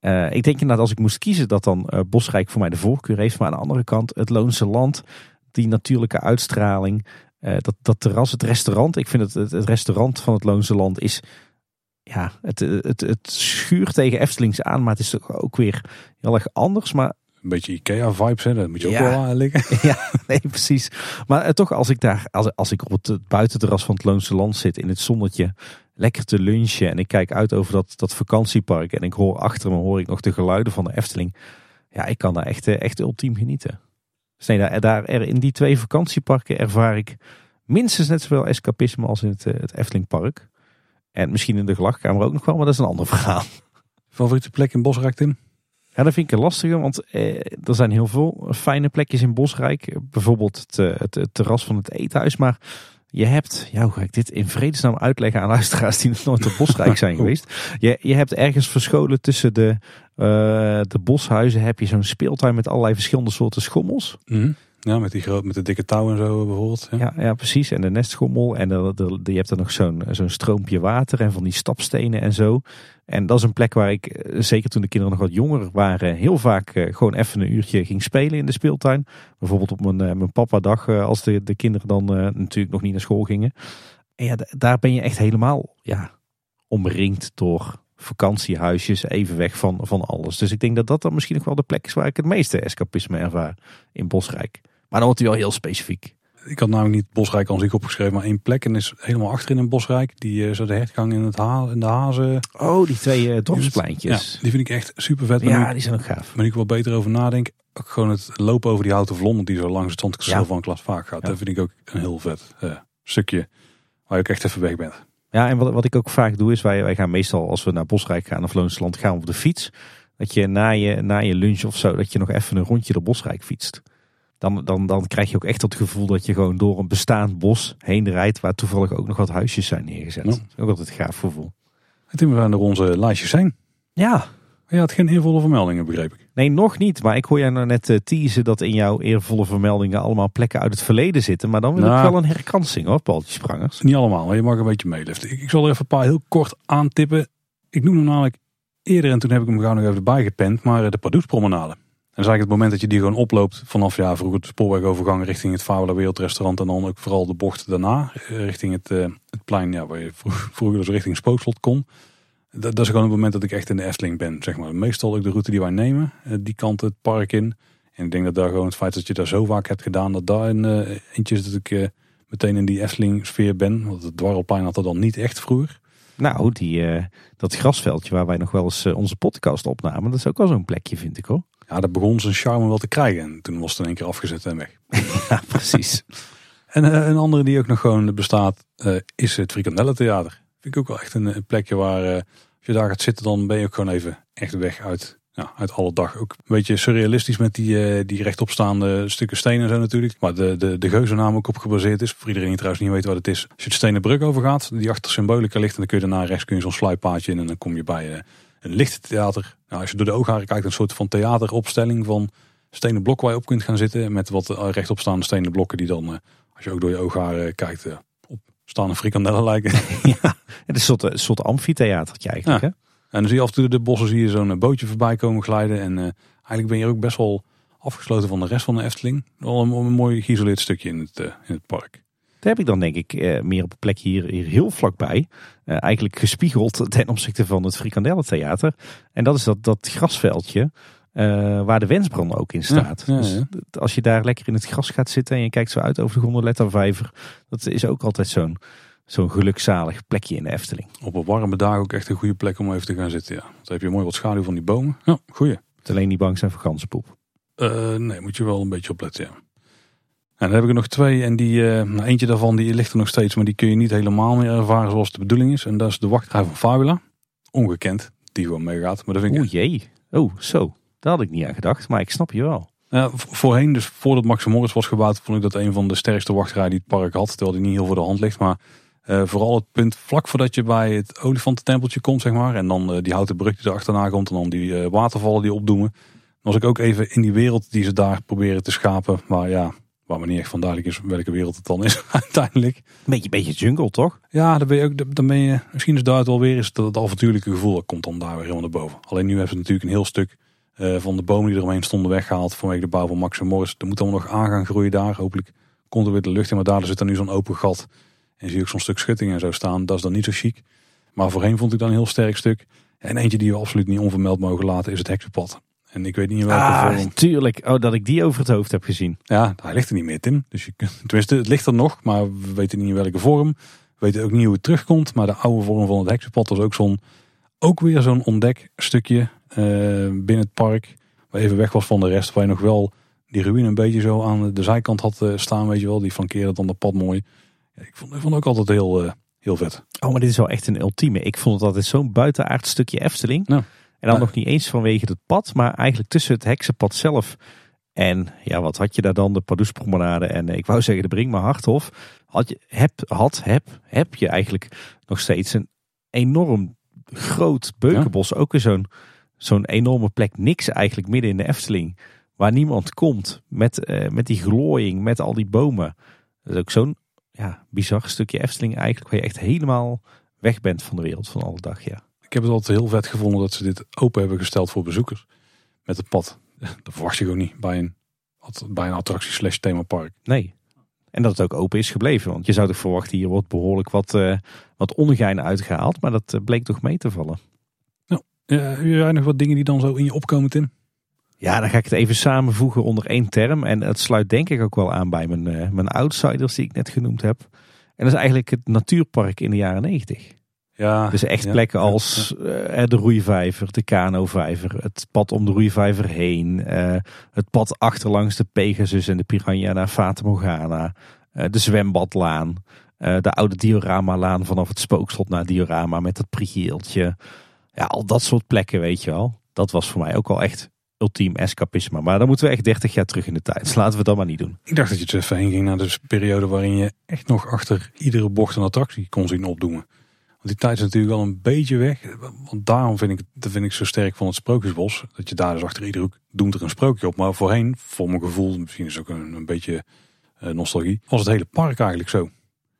Uh, ik denk inderdaad als ik moest kiezen dat dan uh, Bosrijk voor mij de voorkeur heeft. Maar aan de andere kant het Loonse Land, die natuurlijke uitstraling. dat, dat terras, het restaurant. Ik vind het, het, restaurant van het Loonse Land is ja, het, het, het schuurt tegen Eftelings aan, maar het is ook weer heel erg anders. Maar een beetje Ikea-vibes, hè? Dat moet je ook wel aan liggen. Ja, nee, precies. Maar uh, toch, als ik daar, als, als ik op het buitenterras van het Loonse Land zit, in het zonnetje, lekker te lunchen en ik kijk uit over dat, dat vakantiepark en ik hoor achter me hoor ik nog de geluiden van de Efteling. Ja, ik kan daar echt, eh, echt ultiem genieten. Dus nee, daar, daar in die twee vakantieparken ervaar ik minstens net zoveel escapisme als in het, eh, het Eftelingpark. En misschien in de gelachkamer ook nog wel, maar dat is een ander verhaal. Favoriete plek in Bosrijk, Tim? Ja, dat vind ik lastig, want eh, er zijn heel veel fijne plekjes in Bosrijk. Bijvoorbeeld het, eh, het, het, terras van het eethuis. Maar je hebt, ja, hoe ga ik dit in vredesnaam uitleggen aan luisteraars die nog nooit op Bosrijk zijn geweest. Je, je hebt ergens verscholen tussen de, uh, de boshuizen heb je zo'n speeltuin met allerlei verschillende soorten schommels. Mm ja, met die groot, met de dikke touw en zo bijvoorbeeld. Ja, ja, ja precies. En de nestschommel. En de, de, je hebt er nog zo'n zo'n stroompje water en van die stapstenen en zo. En dat is een plek waar ik, eh, zeker toen de kinderen nog wat jonger waren, heel vaak eh, gewoon even een uurtje ging spelen in de speeltuin. Bijvoorbeeld op mijn, eh, mijn papa dag, als de, de kinderen dan natuurlijk nog niet naar school gingen. En ja, daar ben je echt helemaal ja, omringd door vakantiehuisjes, even weg van, van alles. Dus ik denk dat dat dan misschien nog wel de plek is waar ik het meeste escapisme ervaar in Bosrijk. Maar dan wordt hij wel heel specifiek. Ik had namelijk niet Bosrijk aan zich opgeschreven, maar één plek. En is helemaal achterin in Bosrijk. Die uh, zo de hertgang in, het ha in de hazen. Oh, die twee uh, dorpspleintjes. Ja, die vind ik echt super vet. Ja, die zijn ook gaaf. Maar ik wel beter over nadenk. Ook gewoon het lopen over die houten vlonder die zo langs het zandkasteel ja. van Klas vaak gaat. Dat vind ik ook een heel vet uh, stukje. Waar je ook echt even weg bent. Ja, en wat, wat ik ook vaak doe is, wij, wij gaan meestal als we naar Bosrijk gaan of Loonsland gaan op de fiets. Dat je na, je na je lunch of zo, dat je nog even een rondje door Bosrijk fietst. Dan, dan, dan krijg je ook echt het gevoel dat je gewoon door een bestaand bos heen rijdt. Waar toevallig ook nog wat huisjes zijn neergezet. Ja. Dat is ook altijd een gaaf gevoel. En toen we aan onze lijstjes zijn. Ja. Je had geen eervolle vermeldingen, begreep ik. Nee, nog niet. Maar ik hoor jij nou net uh, teasen dat in jouw eervolle vermeldingen allemaal plekken uit het verleden zitten. Maar dan wil ik nou. wel een herkansing hoor, Paultje Sprangers. Niet allemaal, maar je mag een beetje meeliften. Ik, ik zal er even een paar heel kort aantippen. Ik noem hem namelijk eerder en toen heb ik hem gauw nog even erbij gepend. Maar eh, de Padoespromenade. En is eigenlijk het moment dat je die gewoon oploopt vanaf ja, vroeger de spoorwegovergang richting het Fabula Wereldrestaurant. En dan ook vooral de bocht daarna eh, richting het, uh, het plein ja, waar je vroeger dus richting Spookslot kon. Dat, dat, is gewoon het moment dat ik echt in de Efteling ben. Zeg maar. Meestal ook de route die wij nemen, uh, die kant het park in. En ik denk dat daar gewoon het feit dat je daar zo vaak hebt gedaan, dat daar een eentje is dat ik meteen in die Efteling sfeer ben. Want het dwarrelplein had er dan niet echt vroeger. Nou, die, dat grasveldje waar wij nog wel eens onze podcast opnamen, dat is ook wel zo'n plekje vind ik hoor. Ja, dat begon zijn charme wel te krijgen. En toen was het in één keer afgezet en weg. ja, precies. en uh, een andere die ook nog gewoon bestaat, uh, is het Frikandellentheater. Vind ik ook wel echt een, een plekje waar, uh, als je daar gaat zitten, dan ben je ook gewoon even echt weg uit, ja, uit alle dag. Ook een beetje surrealistisch met die, die rechtopstaande stukken stenen en zo natuurlijk. Maar de, de, de geuzennaam ook op gebaseerd is. Voor iedereen die trouwens niet weet wat het is. Als je de stenen brug overgaat, die achter Symbolica ligt. En dan kun je daarna rechts kun je zo'n sluippaadje in. En dan kom je bij een lichttheater. Nou, als je door de oogharen kijkt, een soort van theateropstelling van stenen blokken waar je op kunt gaan zitten. Met wat eh, rechtopstaande stenen blokken die dan, eh, als je ook door je oogharen kijkt, eh, op staande frikandellen lijken. ja, het is een soort, een soort amfitheatertje eigenlijk. Hè? En dan zie je af en toe de bossen zie je zo'n bootje voorbij komen glijden. En eigenlijk ben je ook best wel afgesloten van de rest van de Efteling. Wel een, een mooi geïsoleerd stukje in het, uh, in het park. Daar heb ik dan denk ik uh, meer op een plek hier, hier heel vlakbij. Uh, eigenlijk gespiegeld ten opzichte van het Frikandellentheater. En dat is dat, dat grasveldje waar de wensbrand ook in staat. Ja, ja, dus als je daar lekker in het gras gaat zitten en je kijkt zo uit over de gondolettervijver. Dat is ook altijd zo'n zo'n gelukzalig plekje in de Efteling. Op een warme dag ook echt een goede plek om even te gaan zitten. Ja. Dan heb je mooi wat schaduw van die bomen. Ja, goeie. Het alleen niet bang zijn voor ganzenpoep. Nee, moet je wel een beetje opletten, ja. En dan heb ik er nog twee en die, uh, nou, eentje daarvan die ligt er nog steeds, maar die kun je niet helemaal meer ervaren zoals de bedoeling is. En dat is de wachtrij van Fabula. Ongekend, die gewoon meegaat. Maar dat vind ik... Oeh jee, oh zo, daar had ik niet aan gedacht, maar ik snap je wel. Ja, voorheen, dus voordat Max Morris was gebouwd, vond ik dat een van de sterkste wachtrijen die het park had. Terwijl die niet heel voor de hand ligt, maar uh, vooral het punt vlak voordat je bij het olifantentempeltje komt, zeg maar. En dan uh, die houten brug die erachterna komt en dan die uh, watervallen die opdoemen. Dan was ik ook even in die wereld die ze daar proberen te schapen. Maar ja, waar me niet echt van duidelijk is welke wereld het dan is uiteindelijk. Beetje, beetje jungle toch? Ja, dan ben je ook, dan ben je, misschien is daar wel weer is dat het avontuurlijke gevoel komt dan daar weer helemaal naar boven. Alleen nu hebben ze natuurlijk een heel stuk van de bomen die eromheen stonden weggehaald vanwege de bouw van Max en Morris. Er moet dan nog aan gaan groeien daar. Hopelijk komt er weer de lucht in, maar daar zit dan nu zo'n open gat. En zie je ook zo'n stuk schutting en zo staan. Dat is dan niet zo chic. Maar voorheen vond ik dan een heel sterk stuk. En eentje die we absoluut niet onvermeld mogen laten is het heksenpad. En ik weet niet in welke ah, vorm. Tuurlijk, oh, dat ik die over het hoofd heb gezien. Ja, hij ligt er niet meer, Tim. Dus je, tenminste, het ligt er nog, maar we weten niet in welke vorm. We weten ook niet hoe het terugkomt. Maar de oude vorm van het heksenpad was ook zo'n, ook weer zo'n ontdekstukje uh, binnen het park. Waar even weg was van de rest. Waar je nog wel die ruïne een beetje zo aan de zijkant had uh, staan, weet je wel. Die flankeerde dan dat pad mooi. Ik vond, ik vond ook altijd heel, uh, heel vet. Oh, maar dit is wel echt een ultieme. Ik vond het altijd zo'n buitenaard stukje Efteling. Ja. En dan nog niet eens vanwege het pad, maar eigenlijk tussen het heksenpad zelf. En ja, wat had je daar dan? De Pardoespromenade en ik wou zeggen de Brink maar Harthof. Had je, heb, had, heb, heb je eigenlijk nog steeds een enorm groot beukenbos. Ja. Ook weer zo'n zo'n enorme plek. Niks eigenlijk midden in de Efteling. Waar niemand komt. Met, uh, met die glooiing, met al die bomen. Dat is ook zo'n ja, bizar stukje Efteling eigenlijk. Waar je echt helemaal weg bent van de wereld van alle dag. Ja. Ik heb het altijd heel vet gevonden dat ze dit open hebben gesteld voor bezoekers. Met het pad. Dat verwacht je gewoon niet bij een, bij een attractie slash themapark. Nee. En dat het ook open is gebleven. Want je zou toch verwachten hier wordt behoorlijk wat, uh, wat ongein uitgehaald. Maar dat uh, bleek toch mee te vallen. Nou, uh, heb jij nog wat dingen die dan zo in je opkomen Tim? Ja, dan ga ik het even samenvoegen onder één term. En het sluit denk ik ook wel aan bij mijn, uh, mijn outsiders die ik net genoemd heb. En dat is eigenlijk het natuurpark in de jaren negentig. Ja, dus echt ja, plekken als uh, de roeivijver, de kanovijver, het pad om de roeivijver heen. Uh, het pad achterlangs de Pegasus en de Piranha naar Fata Morgana. de zwembadlaan. de oude dioramalaan vanaf het spookslot naar diorama met dat prieeltje. Ja, al dat soort plekken weet je wel. Dat was voor mij ook al echt ultiem escapisme. Maar dan moeten we echt 30 jaar terug in de tijd. Dus laten we dat maar niet doen. Ik dacht dat je het even heen ging naar de periode waarin je echt nog achter iedere bocht een attractie kon zien opdoemen. Want die tijd is natuurlijk wel een beetje weg. Want daarom vind ik, dat vind ik zo sterk van het Sprookjesbos. Dat je daar dus achter iedere hoek doet er een sprookje op. Maar voorheen, voor mijn gevoel, misschien is het ook een, een beetje uh, nostalgie, was het hele park eigenlijk zo.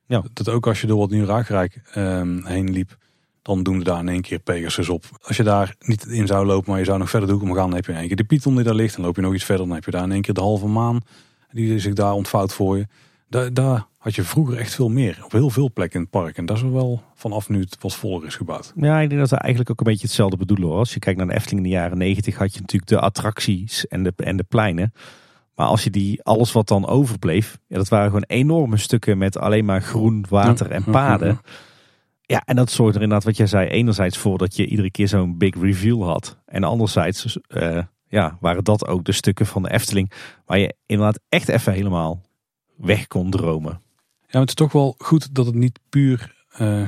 Ja. Dat ook als je door wat nieuw Raakrijk um, heen liep, dan doen we daar in één keer Pegasus op. Als je daar niet in zou lopen, maar je zou nog verder de hoek gaan, dan heb je in één keer de Python die daar ligt. Dan loop je nog iets verder, dan heb je daar in één keer de halve maan die zich daar ontvouwt voor je. Daar, daar had je vroeger echt veel meer. Op heel veel plekken in het park. En dat is wel vanaf nu het wat voller is gebouwd. Ja, ik denk dat we eigenlijk ook een beetje hetzelfde bedoelen hoor. Als je kijkt naar de Efteling in de jaren negentig had je natuurlijk de attracties en de, en de pleinen. Maar als je die, alles wat dan overbleef, ja, dat waren gewoon enorme stukken met alleen maar groen, water en paden. Ja, en dat zorgt er inderdaad, wat jij zei, enerzijds voor dat je iedere keer zo'n big reveal had. En anderzijds uh, ja, waren dat ook de stukken van de Efteling waar je inderdaad echt even helemaal weg kon dromen. Ja, maar het is toch wel goed dat het niet puur... Uh,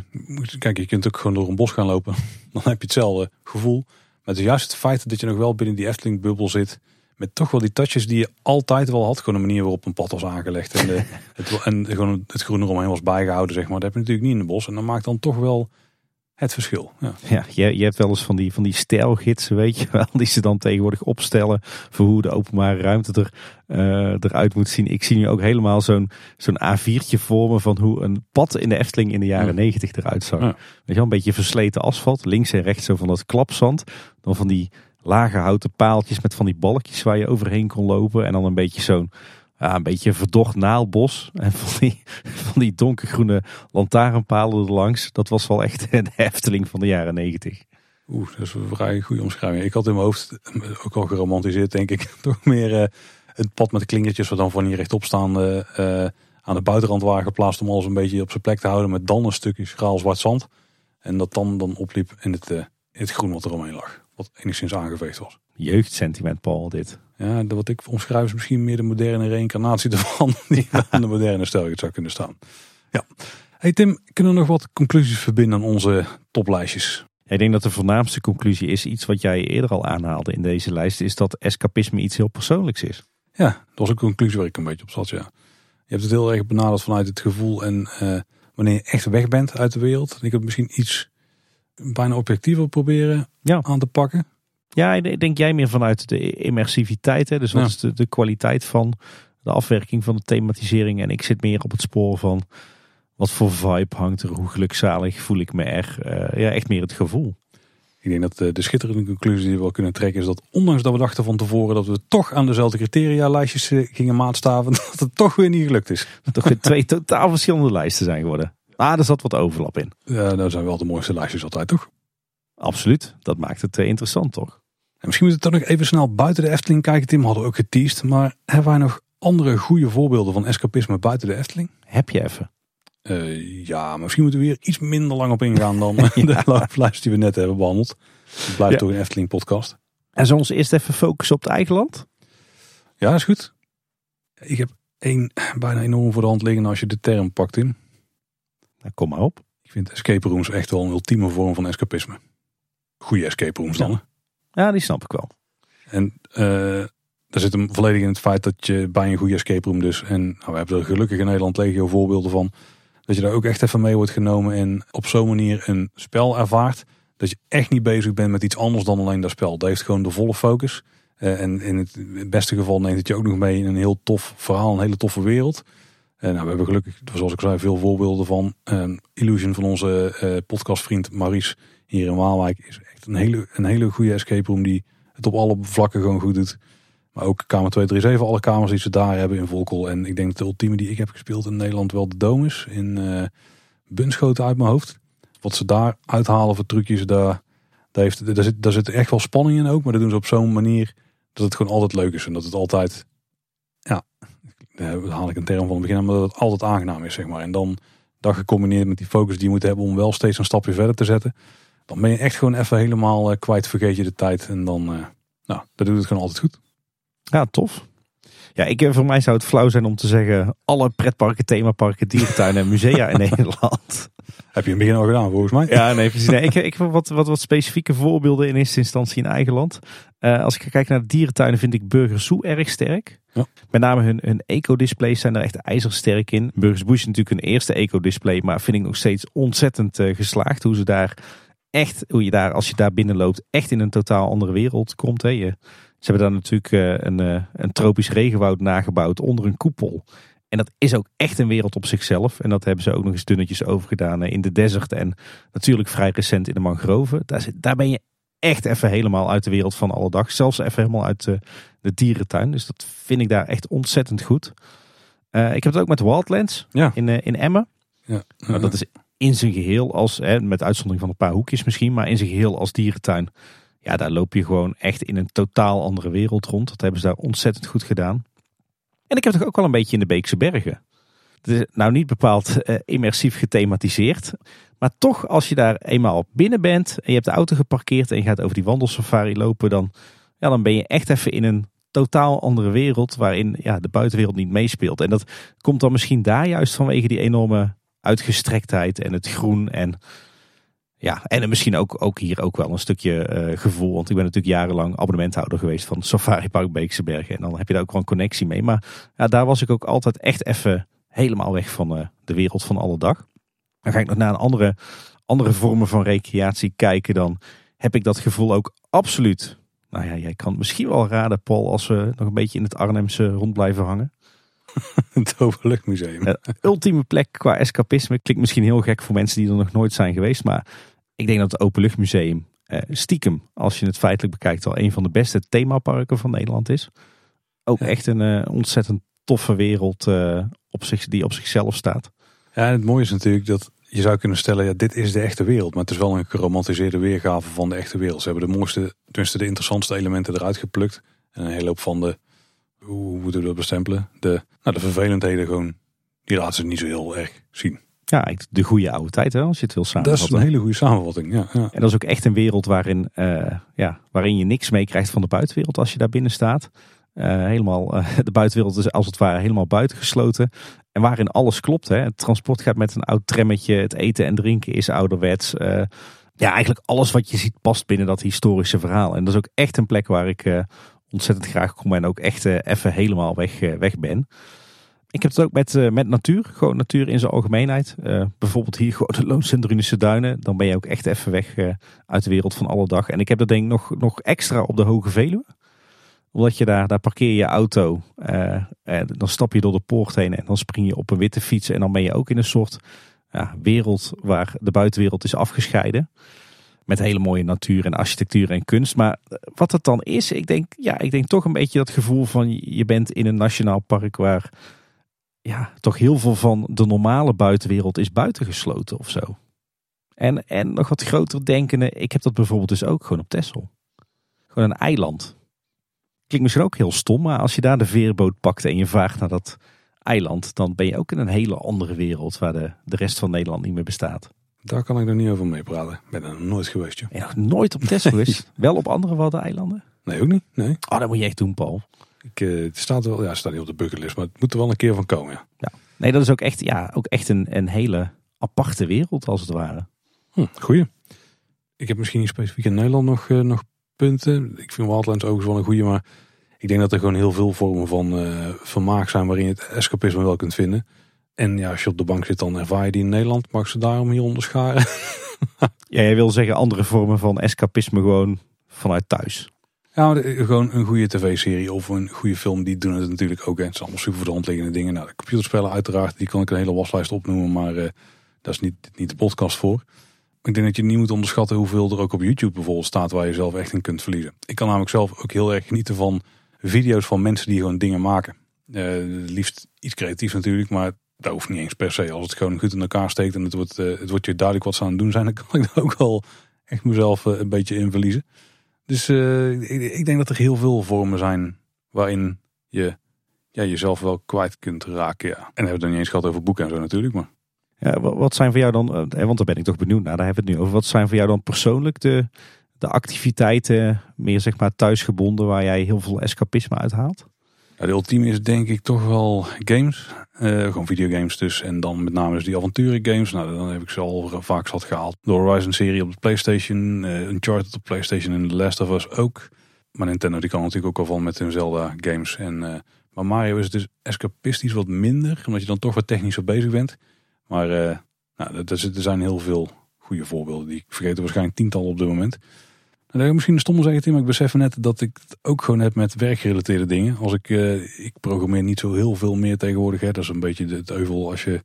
kijk, je kunt ook gewoon door een bos gaan lopen. Dan heb je hetzelfde gevoel. Maar het is juist het feit dat je nog wel binnen die Efteling-bubbel zit met toch wel die touches die je altijd wel had. Gewoon de manier waarop een pad was aangelegd. En, de, het, en gewoon het groen eromheen was bijgehouden, zeg maar. Dat heb je natuurlijk niet in de bos. En dat maakt dan toch wel het verschil. Ja, ja je, je hebt wel eens van die, van die stijlgidsen, weet je wel. Die ze dan tegenwoordig opstellen voor hoe de openbare ruimte er, uh, eruit moet zien. Ik zie nu ook helemaal zo'n zo'n A4'tje vormen van hoe een pad in de Efteling in de jaren negentig eruit zag. Ja. Weet je wel, een beetje versleten asfalt. Links en rechts zo van dat klapzand. Dan van die lage houten paaltjes met van die balkjes waar je overheen kon lopen. En dan een beetje zo'n ja, een beetje verdocht naalbos. En van die, van die donkergroene lantaarnpalen erlangs. Dat was wel echt een hefteling van de jaren negentig. Oeh, dat is een vrij goede omschrijving. Ik had in mijn hoofd, ook al geromantiseerd denk ik, toch meer uh, het pad met de klingertjes wat dan van hier rechtop staande uh, aan de buitenrand waren geplaatst om alles een beetje op zijn plek te houden. Met dan een stukje schraal zwart zand. En dat dan, dan opliep in het, in het groen wat eromheen lag. Wat enigszins aangeveegd was. Jeugdsentiment, Paul, dit. Ja, wat ik omschrijf is misschien meer de moderne reïncarnatie ervan. Die aan de moderne stijl zou kunnen staan. Ja. Hey Tim, kunnen we nog wat conclusies verbinden aan onze toplijstjes? Ik denk dat de voornaamste conclusie is iets wat jij eerder al aanhaalde in deze lijst. Is dat escapisme iets heel persoonlijks is. Ja, dat was een conclusie waar ik een beetje op zat, ja. Je hebt het heel erg benaderd vanuit het gevoel en uh, wanneer je echt weg bent uit de wereld. Ik heb misschien iets bijna objectiever proberen ja. aan te pakken. Ja, ik denk jij meer vanuit de immersiviteit. Hè? Dus wat is de, de kwaliteit van de afwerking van de thematisering. En ik zit meer op het spoor van wat voor vibe hangt er, hoe gelukzalig voel ik me er. Uh, ja, echt meer het gevoel. Ik denk dat de, de schitterende conclusie die we wel kunnen trekken is dat ondanks dat we dachten van tevoren dat we toch aan dezelfde criteria lijstjes eh, gingen maatstaven, dat het toch weer niet gelukt is. Dat toch weer twee totaal verschillende lijsten zijn geworden. Ah, er zat wat overlap in. Ja, dat zijn wel de mooiste lijstjes altijd, toch? Absoluut. Dat maakt het interessant, toch? En misschien moeten we toch nog even snel buiten de Efteling kijken. Tim hadden we ook geteased. Maar hebben wij nog andere goede voorbeelden van escapisme buiten de Efteling? Heb je even? Uh, ja, misschien moeten we hier iets minder lang op ingaan dan ja. de lijst die we net hebben behandeld. Het blijft ja. toch een Efteling podcast. En zullen we eerst even focussen op het eigen land? Ja, is goed. Ik heb één bijna enorm voor de hand liggen als je de term pakt in. Nou, kom maar op. Ik vind escape rooms echt wel een ultieme vorm van escapisme. Goede escape rooms dan. Ja. Ja, die snap ik wel. En daar zit hem volledig in het feit dat je bij een goede escape room dus, en nou, we hebben er gelukkig in Nederland legio voorbeelden van, dat je daar ook echt even mee wordt genomen en op zo'n manier een spel ervaart. Dat je echt niet bezig bent met iets anders dan alleen dat spel. Dat heeft gewoon de volle focus. Uh, en in het beste geval neemt het je ook nog mee in een heel tof verhaal, een hele toffe wereld. En nou, we hebben gelukkig, zoals ik zei, veel voorbeelden van. Illusion van onze podcastvriend Maries hier in Waalwijk is echt een hele, een hele goede escape room die het op alle vlakken gewoon goed doet. Maar ook kamer 237, alle kamers die ze daar hebben in Volkel. En ik denk dat de ultieme die ik heb gespeeld in Nederland wel de Dome is. In uh, Bunschoten uit mijn hoofd. Wat ze daar uithalen voor trucjes, daar, daar, heeft, daar, zit, daar zit echt wel spanning in ook. Maar dat doen ze op zo'n manier dat het gewoon altijd leuk is. En dat het altijd, ja, daar haal ik een term van het begin. Maar dat het altijd aangenaam is, zeg maar. En dan dat gecombineerd met die focus die je moet hebben om wel steeds een stapje verder te zetten. Dan ben je echt gewoon even helemaal uh, kwijt, vergeet je de tijd. En dan, uh, nou, dat doet het gewoon altijd goed. Ja, tof. Ja, ik, voor mij zou het flauw zijn om te zeggen alle pretparken, themaparken, dierentuinen en musea in Nederland. Heb je in het begin al gedaan volgens mij? Ja, nee, precies. Nee, ik, ik heb wat, wat, wat specifieke voorbeelden in eerste instantie in eigen land. Uh, als ik kijk naar de dierentuinen vind ik Burgers Zoo erg sterk. Ja. Met name hun, hun eco-displays zijn er echt ijzersterk in. Burgers Bush is natuurlijk een eerste eco-display, maar vind ik nog steeds ontzettend uh, geslaagd. Hoe ze daar echt, hoe je daar, als je daar binnen loopt, echt in een totaal andere wereld komt. Hè. Je, ze hebben daar natuurlijk uh, een, uh, een tropisch regenwoud nagebouwd onder een koepel. En dat is ook echt een wereld op zichzelf. En dat hebben ze ook nog eens dunnetjes overgedaan in de desert. En natuurlijk vrij recent in de mangroven. Daar, zit, daar ben je echt even helemaal uit de wereld van alle dag. Zelfs even helemaal uit de, de dierentuin. Dus dat vind ik daar echt ontzettend goed. Uh, ik heb het ook met Wildlands ja. in, uh, in Emmen. Ja. Nou, dat is in zijn geheel als, hè, met uitzondering van een paar hoekjes misschien, maar in zijn geheel als dierentuin. Ja, daar loop je gewoon echt in een totaal andere wereld rond. Dat hebben ze daar ontzettend goed gedaan. En ik heb toch ook wel een beetje in de Beekse Bergen. Het is nou niet bepaald uh, immersief gethematiseerd. Maar toch, als je daar eenmaal binnen bent en je hebt de auto geparkeerd en je gaat over die wandelsafari lopen, dan, ja, dan ben je echt even in een totaal andere wereld waarin ja, de buitenwereld niet meespeelt. En dat komt dan misschien daar juist vanwege die enorme uitgestrektheid en het groen en ja, en misschien ook, ook hier ook wel een stukje uh, gevoel. Want ik ben natuurlijk jarenlang abonnementhouder geweest van Safari Park Beekse Bergen. En dan heb je daar ook wel een connectie mee. Maar ja, daar was ik ook altijd echt even helemaal weg van uh, de wereld van alle dag. Dan ga ik nog naar een andere, andere vormen van recreatie kijken. Dan heb ik dat gevoel ook absoluut. Nou ja, jij kan misschien wel raden, Paul, als we nog een beetje in het Arnhemse rond blijven hangen. het Openluchtmuseum. Uh, ultieme plek qua escapisme. Klinkt misschien heel gek voor mensen die er nog nooit zijn geweest. Maar ik denk dat het Openluchtmuseum eh, stiekem, als je het feitelijk bekijkt, al een van de beste themaparken van Nederland is. Ook Ja. echt een eh, ontzettend toffe wereld eh, op zich, die op zichzelf staat. Ja, en het mooie is natuurlijk dat je zou kunnen stellen, ja, dit is de echte wereld. Maar het is wel een geromantiseerde weergave van de echte wereld. Ze hebben de mooiste, tenminste de interessantste elementen eruit geplukt. En een hele hoop van de, hoe moeten we dat bestempelen? De, nou, de vervelendheden gewoon, die laten ze niet zo heel erg zien. Ja, de goede oude tijd, hè, als je het wil Dat samenvatten. is een hele goede samenvatting, ja. ja. En dat is ook echt een wereld waarin, eh, ja, waarin je niks meekrijgt van de buitenwereld als je daar binnen staat. Eh, helemaal, eh, de buitenwereld is als het ware helemaal buitengesloten. En waarin alles klopt. Hè. Het transport gaat met een oud trammetje. Het eten en drinken is ouderwets. Ja, eigenlijk alles wat je ziet past binnen dat historische verhaal. En dat is ook echt een plek waar ik ontzettend graag kom en ook echt eh, even helemaal weg, eh, weg ben. Ik heb het ook met, eh, met natuur. Gewoon natuur in zijn algemeenheid. Bijvoorbeeld hier gewoon de Drunische Duinen. Dan ben je ook echt even weg uit de wereld van alle dag. En ik heb dat denk ik nog, nog extra op de Hoge Veluwe. Omdat je daar, daar parkeer je auto. en dan stap je door de poort heen en dan spring je op een witte fiets. En dan ben je ook in een soort ja, wereld waar de buitenwereld is afgescheiden. Met hele mooie natuur en architectuur en kunst. Maar wat het dan is, ik denk, ja, ik denk toch een beetje dat gevoel van je bent in een nationaal park waar ja, toch heel veel van de normale buitenwereld is buitengesloten of zo. En, en nog wat groter denkende, ik heb dat bijvoorbeeld dus ook gewoon op Texel. Gewoon een eiland. Klinkt misschien ook heel stom, maar als je daar de veerboot pakt en je vaart naar dat eiland, dan ben je ook in een hele andere wereld waar de, de rest van Nederland niet meer bestaat. Daar kan ik nog niet over meepraten. Ik ben er nog nooit geweest, joh. Nog nooit op Texel geweest. Wel op andere Waddeneilanden. Nee, ook niet. Nee. Oh, dat moet je echt doen, Paul. Ik, eh, het staat wel, ja, het staat niet op de bucketlist, maar het moet er wel een keer van komen, ja. Nee, dat is ook echt, ja, ook echt een, een hele aparte wereld als het ware. Hm, goeie. Ik heb misschien niet specifiek in Nederland nog, eh, nog punten. Ik vind Wildlands overigens wel een goeie, maar ik denk dat er gewoon heel veel vormen van eh, vermaak zijn waarin je het escapisme wel kunt vinden. En ja, als je op de bank zit, dan ervaar je die in Nederland. Mag ze daarom hier onderscharen? Ja, jij wil zeggen andere vormen van escapisme gewoon vanuit thuis. Ja, gewoon een goede tv-serie of een goede film, die doen het natuurlijk ook. hè. Het zijn allemaal super voor de hand liggende dingen. Nou, de computerspellen uiteraard, die kan ik een hele waslijst opnoemen, maar eh, daar is niet, niet de podcast voor. Ik denk dat je niet moet onderschatten hoeveel er ook op YouTube bijvoorbeeld staat waar je zelf echt in kunt verliezen. Ik kan namelijk zelf ook heel erg genieten van video's van mensen die gewoon dingen maken. Eh, liefst iets creatiefs natuurlijk, maar dat hoeft niet eens per se. Als het gewoon goed in elkaar steekt en het wordt, eh, het wordt je duidelijk wat ze aan het doen zijn, dan kan ik daar ook wel echt mezelf eh, een beetje in verliezen. Dus eh, ik, ik denk dat er heel veel vormen zijn waarin je ja, jezelf wel kwijt kunt raken. Ja. En dan hebben we het nog niet eens gehad over boeken en zo natuurlijk. Maar Ja, wa- wat zijn voor jou dan, want daar ben ik toch benieuwd naar, daar hebben we het nu over. Wat zijn voor jou dan persoonlijk de, de activiteiten, meer zeg maar thuisgebonden, waar jij heel veel escapisme uithaalt? Ja, de ultieme is denk ik toch wel games. Eh, gewoon videogames dus. En dan met name dus die avonturen games. Nou, dan heb ik ze al vaak zat gehaald. De Horizon serie op de Playstation. eh Uncharted op Playstation en The Last of Us ook. Maar Nintendo die kan natuurlijk ook al van met hun Zelda games. En, eh, maar Mario is dus escapistisch wat minder. Omdat je dan toch wat technischer bezig bent. Maar nou, er, er zijn heel veel goede voorbeelden. Die ik vergeet er waarschijnlijk tientallen op dit moment. Ik misschien een stomme zeggen, Tim, maar ik besef net dat ik het ook gewoon heb met werkgerelateerde dingen. Als ik, eh, ik programmeer niet zo heel veel meer tegenwoordig. Hè. Dat is een beetje het euvel als je,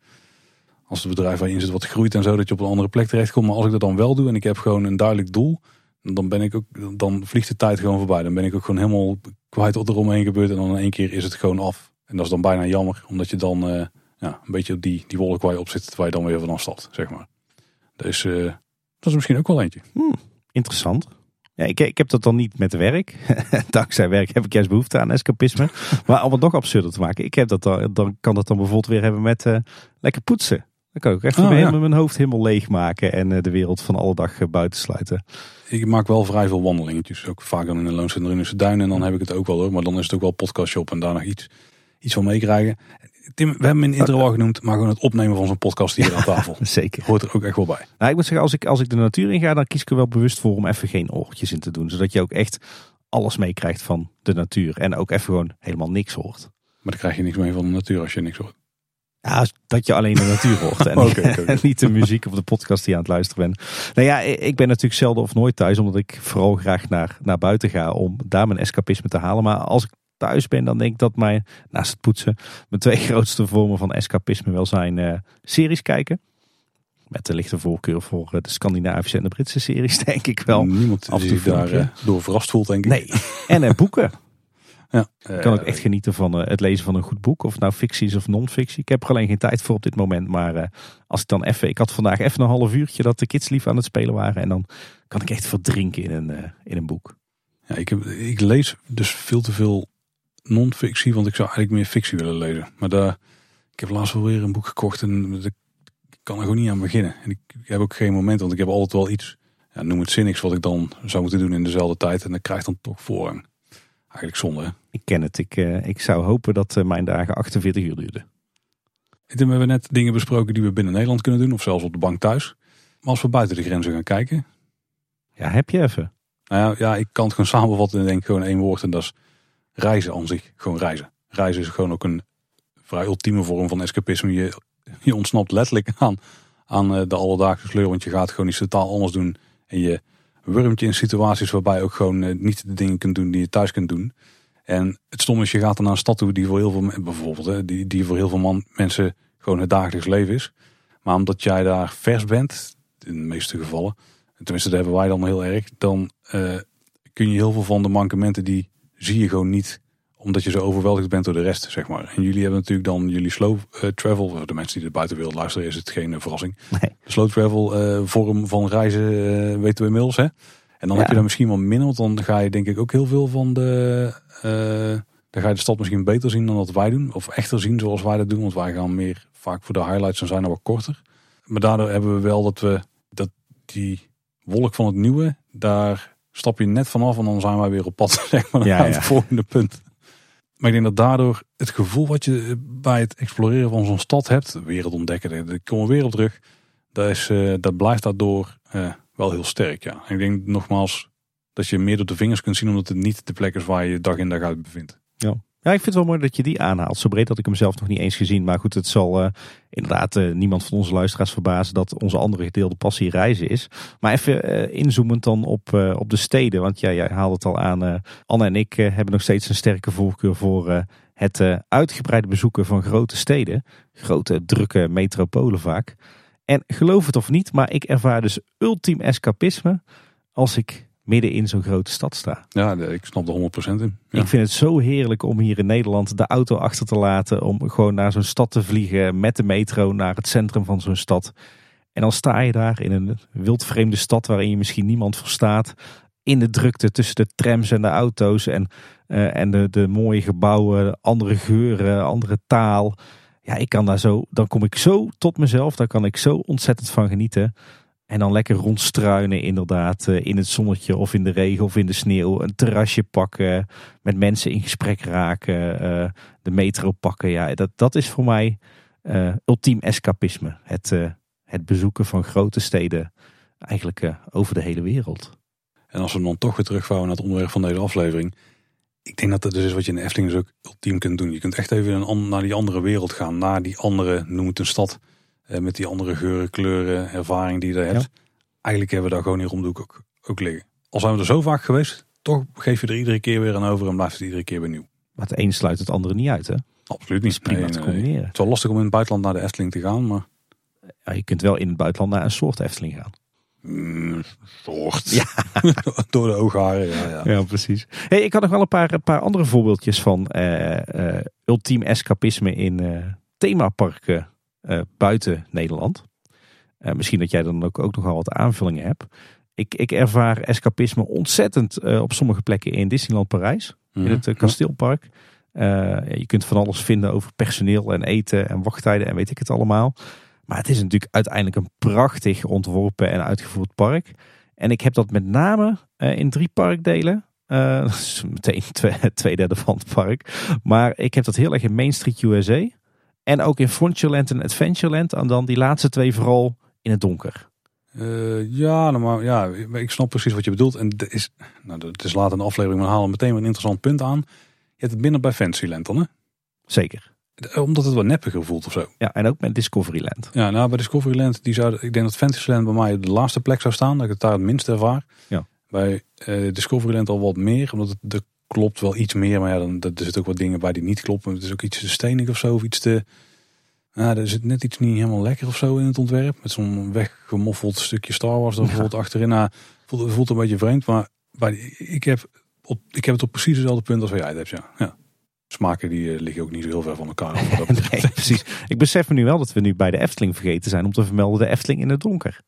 als het bedrijf waar je in zit wat groeit en zo, dat je op een andere plek terechtkomt. Maar als ik dat dan wel doe en ik heb gewoon een duidelijk doel, dan ben ik ook, dan vliegt de tijd gewoon voorbij. Dan ben ik ook gewoon helemaal kwijt wat er omheen gebeurt en dan in één keer is het gewoon af. En dat is dan bijna jammer, omdat je dan eh, ja, een beetje op die, die wolk waar je op zit, waar je dan weer vanaf stapt, zeg maar. Dus eh, dat is misschien ook wel eentje. Interessant. Ja, ik, ik heb dat dan niet met werk. Dankzij werk heb ik juist behoefte aan escapisme. maar om het nog absurder te maken. Ik heb dat dan, dan kan dat dan bijvoorbeeld weer hebben met eh, lekker poetsen. Dan kan ik ook even Oh, ja. mijn hoofd helemaal leegmaken. En eh, de wereld van alle dag eh, buitensluiten. Ik maak wel vrij veel wandelingetjes. Ook vaak dan in de Loonse en Drunense Duin. En dan heb ik het ook wel hoor. Maar dan is het ook wel podcastshop en daar nog iets, iets van meekrijgen. Tim, we hebben hem in intro al genoemd. Maar gewoon het opnemen van zo'n podcast hier aan tafel. Zeker. Hoort er ook echt wel bij. Nou, ik moet zeggen, als ik, als ik de natuur in ga, dan kies ik er wel bewust voor om even geen oortjes in te doen. Zodat je ook echt alles meekrijgt van de natuur. En ook even gewoon helemaal niks hoort. Maar dan krijg je niks mee van de natuur als je niks hoort. Ja, dat je alleen de natuur hoort. En niet de muziek of de podcast die je aan het luisteren bent. Nou ja, ik ben natuurlijk zelden of nooit thuis. Omdat ik vooral graag naar, naar buiten ga om daar mijn escapisme te halen. Maar als ik thuis ben, dan denk ik dat mijn, naast het poetsen, mijn twee grootste vormen van escapisme wel zijn eh, series kijken. Met de lichte voorkeur voor de Scandinavische en de Britse series, denk ik wel. Niemand Af en daar eh, door verrast voelt, denk ik. Nee. En eh, boeken. Ja. Ik kan ook echt genieten van eh, het lezen van een goed boek. Of nou fictie is of non-fictie. Ik heb er alleen geen tijd voor op dit moment. Maar eh, als ik dan even... Ik had vandaag even een half uurtje dat de kids lief aan het spelen waren. En dan kan ik echt verdrinken in een, eh, in een boek. Ja, ik, heb, ik lees dus veel te veel non-fictie, want ik zou eigenlijk meer fictie willen lezen. Maar daar, ik heb laatst wel weer een boek gekocht en ik kan er gewoon niet aan beginnen. En ik heb ook geen moment, want ik heb altijd wel iets, ja, noem het zinnigs, wat ik dan zou moeten doen in dezelfde tijd. En dat krijgt dan toch voorrang. Eigenlijk zonde, hè? Ik ken het. Ik, eh, ik zou hopen dat eh, mijn dagen 48 uur duurden. We hebben net dingen besproken die we binnen Nederland kunnen doen, of zelfs op de bank thuis. Maar als we buiten de grenzen gaan kijken, Ja, heb je even. nou ja, ja ik kan het gewoon samenvatten en denk gewoon één woord en dat is reizen aan zich. Gewoon reizen. Reizen is gewoon ook een vrij ultieme vorm van escapisme. Je, je ontsnapt letterlijk aan, aan eh, de alledaagse sleur, want je gaat gewoon iets totaal anders doen. En je wurmt je in situaties waarbij ook gewoon eh, niet de dingen kunt doen die je thuis kunt doen. En het stomme is, je gaat dan naar een stad toe die voor heel veel, bijvoorbeeld, hè, die, die voor heel veel man, mensen gewoon het dagelijks leven is. Maar omdat jij daar vers bent, in de meeste gevallen, tenminste dat hebben wij dan heel erg, dan eh, kun je heel veel van de mankementen die zie je gewoon niet omdat je zo overweldigd bent door de rest, zeg maar. En jullie hebben natuurlijk dan jullie slow eh, travel. Voor de mensen die de buitenwereld luisteren is het geen eh, verrassing. Nee. De slow travel eh, vorm van reizen weten we inmiddels, hè. En dan Ja. heb je daar misschien wel minder, want dan ga je denk ik ook heel veel van de... dan ga je de stad misschien beter zien dan dat wij doen. Of echter zien zoals wij dat doen, want wij gaan meer vaak voor de highlights en zijn er wat korter. Maar daardoor hebben we wel dat we dat die wolk van het nieuwe, daar stap je net vanaf en dan zijn wij weer op pad, zeg maar, naar ja. het volgende punt. Maar ik denk dat daardoor het gevoel wat je bij het exploreren van zo'n stad hebt, de wereld ontdekken, daar komen we weer op terug, dat, is, eh, dat blijft daardoor eh, wel heel sterk. Ja. En ik denk nogmaals dat je meer door de vingers kunt zien, omdat het niet de plek is waar je dag in dag uit bevindt. Ja, ik vind het wel mooi dat je die aanhaalt. Zo breed had ik hem zelf nog niet eens gezien. Maar goed, het zal eh, inderdaad eh, niemand van onze luisteraars verbazen dat onze andere gedeelde passie reizen is. Maar even eh, inzoomend dan op, op de steden. Want ja, jij haalde het al aan. Anne en ik hebben nog steeds een sterke voorkeur voor het uitgebreide bezoeken van grote steden. Grote, drukke metropolen vaak. En geloof het of niet, maar ik ervaar dus ultiem escapisme als ik midden in zo'n grote stad sta. Ja, ik snap er 100% in. Ja. Ik vind het zo heerlijk om hier in Nederland de auto achter te laten. Om gewoon naar zo'n stad te vliegen met de metro naar het centrum van zo'n stad. En dan sta je daar in een wildvreemde stad waarin je misschien niemand verstaat. In de drukte tussen de trams en de auto's en, eh, en de, de mooie gebouwen, andere geuren, andere taal. Ja, ik kan daar zo, dan kom ik zo tot mezelf. Daar kan ik zo ontzettend van genieten. En dan lekker rondstruinen inderdaad eh, in het zonnetje of in de regen of in de sneeuw. Een terrasje pakken, met mensen in gesprek raken, eh, de metro pakken. Ja, dat, dat is voor mij eh, ultiem escapisme. Het, het bezoeken van grote steden eigenlijk over de hele wereld. En als we dan toch weer terugvouwen naar het onderwerp van deze aflevering. Ik denk dat dat dus is wat je in de Efteling dus ook ultiem kunt doen. Je kunt echt even naar die andere wereld gaan. Naar die andere, noem een stad. Eh, met die andere geuren, kleuren, ervaring die je daar hebt. Eigenlijk hebben we daar gewoon hier om de hoek ook, ook liggen. Al zijn we er zo vaak geweest. Toch geef je er iedere keer weer aan over en blijft het iedere keer weer nieuw. Maar het een sluit het andere niet uit hè. Absoluut niet. prima Nee, te nee. combineren. Het is wel lastig om in het buitenland naar de Efteling te gaan. Maar Ja, je kunt wel in het buitenland naar een soort Efteling gaan. mm, soort. Ja. Door de oogharen. Ja, ja. Ja, precies. Hey, ik had nog wel een paar, een paar andere voorbeeldjes van eh, ultiem escapisme in themaparken eh, buiten Nederland. Eh, misschien dat jij dan ook, ook nogal wat aanvullingen hebt. Ik, ik ervaar escapisme ontzettend eh, op sommige plekken in Disneyland Parijs. In het Mhm. kasteelpark. Eh, je kunt van alles vinden over personeel en eten en wachttijden en weet ik het allemaal. Maar het is natuurlijk uiteindelijk een prachtig ontworpen en uitgevoerd park. En ik heb dat met name in drie parkdelen. Dat is meteen twee, twee derde van het park. Maar ik heb dat heel erg in Main Street USA. En ook in Frontierland en Adventureland. En dan die laatste twee vooral in het donker. Eh, ja, nou, maar, ja, ik snap precies wat je bedoelt. En het is, nou, is later in de aflevering, maar we halen meteen weer een interessant punt aan. Je hebt het binnen bij Fantasyland dan, hè? Zeker. Eh, Omdat het wat neppiger voelt of zo. Ja, en ook met Discoveryland. Ja, nou bij Discoveryland, die zou, ik denk dat Fantasyland bij mij op de laatste plek zou staan. Dat ik het daar het minst ervaar. Ja. Bij eh, Discoveryland al wat meer, omdat het, er klopt wel iets meer. Maar ja, dan, er zitten ook wat dingen bij die niet kloppen. Het is ook iets te stenig of zo, of iets te... Ja, er zit net iets niet helemaal lekker of zo in het ontwerp. Met zo'n weggemoffeld stukje Star Wars er bijvoorbeeld achterin. Nou, voelt, voelt een beetje vreemd, maar bij, ik, heb op, ik heb het op precies hetzelfde punt als wat jij het hebt. Ja. ja. Smaken die uh, liggen ook niet zo heel ver van elkaar. nee, precies. Ik besef me nu wel dat we nu bij de Efteling vergeten zijn om te vermelden de Efteling in het donker.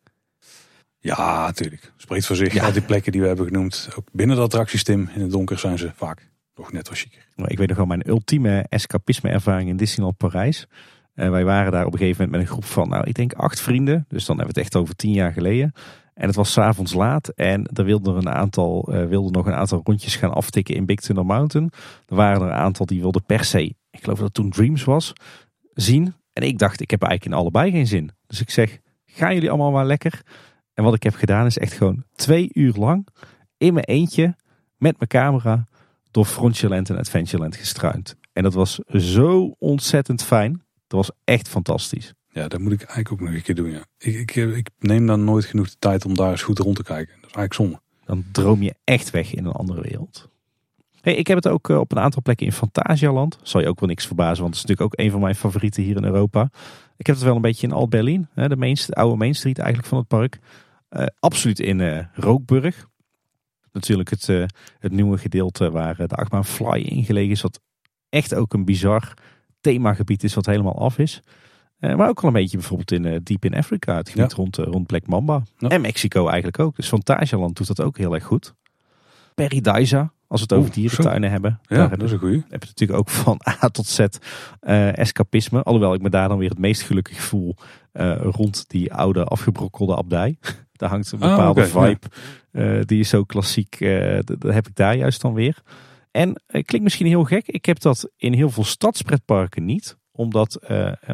Ja, natuurlijk. Spreekt voor zich. Ja. Al die plekken die we hebben genoemd. Ook binnen de attractiestim in het donker zijn ze vaak nog net wat chiquer. Ik weet nog wel mijn ultieme escapisme ervaring in Disneyland Parijs. Uh, wij waren daar op een gegeven moment met een groep van, nou ik denk acht vrienden. Dus dan hebben we het echt over tien jaar geleden. En het was s'avonds laat en er wilden, er een aantal, uh, wilden nog een aantal rondjes gaan aftikken in Big Thunder Mountain. Er waren er een aantal die wilden per se, ik geloof dat het toen Dreams was, zien. En ik dacht, ik heb eigenlijk in allebei geen zin. Dus ik zeg, gaan jullie allemaal maar lekker. En wat ik heb gedaan is echt gewoon twee uur lang in mijn eentje met mijn camera door Frontierland en Adventureland gestruind. En dat was zo ontzettend fijn. Dat was echt fantastisch. Ja, dat moet ik eigenlijk ook nog een keer doen. Ja. Ik, ik, ik neem dan nooit genoeg de tijd om daar eens goed rond te kijken. Dat is eigenlijk zonde. Dan droom je echt weg in een andere wereld. Hey, ik heb het ook eh, op een aantal plekken in Fantasialand. Zal je ook wel niks verbazen, want het is natuurlijk ook een van mijn favorieten hier in Europa. Ik heb het wel een beetje in Alt-Berlin, de, de oude Main Street eigenlijk van het park. Uh, absoluut in uh, Rookburg. Natuurlijk het, uh, het nieuwe gedeelte waar de achtbaan Fly in gelegen is. Wat echt ook een bizar themagebied is wat helemaal af is. maar ook al een beetje bijvoorbeeld in Deep in Africa. Het gebied rond, rond Black Mamba. En Mexico eigenlijk ook. Dus Fantasia doet dat ook heel erg goed. Paradisa, als we het over dierentuinen hebben. Ja, dat is een goeie. Heb je natuurlijk ook van A tot Z uh, escapisme. Alhoewel ik me daar dan weer het meest gelukkig voel uh, rond die oude afgebrokkelde abdij. Daar hangt een bepaalde ah, okay, vibe. Ja. Uh, die is zo klassiek. dat heb ik daar juist dan weer. En het klinkt misschien heel gek. Ik heb dat in heel veel stadspretparken niet omdat,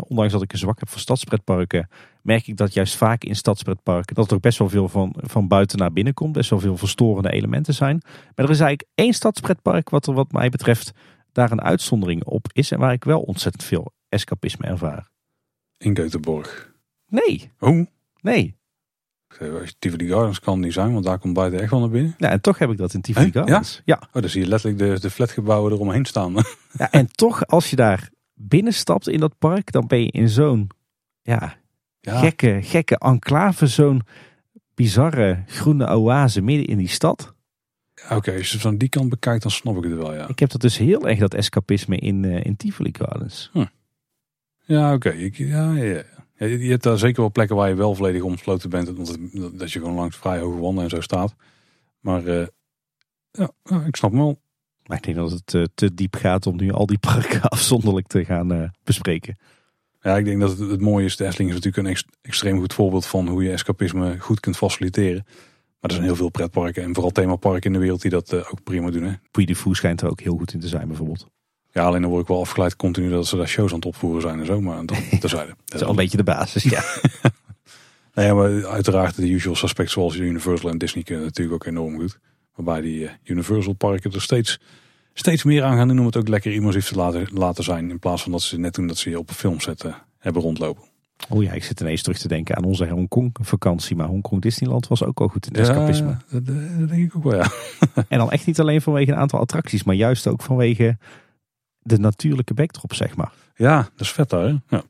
ondanks dat ik een zwak heb voor stadspretparken, merk ik dat juist vaak in stadspretparken dat er best wel veel van, van buiten naar binnen komt. Best wel veel verstorende elementen zijn. Maar er is eigenlijk één stadspretpark wat er wat mij betreft daar een uitzondering op is. En waar ik wel ontzettend veel escapisme ervaar. In Göteborg? Nee. Oh? Nee. Tivoli Gardens kan niet zijn, want daar komt buiten echt wel naar binnen. Ja, en toch heb ik dat in Tivoli Gardens. Ja? ja. Oh, dan zie je letterlijk de, de flatgebouwen eromheen staan. Ja, en toch als je daar binnenstapt in dat park, dan ben je in zo'n ja, gekke, gekke enclave, zo'n bizarre groene oase midden in die stad. Oké, als je van die kant bekijkt, dan snap ik het wel, ja. Ik heb dat dus heel erg, dat escapisme in, uh, in Tivoli Gardens. Hm. Ja, oké. Ja, ja, ja. Je hebt daar zeker wel plekken waar je wel volledig omsloten bent. omdat dat je gewoon langs vrij hoge wanden en zo staat. Maar uh, ja, ik snap hem wel. Maar ik denk dat het te, eh, te diep gaat om nu al die parken afzonderlijk te gaan uh, bespreken. Ja, ik denk dat het, het mooie is. De Efteling is natuurlijk een ex, extreem goed voorbeeld van hoe je escapisme goed kunt faciliteren. Maar er zijn heel veel pretparken en vooral themaparken in de wereld die dat ook prima doen. Hè. Puy de Fou schijnt er ook heel goed in te zijn bijvoorbeeld. Ja, alleen dan word ik wel afgeleid continu dat ze daar shows aan het opvoeren zijn en zo. Maar dat terzijde. dat is al een beetje de basis, ja. nee, maar uiteraard de usual suspects zoals Universal en Disney kunnen natuurlijk ook enorm goed. Waarbij die Universal parken er steeds, steeds meer aan gaan doen om het ook lekker immersief te laten, laten zijn. In plaats van dat ze net doen dat ze je op een filmset uh, hebben rondlopen. Oh ja, ik zit ineens terug te denken aan onze Hongkong vakantie. Maar Hongkong Disneyland was ook al goed in het escapisme. Dat, dat, denk ik ook wel, ja. en dan echt niet alleen vanwege een aantal attracties, maar juist ook vanwege de natuurlijke backdrop, zeg maar. Ja, dat is vet daar. Hè? Ja.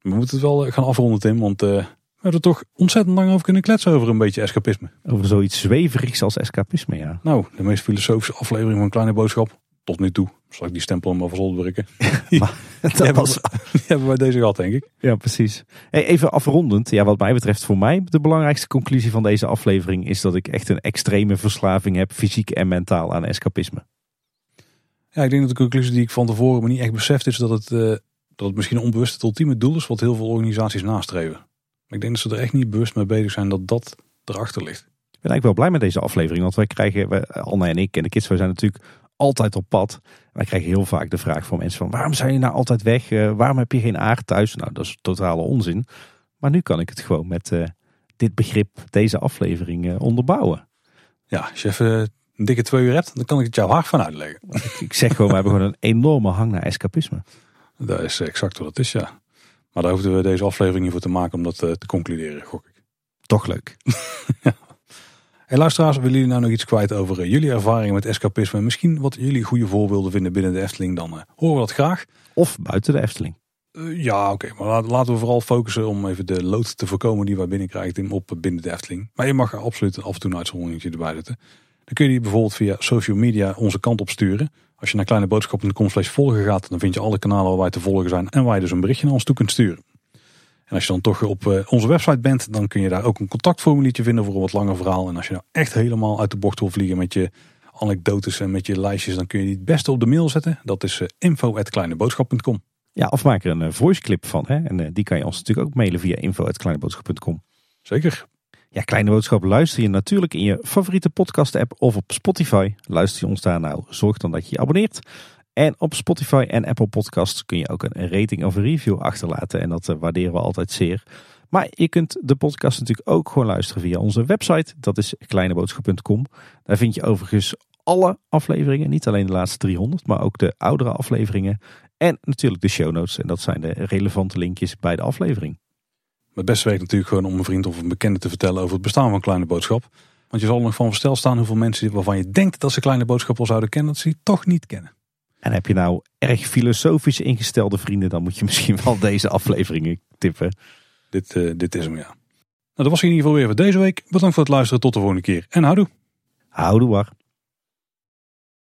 We moeten het wel gaan afronden, Tim, want uh, we hebben er toch ontzettend lang over kunnen kletsen over een beetje escapisme. Over zoiets zweverigs als escapisme, ja. Nou, de meest filosofische aflevering van Kleine Boodschap. Tot nu toe. Zal ik die stempel maar van zolder drukken. dat was... die hebben wij deze gehad, denk ik. Ja, precies. Hey, even afrondend. Ja, wat mij betreft voor mij de belangrijkste conclusie van deze aflevering is dat ik echt een extreme verslaving heb, fysiek en mentaal, aan escapisme. Ja, ik denk dat de conclusie die ik van tevoren me niet echt beseft is dat het, uh, dat het misschien onbewust het ultieme doel is wat heel veel organisaties nastreven. Maar ik denk dat ze er echt niet bewust mee bezig zijn dat dat erachter ligt. Ik ben eigenlijk wel blij met deze aflevering. Want wij krijgen, wij, Anne en ik en de kids, wij zijn natuurlijk altijd op pad. Wij krijgen heel vaak de vraag van mensen van waarom zijn je nou altijd weg? Uh, waarom heb je geen aard thuis? Nou, dat is totale onzin. Maar nu kan ik het gewoon met uh, dit begrip, deze aflevering onderbouwen. Ja, als je even een dikke twee uur hebt, dan kan ik het jou hard van uitleggen. Ik, zeg gewoon, we hebben gewoon een enorme hang naar escapisme. Dat is exact wat het is, ja. Maar daar hoefden we deze aflevering niet voor te maken om dat eh, te concluderen, gok ik. Toch leuk. ja. Hey luisteraars, willen jullie nou nog iets kwijt over uh, jullie ervaringen met escapisme? Misschien wat jullie goede voorbeelden vinden binnen de Efteling, dan uh, horen we dat graag. Of buiten de Efteling. Uh, ja, oké. maar laten we vooral focussen om even de lood te voorkomen die wij binnenkrijgen op binnen de Efteling. Maar je mag er absoluut af en toe een uitzonderingetje erbij zetten. Dan kun je die bijvoorbeeld via social media onze kant op sturen. Als je naar kleineboodschap.com slash volgen gaat, dan vind je alle kanalen waar wij te volgen zijn en waar je dus een berichtje naar ons toe kunt sturen. En als je dan toch op eh, onze website bent, dan kun je daar ook een contactformuliertje vinden voor een wat langer verhaal. En als je nou echt helemaal uit de bocht wil vliegen met je anekdotes en met je lijstjes, dan kun je die het beste op de mail zetten. Dat is eh, info.kleineboodschap.com. Ja, of maak er een eh, voice clip van. Hè? En die kan je ons natuurlijk ook mailen via info.kleineboodschap.com. Zeker. Ja, Kleine Boodschap luister je natuurlijk in je favoriete podcast app of op Spotify. Luister je ons daar nou, zorg dan dat je je abonneert. En op Spotify en Apple Podcasts kun je ook een rating of een review achterlaten. En dat eh, waarderen we altijd zeer. Maar je kunt de podcast natuurlijk ook gewoon luisteren via onze website. Dat is kleineboodschap.com. Daar vind je overigens alle afleveringen. Niet alleen de laatste 300, maar ook de oudere afleveringen. En natuurlijk de show notes. En dat zijn de relevante linkjes bij de aflevering. Het beste werkt natuurlijk gewoon om een vriend of een bekende te vertellen over het bestaan van Kleine Boodschap. Want je zal nog van verstel staan hoeveel mensen waarvan je denkt dat ze Kleine Boodschap al zouden kennen, dat ze die toch niet kennen. En heb je nou erg filosofisch ingestelde vrienden, dan moet je misschien wel deze afleveringen tippen. Dit, uh, dit is hem, ja. Nou, dat was in ieder geval weer voor deze week. Bedankt voor het luisteren. Tot de volgende keer. En houdoe. Houdoe, waar.